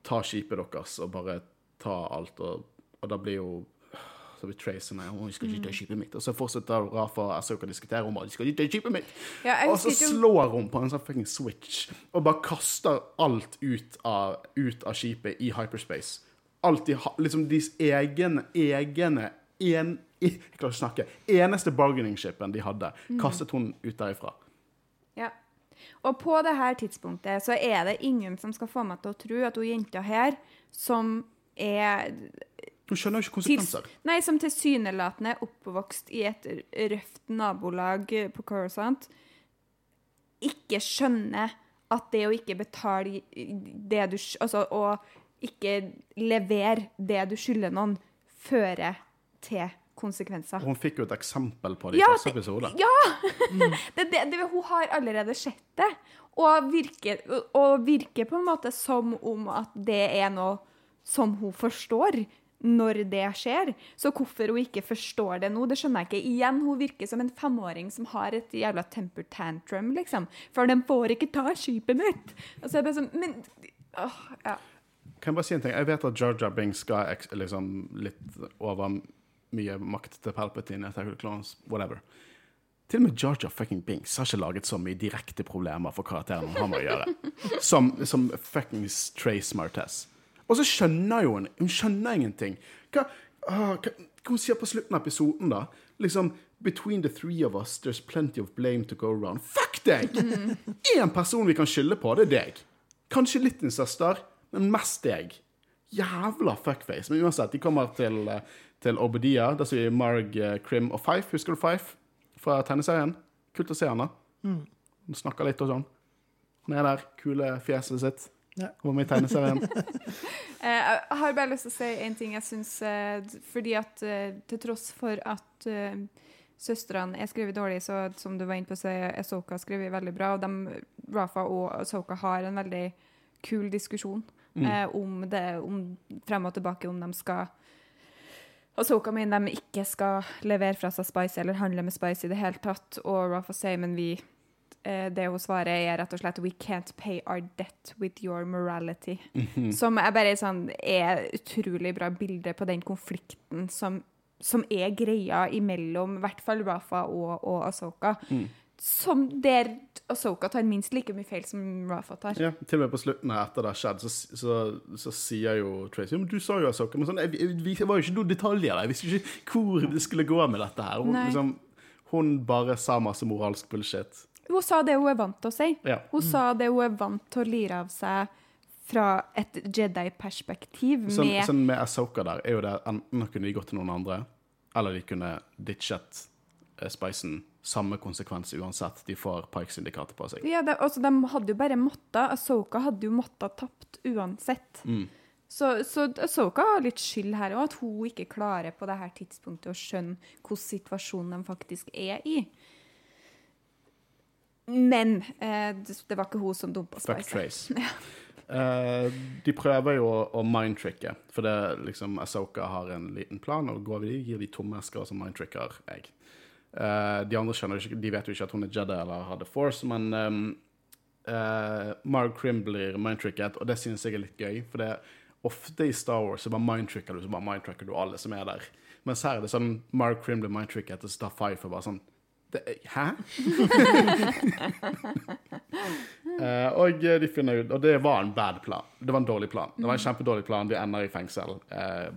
ta skipet deres og bare ta alt, og, og da blir jo så blir Trace sånn «Å, skal ikke ta skipet mitt. Og så fortsetter Rafa og Asoka å diskutere om bare, de skal ikke ta skipet mitt. Ja, og så ikke slår hun på en sånn fucking switch og bare kaster alt ut av, ut av skipet i hyperspace. Alt de har Liksom deres egne, egne en, Jeg klarer ikke å snakke. Eneste bargaining-shipen de hadde, Mm. kastet hun ut derifra. Ja. Og på det her tidspunktet så er det ingen som skal få meg til å tro at hun jenta her, som er Hun skjønner jo ikke til, konsekvenser. Nei, som tilsynelatende er oppvokst i et røft nabolag på Coruscant, ikke skjønner at det å ikke betale det du Altså å ikke levere det du skylder noen, fører til konsekvenser. Hun fikk jo et eksempel på det i Ja, første episode. Ja! (laughs) det, det, det, hun har allerede sett det. Og virker, og virker på en måte som om at det er noe som hun forstår når det skjer. Så hvorfor hun ikke forstår det nå, det skjønner jeg ikke. Igjen, hun virker som en femåring som har et jævla temper tantrum, liksom. For de får ikke ta skipet mitt. Og så er det bare sånn Men åh, ja. Kan jeg bare si en ting? Jeg vet at Jar Jar Binks ga liksom litt over mye makt til Palpatine, Attack of Clones, whatever. Til og med Jar Jar fucking Binks har ikke laget så mye direkte problemer for karakteren han har med å gjøre, (laughs) som, som fuckings Trace Martez. Og så skjønner jo hun Hun skjønner ingenting. Hva, ah, hva, hva hun sier på slutten av episoden, da? Liksom Between the three of us, there's plenty of blame to go around. Fuck deg! (laughs) Én person vi kan skylde på, det er deg. Kanskje litt din søster, men mest deg. Jævla fuckface. Men uansett, de kommer til, eh, til Obedia. Der sier Marg eh, Krim og Fife. Husker du Fife fra tegneserien? Kult å se henne. Hun snakker litt og sånn. Han er der. Kule fjeset sitt. Ja. Med i tegneserien. (laughs) Eh, Jeg har bare lyst til å si en ting jeg synes, Fordi at eh, til tross for at uh, søstrene er skrevet dårlig, så som du var inne på, så er Soka skrevet veldig bra. Og de, Rafa og Soka har en veldig kul diskusjon eh, om det om frem og tilbake om de skal Ahsoka mener de ikke skal levere fra seg Spice eller handle med Spice i det hele tatt. Og Rafa sier men vi eh, Det hun svarer, er rett og slett We can't pay our debt with your morality. Som er bare sånn er utrolig bra bilde på den konflikten som, som er greia imellom i hvert fall Rafa og, og Ahsoka. Som der Ahsoka tar minst like mye feil som Rafa tar. Ja, til og med på slutten her, etter det har skjedd, så, så, så sier jo Tracy men du sa jo Ahsoka, men sånn, jeg, jeg, var jo ikke noen detaljer der. Jeg visste ikke hvor det skulle gå med dette her. Hun, liksom, hun bare sa masse moralsk bullshit. Hun sa det hun er vant til å si. Ja. Hun sa det hun er vant til å lire av seg fra et Jedi-perspektiv. Sånn, med sånn med Ahsoka der, er jo det enten kunne de gått til noen andre, eller de kunne ditchet eh, Spicen. Samme konsekvens uansett. De får Pikes-indikater på seg. ja, det, altså, De hadde jo bare måttet Ahsoka hadde jo måttet tapt uansett. Mm. Så, så Ahsoka har litt skyld her òg, at hun ikke klarer på det her tidspunktet å skjønne hvordan situasjonen de faktisk er i. Men eh, det, var ikke hun som dumpa Fuck Spice. Trace. (laughs) Eh, de prøver jo å, å mindtricke, for det liksom Ahsoka har en liten plan, og går vi gir de tomme esker, og så mindtricker jeg. Eh, de andre skjønner ikke, de vet jo ikke at hun er Jedi eller har The Force, men um, Marg Krim blir mindtricket, og det synes jeg er litt gøy, for det er ofte i Star Wars så bare mindtricker du, så bare mindtricker du alle som er der. Mens her er det sånn Marg Krim blir mindtricket, og så tar Fifer bare sånn det, Hæ? uh, (laughs) og de finner ut Og det var en bad plan. Det var en dårlig plan. Det var en kjempedårlig plan. De ender i fengsel. Uh,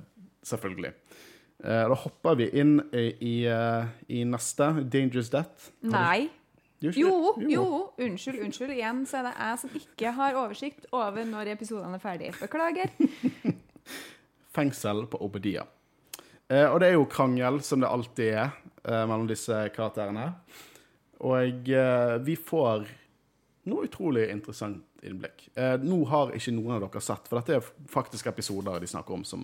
selvfølgelig. Uh, da hopper vi inn i, i, eh, neste, Dangerous Death. Nei. Jo, Jo, jo. Unnskyld, unnskyld. Igjen så er det jeg som ikke har oversikt over når episodene er ferdige. Beklager. (laughs) Fengsel på Obedia. Eh, og det er jo krangel, som det alltid er, eh, mellom disse karakterene. Og eh, vi får noe utrolig interessant innblikk. Eh, nå har ikke noen av dere sett, for dette er faktisk episoder de snakker om som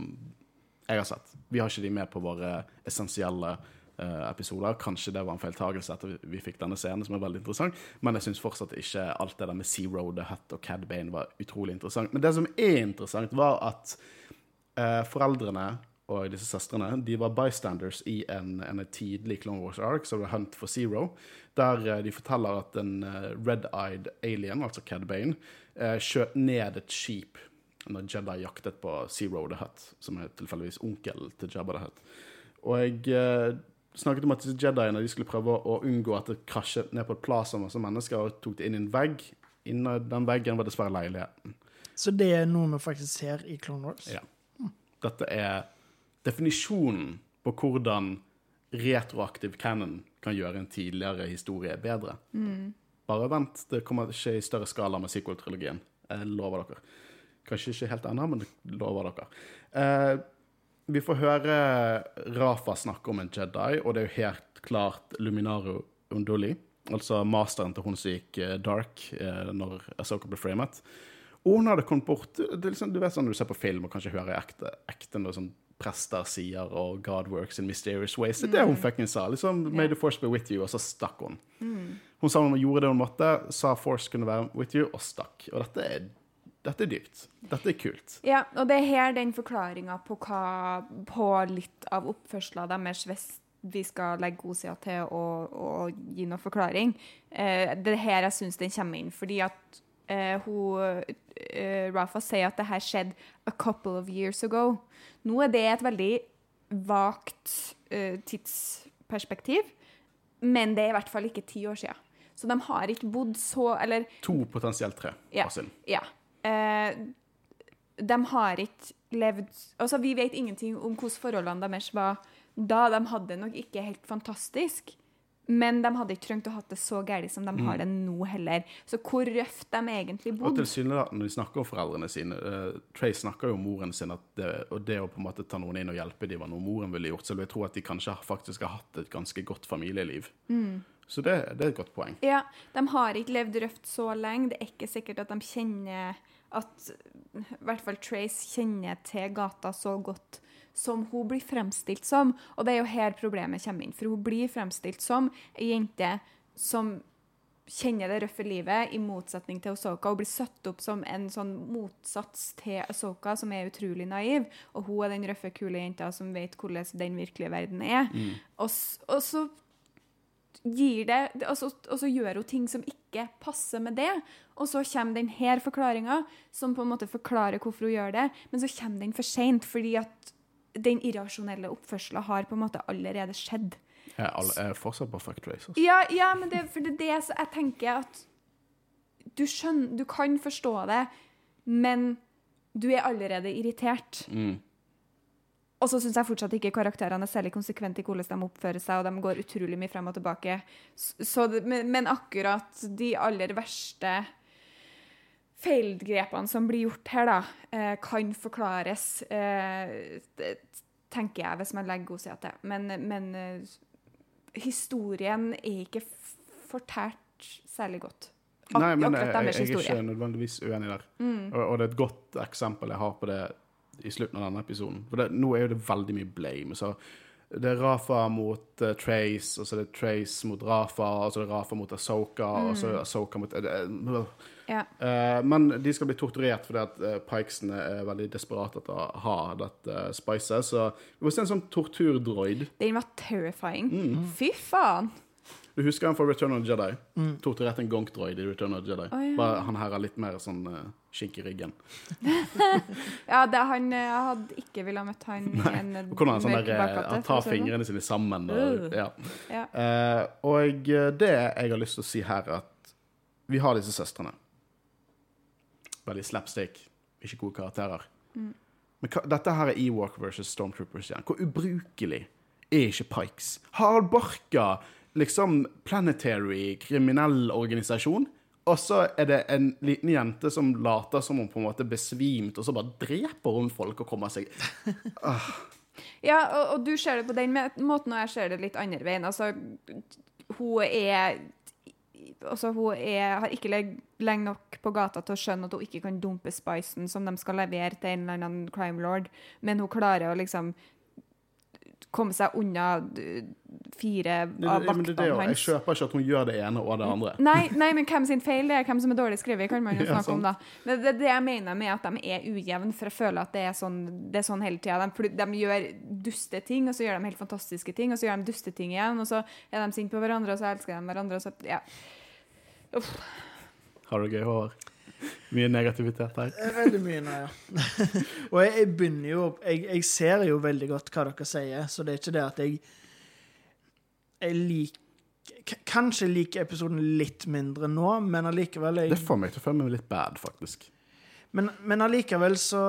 jeg har sett. Vi har ikke de med på våre essensielle eh, episoder. Kanskje det var en feiltagelse etter vi- fikk denne scenen, som er veldig interessant. Men jeg syns fortsatt ikke alt det der med Zero, The Hut og Cad Bane var utrolig interessant. Men det som er interessant, var at eh, foreldrene og disse søstrene de var bystanders i en, en tidlig Clone Wars arc, som var Hunt for Zero, der eh, de forteller at en eh, red-eyed alien, altså Cad Bane, eh, skjøt ned et skip når Jedi jaktet på Zero the Hut, som er tilfeldigvis onkel til Jabba the Hut. Og jeg snakket om at Jediene de skulle prøve å unngå at det krasjet ned på et plass som mennesker, og tok det inn i en vegg. Inni den veggen var dessverre leiligheten. Så det er noe vi faktisk ser i Clone Wars. Ja. Dette er definisjonen på hvordan retroaktiv canon kan gjøre en tidligere historie bedre. Bare vent, det kommer ikke i større skala med sequel-trilogien. Jeg lover dere. Kanskje ikke helt ennå, men jeg lover dere. Eh, vi får høre Rafa snakke om en Jedi, og det er jo helt klart Luminaro Unduli. Altså masteren til hun som gikk eh, dark eh, når Asoka ble framet. Og hun hadde kommet bort det er liksom, Du vet sånn du ser på film og kanskje hører ekte, ekte noe sånn prester sier og God works in mysterious ways. Det er det hun fucking sa. liksom, May the force be with you, og så stakk hun. Hun sa hun gjorde det hun måtte, sa force kunne være with you, og stakk. Og dette er, dette er dypt. Dette er kult. Ja, og det er her den forklaringa på, hva- på litt av oppførselen deres, hvis vi skal legge godsida til og, og gi noe forklaring. Eh, det er her jeg syns den kommer inn. Fordi at eh, hun eh, Rafa sier at det her skjedde a couple of years ago. Nå er det et veldig vagt eh, tidsperspektiv, men det er i hvert fall ikke ti år siden. Så de har ikke bodd så Eller To, potensielt tre Ja. ja. Eh, de har ikke levd Altså, vi vet ingenting om hvordan forholdene deres var da. De hadde nok ikke helt fantastisk. Men de hadde ikke trengt å ha det så galt som de har det nå heller. Så hvor røft de egentlig bodde. Og tilsynelatende, når de snakker om foreldrene sine uh, Trey snakker jo om moren sin, det, og det å på en måte ta noen inn og hjelpe dem var noe moren ville gjort. Så jeg tror at de kanskje faktisk har hatt et ganske godt familieliv. Så det, det er et godt poeng. Ja, de har ikke levd røft så lenge. Det er ikke sikkert at de kjenner At i hvert fall Trace kjenner til gata så godt som hun blir fremstilt som. Og det er jo her problemet kommer inn. For hun blir fremstilt som ei jente som kjenner det røffe livet, i motsetning til Osoka, og blir satt opp som en sånn motsats til Osoka, som er utrolig naiv. Og hun er den røffe, kule jenta som vet hvordan den virkelige verden er. Og, og så gir det og så, og så gjør hun ting som ikke passer med det. Og så kommer denne forklaringa, som på en måte forklarer hvorfor hun gjør det, men så kommer den for seint, fordi at den irrasjonelle oppførselen har på en måte allerede skjedd. Jeg er, jeg er fortsatt på fuck race. Altså. Ja, ja men det, for det er det jeg tenker at du skjønner, du kan forstå det, men du er allerede irritert. Mm. Og så syns jeg fortsatt ikke karakterene er særlig konsekvente i hvordan de oppfører seg, og de går utrolig mye frem og tilbake. Så, men, men akkurat de aller verste feilgrepene som blir gjort her, da, eh, kan forklares, eh, tenker jeg, hvis man legger god side til. Men, men eh, historien er ikke fortært særlig godt. Ak Nei, men jeg, jeg, jeg er. Mm. ikke nødvendigvis uenig der. Og, og det er et godt eksempel jeg har på det i slutten av denne episoden. For det, nå er jo det veldig mye blame. Så det er Rafa mot uh, Trace, og så er det Trace mot Rafa, og så er det Rafa mot Asoka, og så det Asoka mot uh, eh, Ja. uh, men de skal bli torturert fordi at uh, Pikesene er veldig desperate etter å ha dette uh, spicet. Så vi må se en sånn torturdroid. Den var terrifying. Mm. Fy faen! Du husker han fra Return of the Jedi? Torturerte en gonk-droid i Return of the Jedi. Oh, ja. Bare han her er litt mer sånn uh, skink i ryggen. (laughs) Ja, det, han jeg hadde ikke ville ha møtt han i en sånn mørk eh, bakgate, han tar sånn. fingrene sine sammen. Og, Uh. ja. Ja. Uh, og eh, det jeg har lyst til å si her, er at vi har disse søstrene. Veldig slapstick, ikke gode karakterer. Mm. Men hva, dette her er Ewok versus Stormtroopers igjen. Hvor ubrukelig er ikke Pikes? Harald Barka, liksom planetary kriminell organisasjon, og så er det en liten jente som later som hun på en måte besvimte, besvimt, og så bare dreper hun folk og kommer seg Ja, og, og du ser det på den måten, og jeg ser det litt andre veien. Altså, hun er Altså, hun er, har ikke leg- lenge nok på gata til å skjønne at hun ikke kan dumpe spicen som de skal levere til en eller annen crime lord, men hun klarer å liksom komme seg unna fire av vaktene hans. Jeg kjøper ikke at hun gjør det ene og det andre. Nei, nei, men hvem sin feil det er, hvem som er dårlig skrevet, kan man jo (laughs) Ja, snakke om, sant. da. Men det det jeg mener med at de er ujevne, for jeg føler at det er sånn, det er sånn hele tida. De, de gjør duste ting, og så gjør de helt fantastiske ting, og så gjør de duste ting igjen, og så er de sinte på hverandre, og så elsker de hverandre, og så Ja. Uff. Har du gøy, Håvard? Mye negativitet her. Er Veldig mye, nei, ja. (laughs) og jeg, jeg begynner jo jeg, jeg ser jo veldig godt hva dere sier, så det er ikke det at jeg Jeg liker Kanskje liker episoden litt mindre nå, men allikevel jeg, Det får meg til å føle meg litt bad, faktisk. Men, men allikevel så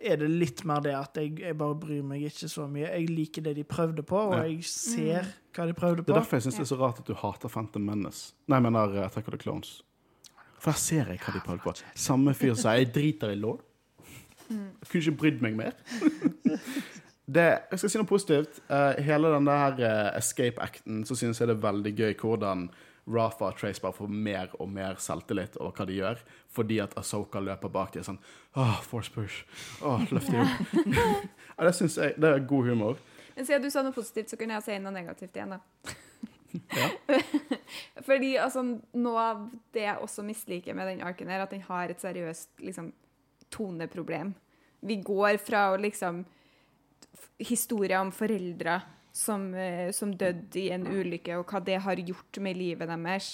er det litt mer det at jeg, jeg bare bryr meg ikke så mye. Jeg liker det de prøvde på, og Ja. jeg ser hva de prøvde på. Det er derfor jeg syns det er så rart at du hater Phantom Menace. Nei, jeg mener uh, Attack of the Clones. For der ser jeg hva de prøvde på. Samme fyr sa 'jeg driter i law'. Jeg kunne ikke brydd meg mer. (laughs) Det, jeg skal si noe positivt. Eh, hele den der eh, escape-acten så synes jeg det er veldig gøy hvordan Rafa og Trace bare får mer og mer selvtillit over hva de gjør, fordi at Asoka løper bak dem sånn Åh, force push. Åh, løft dem opp. ja, det syns jeg det er god humor. Men siden du sa noe positivt, så kunne jeg si noe negativt igjen, da. Ja. (laughs) Fordi altså, noe av det jeg også misliker med den arken, er at den har et seriøst liksom, toneproblem. Vi går fra å liksom Historier om foreldre som, eh, som døde i en ulykke, og hva det har gjort med livet deres,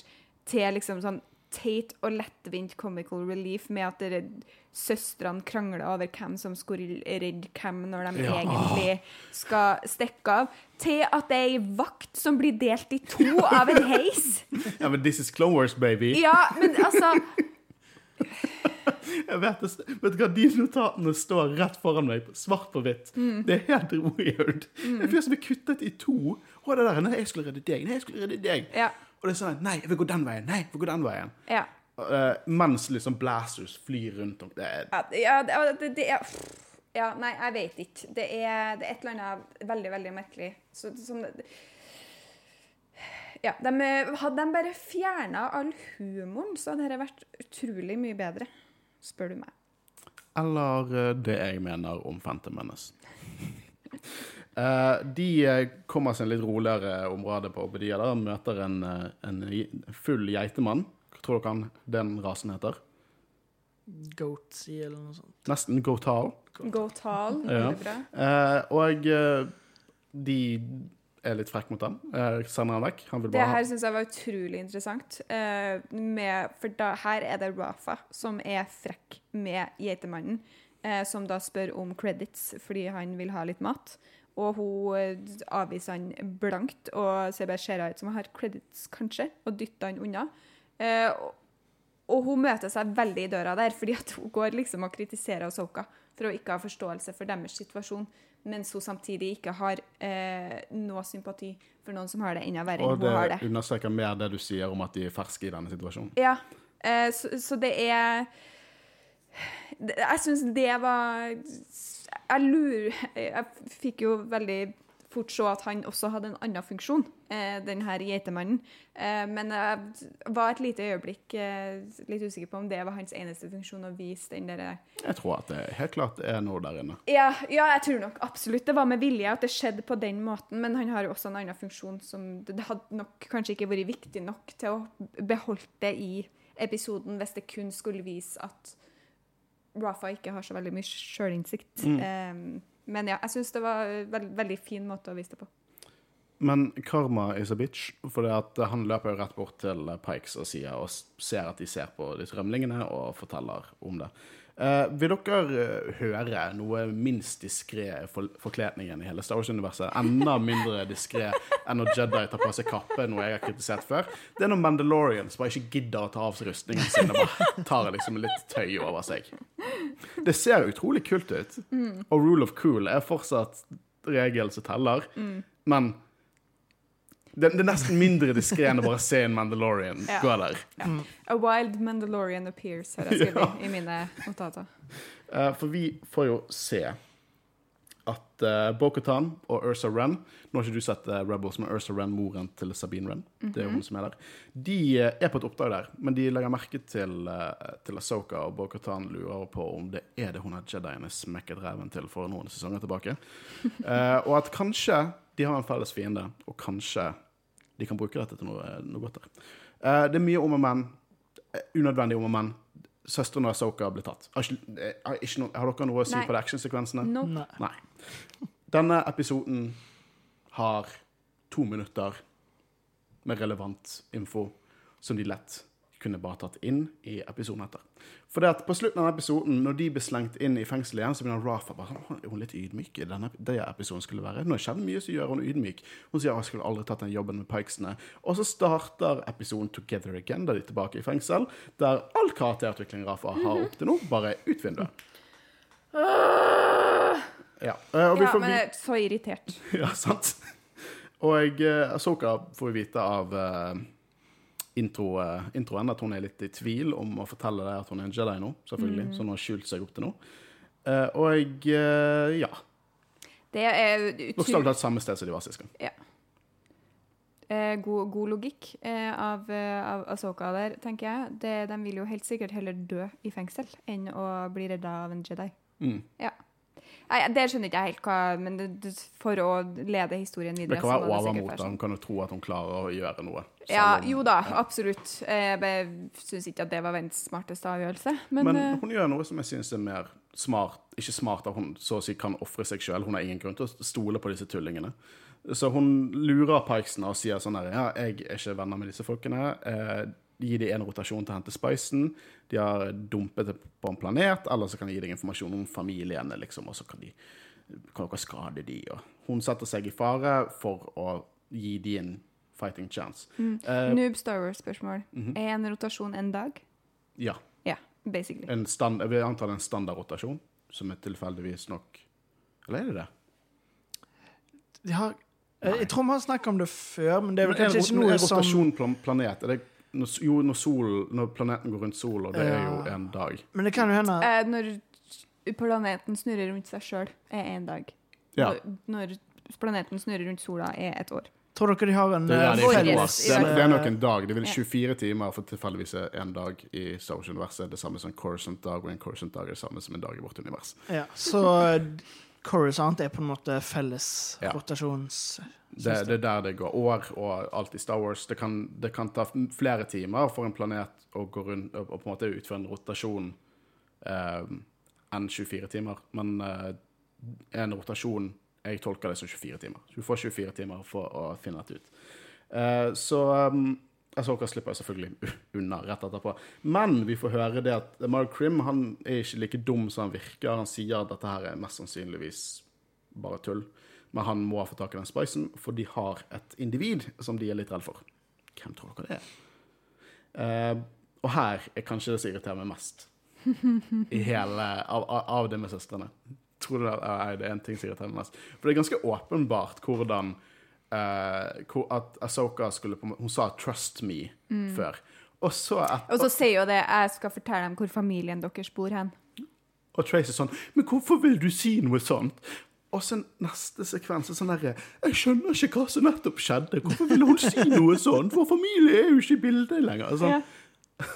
til liksom sånn teit og lettvint comical relief med at søstrene krangler over hvem som skulle redde hvem når de Ja. egentlig skal stikke av, til at det er ei vakt som blir delt i to av en heis. (laughs) Ja, men this is Clone Wars, baby. Ja, men altså (laughs) Jeg vet, vet du hva, De notatene står rett foran meg, svart på hvitt. Det er helt weird. En fyr som blir kuttet i to. Og det der, nei, jeg skulle redde deg, nei, jeg skulle redde deg. Ja. Og det er sånn, nei, jeg vil gå den veien, nei, jeg vil gå den veien. Ja. Uh, mens liksom blasters flyr rundt om. Det er, Ja, det- ja det, det, det er Ja, nei, jeg vet ikke. Det er, det er et eller annet veldig, veldig merkelig. Så, som, ja, de, hadde de bare fjerna all humoren, så hadde dette vært utrolig mye bedre, spør du meg. eller eh, det jeg mener om Phantom Menace. (laughs) Eh, de eh, kommer seg en litt roligere område på Obedia der og møter en, eh, en full geitemann. Hva tror dere han, den rasen heter? Goatsy eller noe sånt. Nesten Goatal. Goatal. Ja. Veldig bra. Eh, og de er litt frekke mot ham. Sender han vekk. Han vil Det bare ha her syns jeg var utrolig interessant. eh, med, for da, her er det Rafa som er frekk med geitemannen, eh, som da spør om credits fordi han vil ha litt mat. Og hun eh, avviser han blankt og ser bare ser ut som hun har credits, kanskje, og dytter han unna. Eh, og, og hun møter seg veldig i døra der, fordi at hun går liksom og kritiserer Soka for å ikke ha forståelse for deres situasjon, mens hun samtidig ikke har eh, noe sympati for noen som har det enda verre Og enn hun har det det. understreker mer det du sier om at de er ferske i denne situasjonen. Ja, eh, så, så det er Jeg syns det var Jeg lurer Jeg fikk jo veldig fort se at han også hadde en annen funksjon, eh, den her geitemannen. Eh, men jeg var et lite øyeblikk eh, litt usikker på om det var hans eneste funksjon å vise den derre Jeg tror at det helt klart er noe der inne. ja, ja, jeg tror nok absolutt det var med vilje at det skjedde på den måten, men han har jo også en annen funksjon som Det hadde nok kanskje ikke vært viktig nok til å beholde det i episoden hvis det kun skulle vise at Rafa ikke har så veldig mye sjølinnsikt. Um, men ja, jeg syns det var en veld, veldig fin måte å vise det på. Men karma is a bitch, for han løper jo rett bort til Pikes og sier og ser at de ser på de rømlingene, og forteller om det. Eh, vil dere eh, høre noe minst diskré for forkledningen i hele Star Wars-universet? Enda mindre diskré enn når Jedi tar på seg kappe, noe jeg har kritisert før. Det er når Mandalorians bare ikke gidder å ta av seg rustningen sin og bare tar liksom litt tøy over seg. Det ser utrolig kult ut. Og rule of cool er fortsatt regelen som teller, men det, det er nesten mindre diskré enn å bare se en Mandalorian Ja. gå der. A wild Mandalorian appears, har jeg skrevet i mine notater. Uh, for vi får jo se at uh, Bo-Katan og Ursa Wren Nå har ikke du sett uh, Rebels, men Ursa Wren, moren til Sabine Wren, det er hun som er der. De uh, er på et oppdrag der, men de legger merke til, uh, til Asoka, og Bo-Katan lurer på om det er det hun har Jediene smekket reven til for noen sesonger tilbake. (laughs) Eh, og at kanskje de har en felles fiende, og kanskje de kan bruke dette til noe, noe godt der. Eh, det er mye om og men. eh, Unødvendig om og men. Søsteren og Soka ble tatt. Har, ikke, eh, har, ikke noe, har dere noe å si Nei. på de actionsekvensene? Nope. Nei. Denne episoden har to minutter med relevant info som de lett kunne bare tatt inn i episoden etter. For det at på slutten av episoden, når de blir slengt inn i fengsel igjen, så begynner Rafa bare sånn, Er hun litt ydmyk i denne det episoden skulle være? Nå skjedde mye som gjør hun ydmyk. Hun sier jeg skulle aldri tatt den jobben med Pikesene. Og så starter episoden Together Again, da de er tilbake i fengsel, der all karakterutvikling Rafa har opp til nå, bare ut vinduet. Ja, eh, og vi Ja, men jeg er så irritert. (laughs) ja, sant. Og uh, Asoka får vi vite av intro, eh, introen at hun er litt i tvil om å fortelle deg at hun er en Jedi nå, selvfølgelig. Så hun har skjult seg opp til nå. Uh, og uh, ja. Det er Bokstavelig talt samme sted som de var sist gang. eh, god, god logikk eh, av, av Asoka der, tenker jeg. Det, de vil jo helt sikkert heller dø i fengsel enn å bli redda av en Jedi. Mm. Ja. Nei, det skjønner ikke jeg helt hva Men det, for å lede historien videre Det kan være over mot. Hun kan jo tro at hun klarer å gjøre noe. Ja, om- jo da, absolutt. Jeg bare syns ikke at det var verdens smarteste avgjørelse. Men, Men eh, hun gjør noe som jeg syns er mer smart. Ikke smart at hun så å si kan ofre seg sjøl. Hun har ingen grunn til å stole på disse tullingene. Så hun lurer Pikesene og sier sånn her Ja, jeg er ikke venner med disse folkene. Gi dem en rotasjon til å hente spicen. De har dumpet det på en planet, eller så kan de gi deg informasjon om familiene, liksom, og så kan de kan dere skade de, og Hun setter seg i fare for å gi de en fighting chance. Eh, Noob Star Wars-spørsmål. Mhm. Er en rotasjon en dag? ja. Ja, basically. En stand, jeg vil anta det er en standardrotasjon, som er tilfeldigvis nok Eller er det det? De har, jeg, jeg tror vi har snakket om det før, men det er vel kanskje ikke noe en som rotasjon planet er det, når, Jo, når, sol, når planeten går rundt solen, og det er jo en dag. Men det kan jo hende Eh, når planeten snurrer rundt seg sjøl, er én dag. Ja. Når, planeten snurrer rundt sola, er et år. Tror dere de har en Det, eh, er, det, det, er, det er nok en dag. Det vil Ja. 24 timer for tilfeldigvis er en dag i Star Wars-universet. Det samme som en Coruscant-dag, og en Corsant-dag er det samme som en dag i vårt univers. Ja, så Coruscant er på en måte felles Ja. rotasjons... Det, det er der det går år, og alt i Star Wars. Det kan, det kan ta flere timer for en planet å gå rundt og på en måte utføre en rotasjon eh, enn 24 timer. Men eh, en rotasjon Jeg tolker det som 24 timer. Du får 24 timer for å finne dette ut. Eh, så um, Asoka slipper jo selvfølgelig unna rett etterpå. Men vi får høre det at Mark Krim han er ikke like dum som han virker. Han sier at dette her er mest sannsynligvis bare tull. Men han må få tak i den spicen, for de har et individ som de er litt redd for. Hvem tror dere det er? Eh, og her er kanskje det som irriterer meg mest i hele, av, av, det med søstrene. Tror du det er en ting som irriterer meg mest. For det er ganske åpenbart hvordan hvor at Asoka skulle på Hun sa 'trust me' før. Og så at, Og så sier jo det 'jeg skal fortelle dem hvor familien deres bor hen'. Og Trace er sånn Men hvorfor vil du si noe sånt? Og så neste sekvens er sånn derre Jeg skjønner ikke hva som nettopp skjedde. Hvorfor ville hun si noe sånt? Vår familie er jo ikke i bildet lenger. Sånn, Ja. (laughs)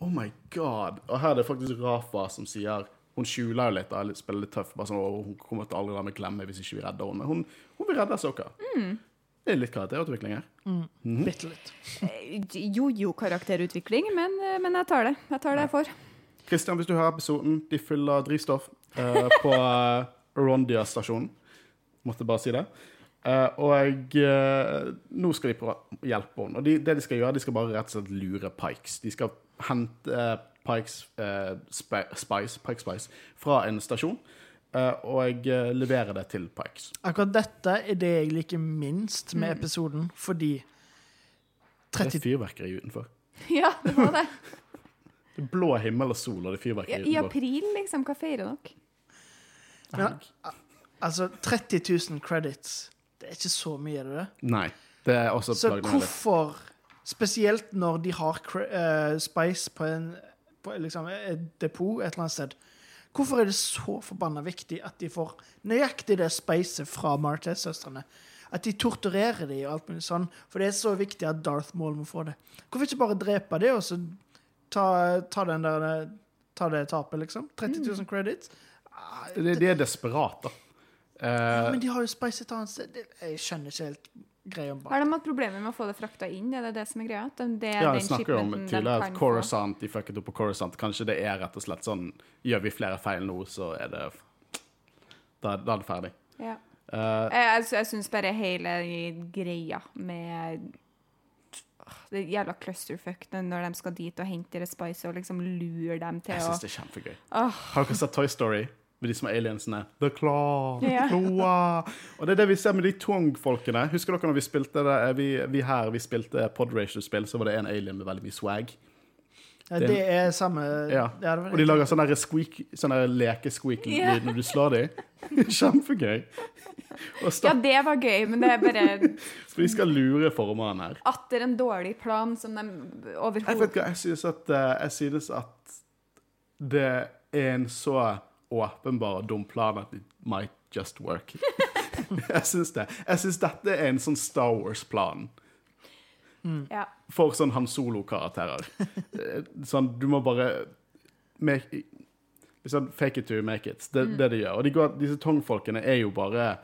Oh my god. Og her er det faktisk Rafa som sier Hun skjuler jo litt og spiller litt tøff. Bare sånn, hun kommer til aldri la meg glemme hvis ikke vi redder henne. Men hun, hun vil redde Asoka. Det er litt karakterutvikling her. Bitte litt. Eh, Jo-jo-karakterutvikling, men, eh, men jeg tar det. Jeg tar det jeg får. Kristian, hvis du hører episoden, de fyller drivstoff uh, på uh, Rondia-stasjonen. Måtte bare si det. Uh, og nå skal de prøve å hjelpe henne. Og de, det de skal gjøre, de skal bare rett og slett lure Pikes. De skal hente Pikes Spice, Pike Spice fra en stasjon og jeg leverer det til Pikes. Akkurat dette er det jeg liker minst med episoden, fordi Det er 30 fyrverkeri utenfor. (laughs) Ja, det var det. (laughs) Det er blå himmel og sol, og det er I, utenfor. I april, liksom. Hva feirer dere? Ja, Altså, 30 000 credits, det er ikke så mye, er det det? Nei. Det er også Så hvorfor, spesielt når de har eh, Spice på, en, på liksom, et depot et eller annet sted, hvorfor er det så forbanna viktig at de får nøyaktig det spicet fra Martez-søstrene? At de torturerer dem og alt mulig sånn. For det er så viktig at Darth Maul må få det. Hvorfor ikke bare drepe det, og så ta, ta, den der, ta det tapet, liksom? 30 000 credits? Ah, De, de er desperate, da. ja, Men de har jo Spice et annet sted. Jeg skjønner ikke helt greia bak. Har de hatt problemer med å få det frakta inn? Er det det som er greia? Det er Ja, den jeg snakker jo om tidligere at få? Coruscant, de fucket opp på Coruscant. Kanskje det er rett og slett sånn Gjør vi flere feil nå, så er det Da, da er det ferdig. Ja. Uh, Jeg, jeg, jeg syns bare hele greia med Det er jævla clusterfuck når de skal dit og hente deres spice og liksom lure dem til jeg å syns det er kjempegøy. Åh. Har dere sett Toy Story? Med de er aliensene. The Claw, the Ja. (laughs) Claw. Og det er det vi ser med de Tong-folkene. Husker dere når vi spilte det, eh, vi, vi her vi spilte Pod Ratio-spill, så var det en alien med veldig mye swag. Ja, det er samme Ja. Og de lager sånn squeak, sånne leke-squeak-lyd yeah. når du slår dem. (laughs) Kjempegøy. Og Ja, det var gøy, men det er bare (laughs) for de skal lure formene her. atter en dårlig plan som de Jeg vet ikke, hva, jeg synes at, eh, jeg synes at det er en så åpenbar og dum plan at it might just work. (laughs) jeg synes det. Jeg synes dette er en sånn Star Wars-plan Ja. for sånn Han Solo-karakterer. Eh, sånn, du må bare make, liksom, Fake it to make it. Det mm. det de gjør. Og de går, disse Tong-folkene er jo bare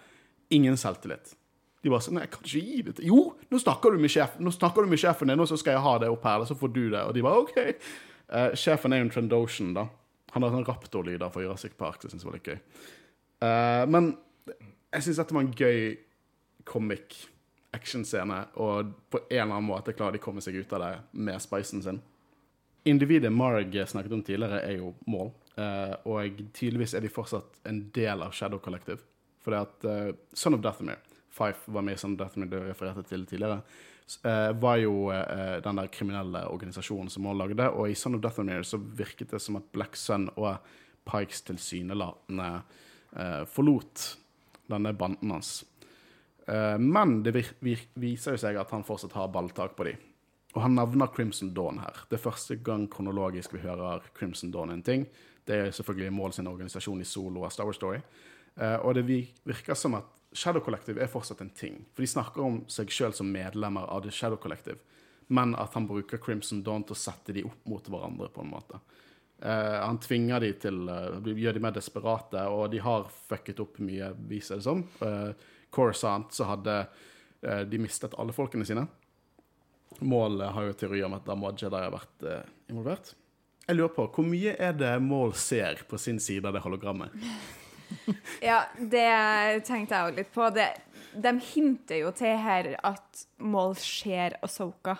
ingen selvtillit. De bare sånn Nei, jeg kan ikke gi det til Jo, nå snakker du med sjefen Nå snakker du med sjefen din, og så skal jeg ha det opp her, eller så får du det. Og de bare OK. Uh, sjefen er jo en Trandoshan, da. Han har sånn raptorlyder for Jurassic Park, det syns jeg var litt gøy. Uh, men jeg syns dette var en gøy comic actionscene, og på en eller annen måte klarer de å komme seg ut av det med spicen sin. Individet Marg snakket om tidligere, er jo mål, uh, og tydeligvis er de fortsatt en del av Shadow Collective. For det at uh, Son of Dathomir, Fife var med i Son of Dathomir, du refererte til tidligere, eh, var jo eh, den der kriminelle organisasjonen som hun lagde, og i Son of Death Dathomir så virket det som at Black Sun og Pikes tilsynelatende eh, forlot denne banden hans. Eh, men det viser jo seg at han fortsatt har balltak på de. Og han nevner Crimson Dawn her. Det er første gang kronologisk vi hører Crimson Dawn en ting. Det er selvfølgelig Mål sin organisasjon i solo av Star Wars Story. Eh, og det virker som at Shadow Collective er fortsatt en ting. For de snakker om seg sjøl som medlemmer av The Shadow Collective, men at han bruker Crimson Dawn til å sette de opp mot hverandre, på en måte. Uh, han tvinger de til uh, Gjør de mer desperate, og de har fucket opp mye, viser det som. Uh, Coruscant så hadde uh, de mistet alle folkene sine. Mål har jo teori om at da må Jedi ha vært involvert. Jeg lurer på, Hvor mye er det Mål ser på sin side av det hologrammet? (laughs) Ja, det tenkte jeg jo litt på. Det, de hinter jo til her at Maul ser Asoka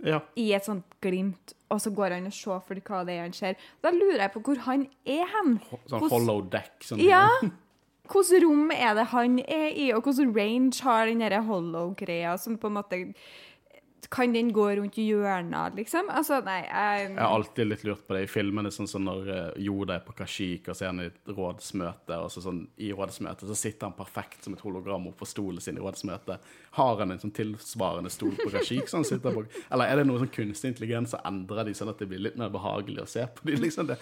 Ja. i et sånt glimt, og så går han og ser for hva det er han ser. Da lurer jeg på hvor han er hen. Sånn hollow deck. Sånn, Ja! (laughs) (laughs) Hvilket rom er det han er i, og hvilken range har den hollow-greia som på en måte Kan den gå rundt i hjørner, liksom? Altså, nei jeg, Jeg har alltid litt lurt på det i filmene, sånn som når Joda Yoda er på Kashyyyk og så er han i et rådsmøte, og så sånn, i rådsmøtet så sitter han perfekt som et hologram oppå stolen sin i rådsmøtet. Har han en sånn tilsvarende stol på Kashyyyk som han sitter på? Eller er det noe sånn kunstig intelligens som endrer de sånn at det blir litt mer behagelig å se på de, liksom det?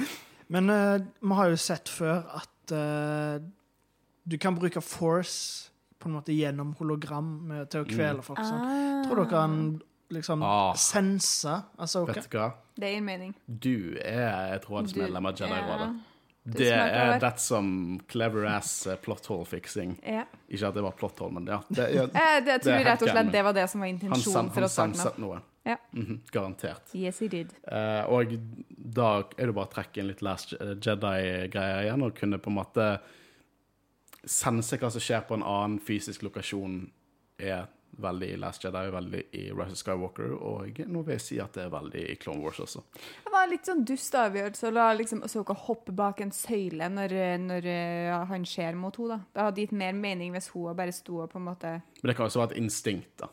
Men eh, vi har jo sett før at uh, du kan bruke force på en måte gjennom hologram eh, til å kvele folk. Sånn. ah, Tror dere han liksom Ah. sense Asoka? Vet du hva? Det gir mening. Du er et rådsmedlem av Jedi-rådet. det Det er that som clever ass eh, plot hole-fiksing. Ja. Ikke at det var plot hole, men ja. Det, ja (laughs) Eh, det, jeg tror er rett og slett det var det som var han intensjonen sen- for han å starte med. senset noe. Ja. Mhm, garantert. Yes, he did. Uh, og da er det bare å trekke inn litt Last Jedi-greier igjen, og kunne på en måte sense hva som skjer på en annen fysisk lokasjon, er veldig i Last Jedi, veldig i Rise of Skywalker, og nå vil jeg si at det er veldig i Clone Wars også. Det var litt sånn dust avgjørelse å la liksom Ahsoka hoppe bak en søyle når, når eh, han ser mot henne. da. Det hadde gitt mer mening hvis hun bare sto og på en måte Men det kan også være et instinkt, da.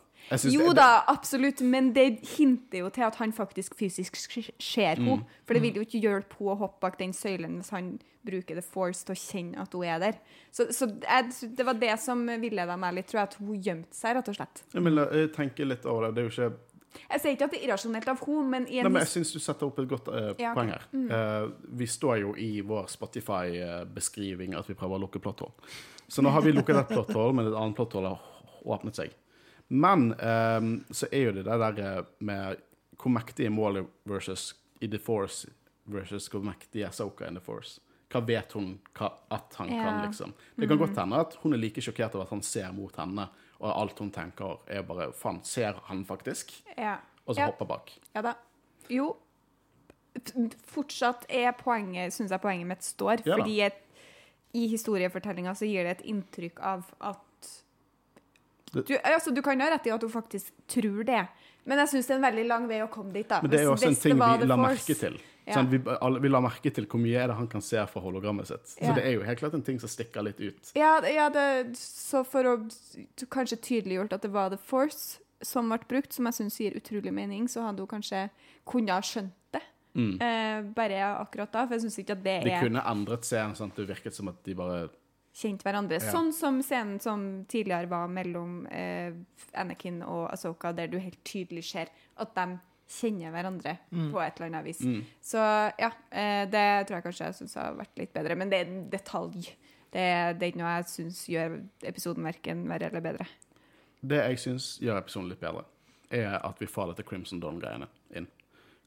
Jo det, da, absolutt, men det hinter jo til at han faktisk fysisk ser henne. Mm. For det vil jo ikke hjelpe henne å hoppe bak den søylen hvis han bruker the force til å kjenne at hun er der. Så, så jeg, det var det som villeda meg litt, tror jeg, at hun gjemte seg, rett og slett. Jeg vil jeg tenker litt over det. Det er jo ikke Jeg sier ikke at det er irrasjonelt av henne, men Nei, men jeg syns du setter opp et godt uh, Ja, poeng her. Eh, vi står jo i vår Spotify-beskriving at vi prøver å lukke plotthull. Så nå har vi lukket et plotthull, men et annet plotthull har åpnet seg. Men um, så er jo det det der eh, med hvor mektig er målet versus i The Force versus hvor mektig er Soka in The Force. Hva vet hun hva, at han kan, liksom? Det kan godt hende at hun er like sjokkert over at han ser mot henne, og alt hun tenker, er bare Faen, ser han faktisk? ja. Og så Ja. hopper bak. ja da. Jo. Fortsatt er poenget, syns jeg poenget mitt står. Ja fordi et, i historiefortellinga så gir det et inntrykk av at du, altså, du kan ha rett i at hun faktisk tror det, men jeg syns det er en veldig lang vei å komme dit. da. Men det er jo også en ting vi la merke til. Ja. Sånn, vi, alle, vi la merke til hvor mye er det han kan se fra hologrammet sitt. Så det er jo helt klart en ting som stikker litt ut. Ja, ja det, så for å kanskje tydeliggjort at det var The Force som ble brukt, som jeg syns gir utrolig mening, så hadde hun kanskje kunne ha skjønt det. Eh, bare akkurat da, for jeg syns ikke at det er De kunne endret scenen sånn at det virket som at de bare kjent hverandre. Ja. Sånn som scenen som tidligere var mellom eh, Anakin og Asoka, der du helt tydelig ser at de kjenner hverandre på et eller annet vis. Mm. Så ja, eh, det tror jeg kanskje jeg syns har vært litt bedre. Men det er en detalj. Det, det er ikke noe jeg syns gjør episoden verken verre eller bedre. Det jeg syns gjør episoden litt bedre, er at vi får dette Crimson Dawn-greiene inn.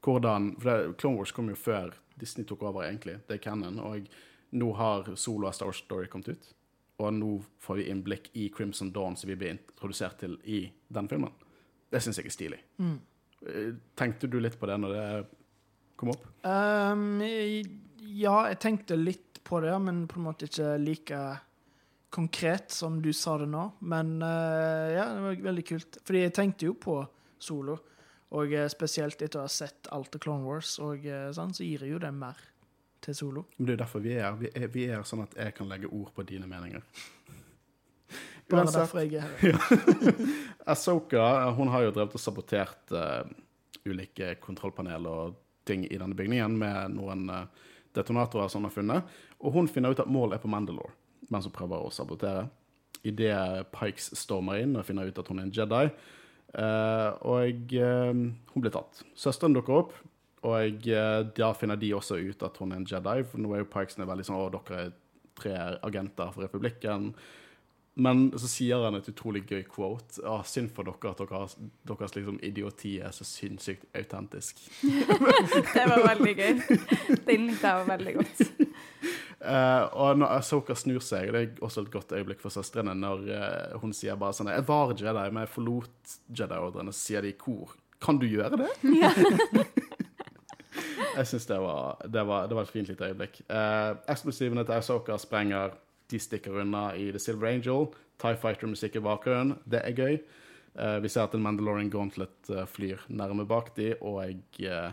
Hvordan For det, Clone Wars kom jo før Disney tok over, egentlig. Det er canon. Og nå har Solo av Star Wars Story kommet ut. Og nå får vi innblikk i Crimson Dawn, som vi blir introdusert til i den filmen. Det syns jeg er stilig. Mm. Tenkte du litt på det når det kom opp? Um, ja, jeg tenkte litt på det, men på en måte ikke like konkret som du sa det nå. Men uh, ja, det var veldig kult. Fordi jeg tenkte jo på Solo, og eh, spesielt etter å ha sett alt av Clone Wars, og eh, sånn, så gir det jo det mer til Solo. Men det er jo derfor vi er. her. Vi er, vi er sånn at jeg kan legge ord på dine meninger. (laughs) Bare Uansett. derfor jeg er her. Asoka (laughs) hun har jo drevet og sabotert uh, ulike kontrollpanel og ting i denne bygningen med noen uh, detonatorer som hun har funnet. Og hun finner ut at målet er på Mandalore, mens hun prøver å sabotere. Idet Pikes stormer inn og finner ut at hun er en Jedi. Uh, og hun blir tatt. Søsteren dukker opp, og jeg, da finner de også ut at hun er en Jedi. For nå er jo Pikesen veldig sånn Å, dere er tre agenter for republikken. Men så sier han et utrolig gøy quote. Ah, synd for dere at deres, deres liksom, idioti er så sinnssykt autentisk. (laughs) Det var veldig gøy. Den likte jeg veldig godt. Uh, og når Asoka snur seg, det er også et godt øyeblikk for søstrene, når uh, hun sier bare sånn Jeg var Jedi, men jeg forlot Jedi-ordrene, sier de i kor. Kan du gjøre det? (laughs) jeg syns det, det, det var et fint lite øyeblikk. Uh, Eksplosivene til Asoka sprenger. De stikker unna i The Silver Angel. Tie Fighter-musikk i bakgrunnen. Det er gøy. Eh, vi ser at en Mandalorian Gauntlet eh, flyr nærme bak de, og jeg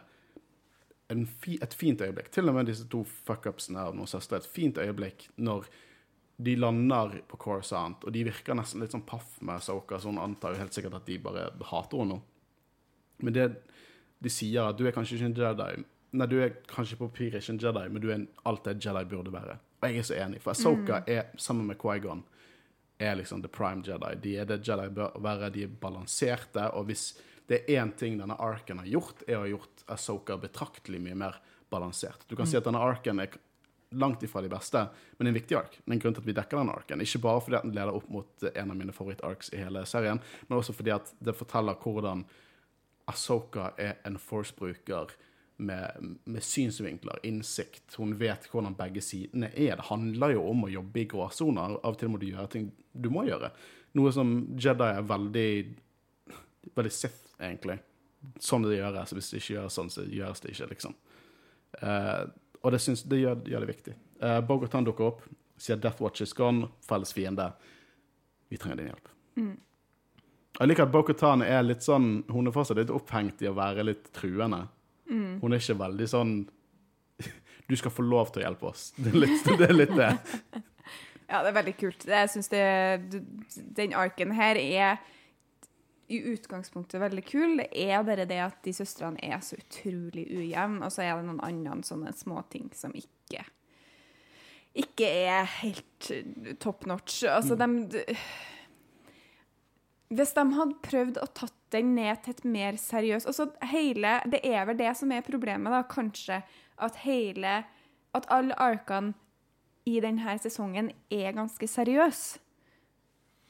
en fi, et fint øyeblikk. Til og med disse to fuckupsene av noen søstre. Et fint øyeblikk når de lander på Coruscant, og de virker nesten litt sånn paff med Soka, så hun antar jo helt sikkert at de bare hater henne. Men det de sier, at du er kanskje ikke en Jedi Nei, du er kanskje på papiret ikke en Jedi, men du er en, alt det Jedi burde være. Og jeg er så enig, for Soka er, sammen med Qui-Gon, er liksom the prime Jedi. De er det Jedi bør være, de er balanserte, og hvis det er én ting denne arken har gjort, er å ha gjort Asoka betraktelig mye mer balansert. Du kan si at denne arken er langt ifra de beste, men en viktig ark. Det er en grunn til at vi dekker denne arken. Ikke bare fordi den leder opp mot en av mine favoritt-arks i hele serien, men også fordi at det forteller hvordan Asoka er en force-bruker med, med synsvinkler, innsikt. Hun vet hvordan begge sidene er. Det handler jo om å jobbe i gråsoner. Av og til må du gjøre ting du må gjøre. Noe som Jedi er veldig Veldig Sith, egentlig. Sånn det gjøres. Hvis det ikke gjøres sånn, så gjøres det ikke, liksom. Uh, og det, synes, det gjør, gjør det viktig. Uh, Bogotan dukker opp, sier 'Death Watch is gone', felles fiende. Vi trenger din hjelp. Jeg liker at Bogotan er litt sånn Hun er fortsatt litt opphengt i å være litt truende. Hun er ikke veldig sånn (laughs) Du skal få lov til å hjelpe oss. Det er litt det. Er litt det. (laughs) Ja, det er veldig kult. Jeg synes Den arken her er i utgangspunktet veldig kul. Det er bare det at de søstrene er så utrolig ujevne, og så er det noen andre sånne småting som ikke ikke er helt top notch. Altså, de Hvis de hadde prøvd å tatt den ned til et mer seriøst altså hele, Det er vel det som er problemet, da, kanskje. At hele At alle arkene i denne sesongen er ganske seriøse.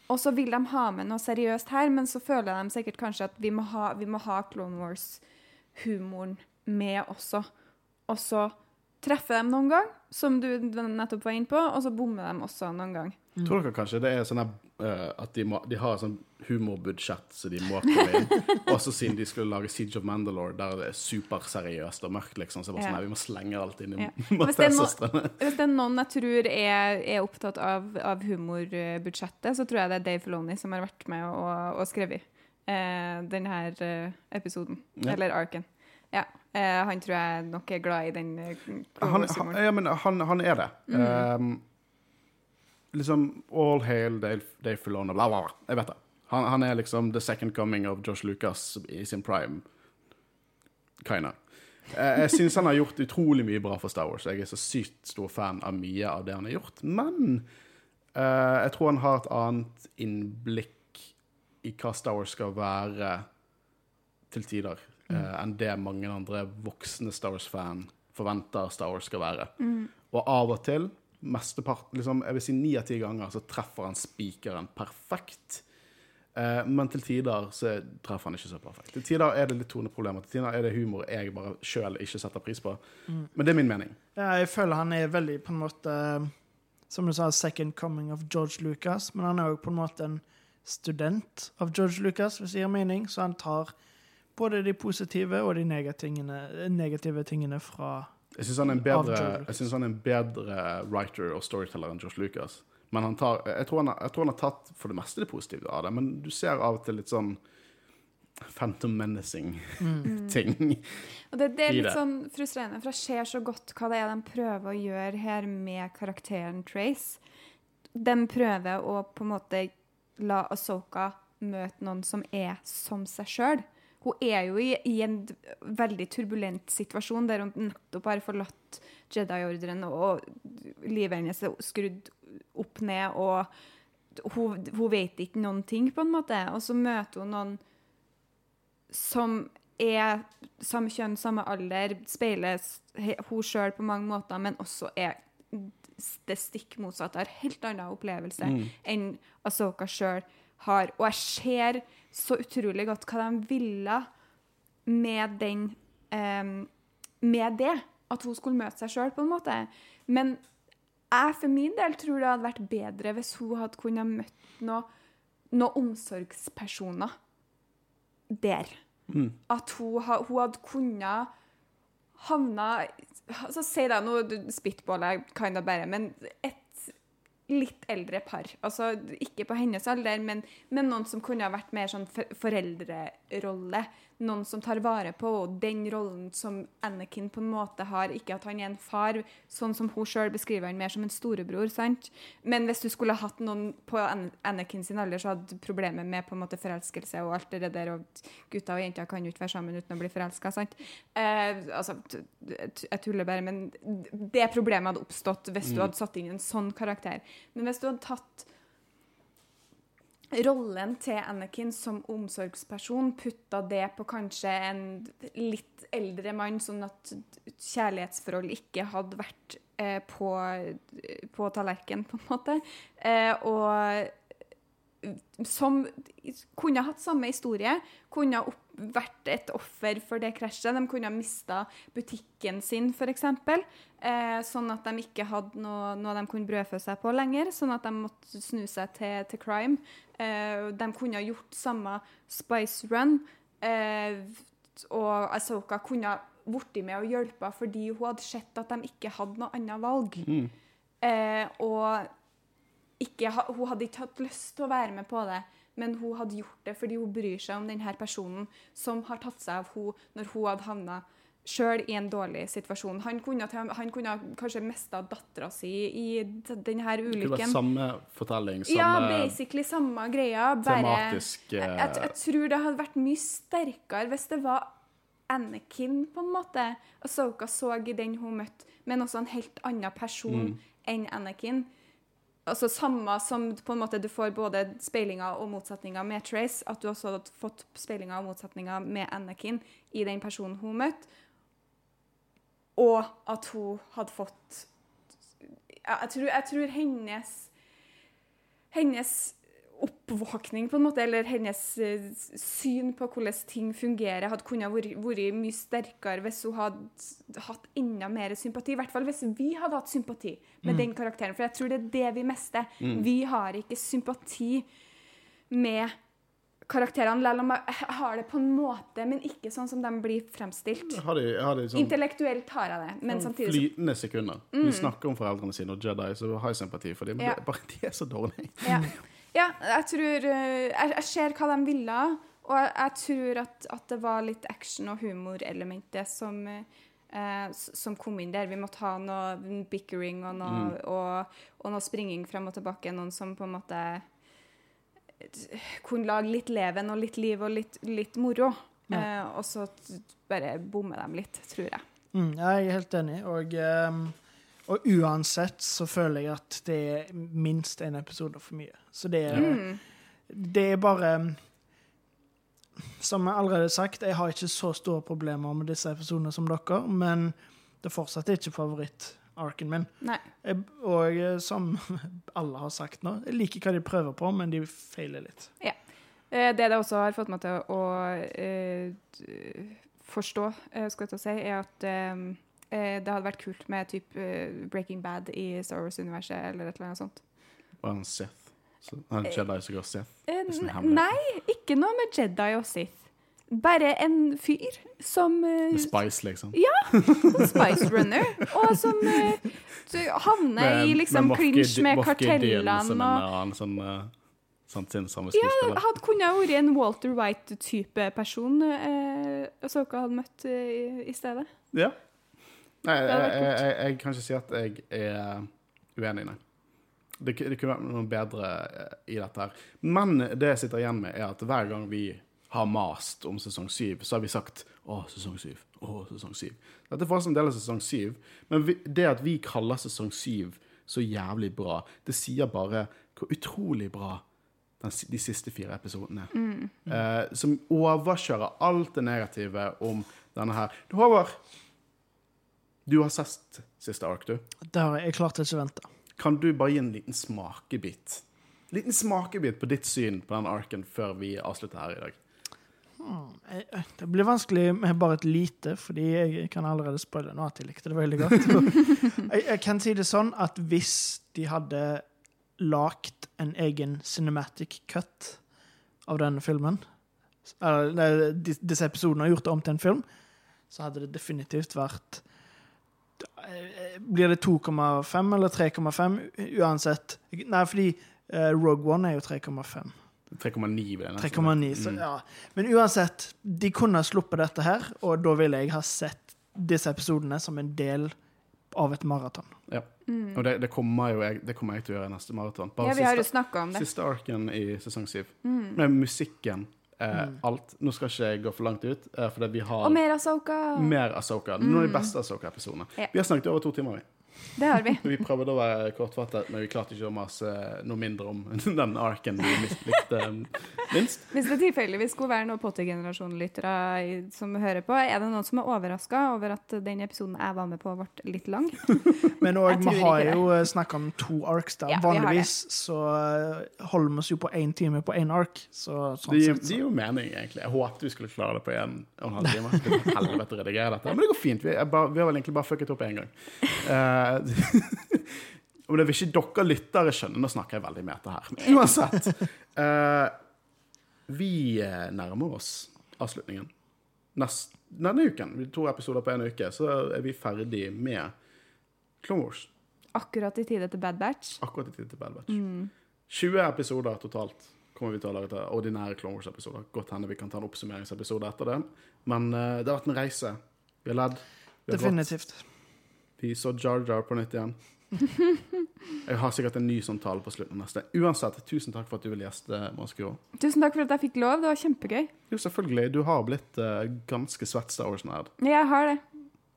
Og så vil de ha med noe seriøst her, men så føler de sikkert kanskje at vi må ha, vi må ha Clone Wars-humoren med også. Og så treffer de noen gang, som du nettopp var inne på, og så bommer de også noen gang. Tror dere kanskje det er sånn eh, at de, må, de har sånn humorbudsjett så de må komme inn? (laughs) Også siden de skulle lage Siege of Mandalore, der det er superseriøst og mørkt, liksom. Så bare sånn Ja. vi må slenge alt inn i Ja. (laughs) Mattel-søstrene. Hvis det er noen jeg tror er, er opptatt av, av humorbudsjettet, så tror jeg det er Dave Filoni som har vært med og, og skrevet eh, denne eh, episoden. Ja. Eller arken. Ja. Eh, han tror jeg nok er glad i den eh, Han, han, ja, men han, han er det. Um, liksom All hail Dave, Dave Filoni, bla, bla, bla. Jeg vet det. Han, han er liksom the second coming of Josh Lucas i sin prime. Kinda. Eh, Jeg syns han har gjort utrolig mye bra for Star Wars. Jeg er så sykt stor fan av mye av det han har gjort. Men uh, jeg tror han har et annet innblikk i hva Star Wars skal være til tider, uh, enn det mange andre voksne Star Wars-fan forventer Star Wars skal være. Og av og til, mesteparten, liksom, jeg vil si ni av ti ganger, så treffer han spikeren perfekt. Eh, men til tider så treffer han ikke så perfekt. Til tider er det litt toneproblemer. Til tider er det humor jeg bare sjøl ikke setter pris på. Men det er min mening. Ja, jeg føler han er veldig på en måte Som du sa, second coming of George Lucas, men han er òg på en måte en student av George Lucas, hvis det gir mening. Så han tar både de positive og de negative, negative tingene fra Jeg syns han, han er en bedre writer og storyteller enn George Lucas. Men han tar, jeg, tror han jeg tror han har tatt for det meste det positive av det, men du ser av og til litt sånn Phantom Menacing-ting. (laughs) Og det, det er litt sånn frustrerende, for jeg ser så godt hva det er de prøver å gjøre her med karakteren Trace. De prøver å på en måte la Asoka møte noen som er som seg sjøl. Hun er jo i, i en veldig turbulent situasjon der hun nettopp har forlatt Jedi-ordren, og livet hennes er skrudd opp ned, og hun, hun vet ikke noen ting, på en måte. Og så møter hun noen som er samme kjønn, samme alder, speiler hun sjøl på mange måter, men også er det stikk motsatte. Har helt annen opplevelse Mm. enn Asoka sjøl har. Og jeg ser så utrolig godt hva de ville med den um, Med det. At hun skulle møte seg sjøl, på en måte. Men jeg for min del tror det hadde vært bedre hvis hun hadde kunnet møtt noen noe omsorgspersoner der. Mm. At hun, hun hadde kunnet havna altså Si da, nå spitballer jeg kind of bare, men et litt eldre par. Altså ikke på hennes alder, men, men noen som kunne ha vært mer sånn foreldrerolle. Noen som tar vare på henne. Den rollen som Anakin på en måte har. Ikke at han er en far, sånn som hun sjøl beskriver han mer som en storebror. sant? Men hvis du skulle hatt noen på Anakin sin alder, så hadde problemet med på en måte forelskelse og alt det der, og gutter og jenter kan jo ikke være sammen uten å bli forelska, sant? Eh, altså, jeg tuller bare, men det problemet hadde oppstått hvis du hadde satt inn en sånn karakter. Men hvis du hadde tatt rollen til Anakin som omsorgsperson, putta det på kanskje en litt eldre mann, sånn at kjærlighetsforhold ikke hadde vært eh, på, på tallerken, på en måte. Eh, og som kunne hatt samme historie, kunne opp, vært et offer for det krasjet. De kunne ha mista butikken sin, f.eks. Eh, sånn at de ikke hadde noe, noe de kunne brødfø seg på lenger. Sånn at de måtte snu seg til, til crime. Eh, de kunne ha gjort samme Spice Run. Eh, og Asoka kunne ha blitt med og hjulpet fordi hun hadde sett at de ikke hadde noe annet valg. Mm. Eh, og ikke, hun hadde ikke hatt lyst til å være med på det, men hun hadde gjort det fordi hun bryr seg om denne personen som har tatt seg av henne når hun hadde havna sjøl i en dårlig situasjon. Han kunne, han kunne kanskje mista dattera si i denne ulykken. Det kunne vært samme fortelling, samme Ja, basically samme greia. Bare tematisk jeg, eh, jeg, jeg tror det hadde vært mye sterkere hvis det var Anakin, på en måte. Asoka så i den hun møtte, men også en helt annen person Mm. enn Anakin. Altså Samme som på en måte du får både speilinger og motsetninger med Trace, at du også har fått speilinger og motsetninger med Anakin i den personen hun møtte, og at hun hadde fått Jeg tror, jeg tror hennes hennes oppvåkning, på en måte, eller hennes eh, syn på hvordan ting fungerer, hadde kunnet vært, mye sterkere hvis hun hadde hatt enda mer sympati. I hvert fall hvis vi hadde hatt sympati med den karakteren. For jeg tror det er det vi mister. Vi har ikke sympati med karakterene, selv om jeg (laughs) har det på en måte, men ikke sånn som de blir fremstilt. har de, har de sånn Intellektuelt har jeg det, men samtidig flytende sekunder. Vi snakker om foreldrene sine og Jedi, så har jeg sympati for dem. Men Ja. det bare (laughs) de er så dårlige. Ja, ja jeg tror eh, jeg, jeg ser hva de ville, og jeg, jeg tror at, at det var litt action- og humorelementet som, eh, som kom inn der. Vi måtte ha noe bickering og noe, og, og noe springing frem og tilbake. Noen som på en måte kunne lage litt leven og litt liv og litt, litt moro. Eh, og så bare bomme dem litt, tror jeg. Mm, jeg er helt enig. Og, um, og uansett så føler jeg at det er minst én episode for mye. Så det er, Mm. det er bare Som jeg allerede har sagt, jeg har ikke så store problemer med disse episodene som dere, men det er fortsatt ikke favoritt-arken min. Nei. Jeg, og eh, som (laughs) alle har sagt nå, jeg liker hva de prøver på, men de feiler litt. Ja. Det det også har fått meg til å uh, forstå, eh, skal jeg til å si, er at eh, eh, det hadde vært kult med typ eh, Breaking Bad i Star Wars-universet, eller et eller annet sånt. Og en Sith. Så, en Jedi som går Sith. Eh, nei, ikke noe med Jedi og Sith. Bare en fyr som uh, Med Spice, liksom. en Spice Runner, og som uh, så havner i liksom clinch med, med kartellene Som en og annen sånn uh, samme Ja, hadde kunnet vært en Walter White-type person eh, dere hadde møtt eh, i, i stedet. Ja. Nei, jeg, jeg, jeg, jeg kan ikke si at jeg er uenig, nei. Det, det kunne vært noe bedre i dette her. Men det jeg sitter igjen med, er at hver gang vi har mast om sesong syv, så har vi sagt 'Å, sesong syv'. Å, sesong syv. Dette er fortsatt en del av sesong syv, men vi, det at vi kaller sesong syv så jævlig bra, det sier bare hvor utrolig bra den, de siste fire episodene er. Eh, som overkjører alt det negative om denne her. Du Håvard, Du har sett siste ark, du. Det har jeg, jeg klarte ikke å vente. Kan du bare gi en liten smakebit? Liten smakebit på ditt syn på den arken før vi avslutter her i dag. Jeg- jeg- Det blir vanskelig med bare et lite, fordi jeg kan allerede spoile nå at jeg likte det veldig godt. (laughs) jeg, jeg kan si det sånn at hvis de hadde lagt en egen cinematic cut av denne filmen, eller disse episodene har gjort det om til en film, så hadde det definitivt vært eh, Blir det 2,5 eller 3,5? Uansett. Nei, fordi eh, Rogue One er jo 3,5. 3,9 vil jeg nesten 3,9. Så, Mm. ja. Men uansett, de kunne ha sluppet dette her, og da ville jeg ha sett disse episodene som en del av et maraton. Og det, det, kommer jo jeg, det kommer jeg til å gjøre i neste maraton. Bare Ja, vi har jo siste, snakka om det. siste arken i sesong 7. Mm. Med musikken, eh, alt. Nå skal ikke jeg gå for langt ut, eh, fordi vi har Og mer Asoka! mer Asoka. Noen av de beste Asoka-episodene. Ja. Vi har snakket i over to timer. vi. Det har vi. Vi prøvde å være kortfattet, men vi klarte ikke å mase noe mindre om (laughs) den arken vi mislikte minst. Hvis det tilfeldigvis skulle være noen Potter-generasjon-lyttere i- som hører på, er det noen som er overraska over at den episoden jeg var med på, ble litt lang? (laughs) Men òg, vi har jo snakka om to arcs der. Ja. Vanligvis så eh, holder vi oss jo på én time på én ark. Så sånn Det gir, sett, det så. gir jo mening, egentlig. Jeg håpet vi skulle klare det på en og en halv time. Helvete redigere dette. Men det går fint. Vi, er bare, vi har vel egentlig bare fucket opp én gang. Eh, (laughs) Om det vil ikke dere lyttere skjønne, nå snakker jeg veldig meta her. Men uansett. eh, vi eh, nærmer oss avslutningen. Nest, denne uken, vi to episoder på en uke, så er vi ferdig med Clone Wars. Akkurat i tide til Bad Batch. Akkurat i tide til Bad Batch. 20 episoder totalt kommer vi til å lage til ordinære Clone Wars-episoder. Godt hende vi kan ta en oppsummeringsepisode etter det. Men uh, det har vært en reise. Vi har ledd. Vi har grått. Vi så Jar Jar på nytt igjen. (laughs) Jeg har sikkert en ny sånn tale på slutten av neste. Uansett, tusen takk for at du ville gjeste Moskva. Tusen takk for at jeg fikk lov. Det var kjempegøy. Jo, selvfølgelig. Du har blitt uh, ganske svett Star Wars-nerd. Jeg har det.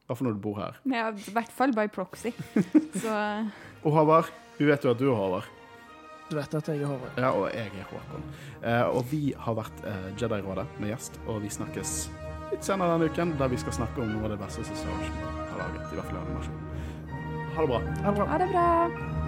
Iallfall når du bor her. Ja, I hvert fall by proxy. (laughs) Så Og Håvard, vi vet jo at du er Håvard. Du vet at jeg er Håvard. Ja, og jeg er Håkon. Uh, og vi har vært uh, Jedi-rådet med gjest, og vi snakkes litt senere denne uken, der vi skal snakke om noe av det beste som Star Wars laget. I hvert fall i animasjon. Ha det bra. Ha det bra. ha det bra.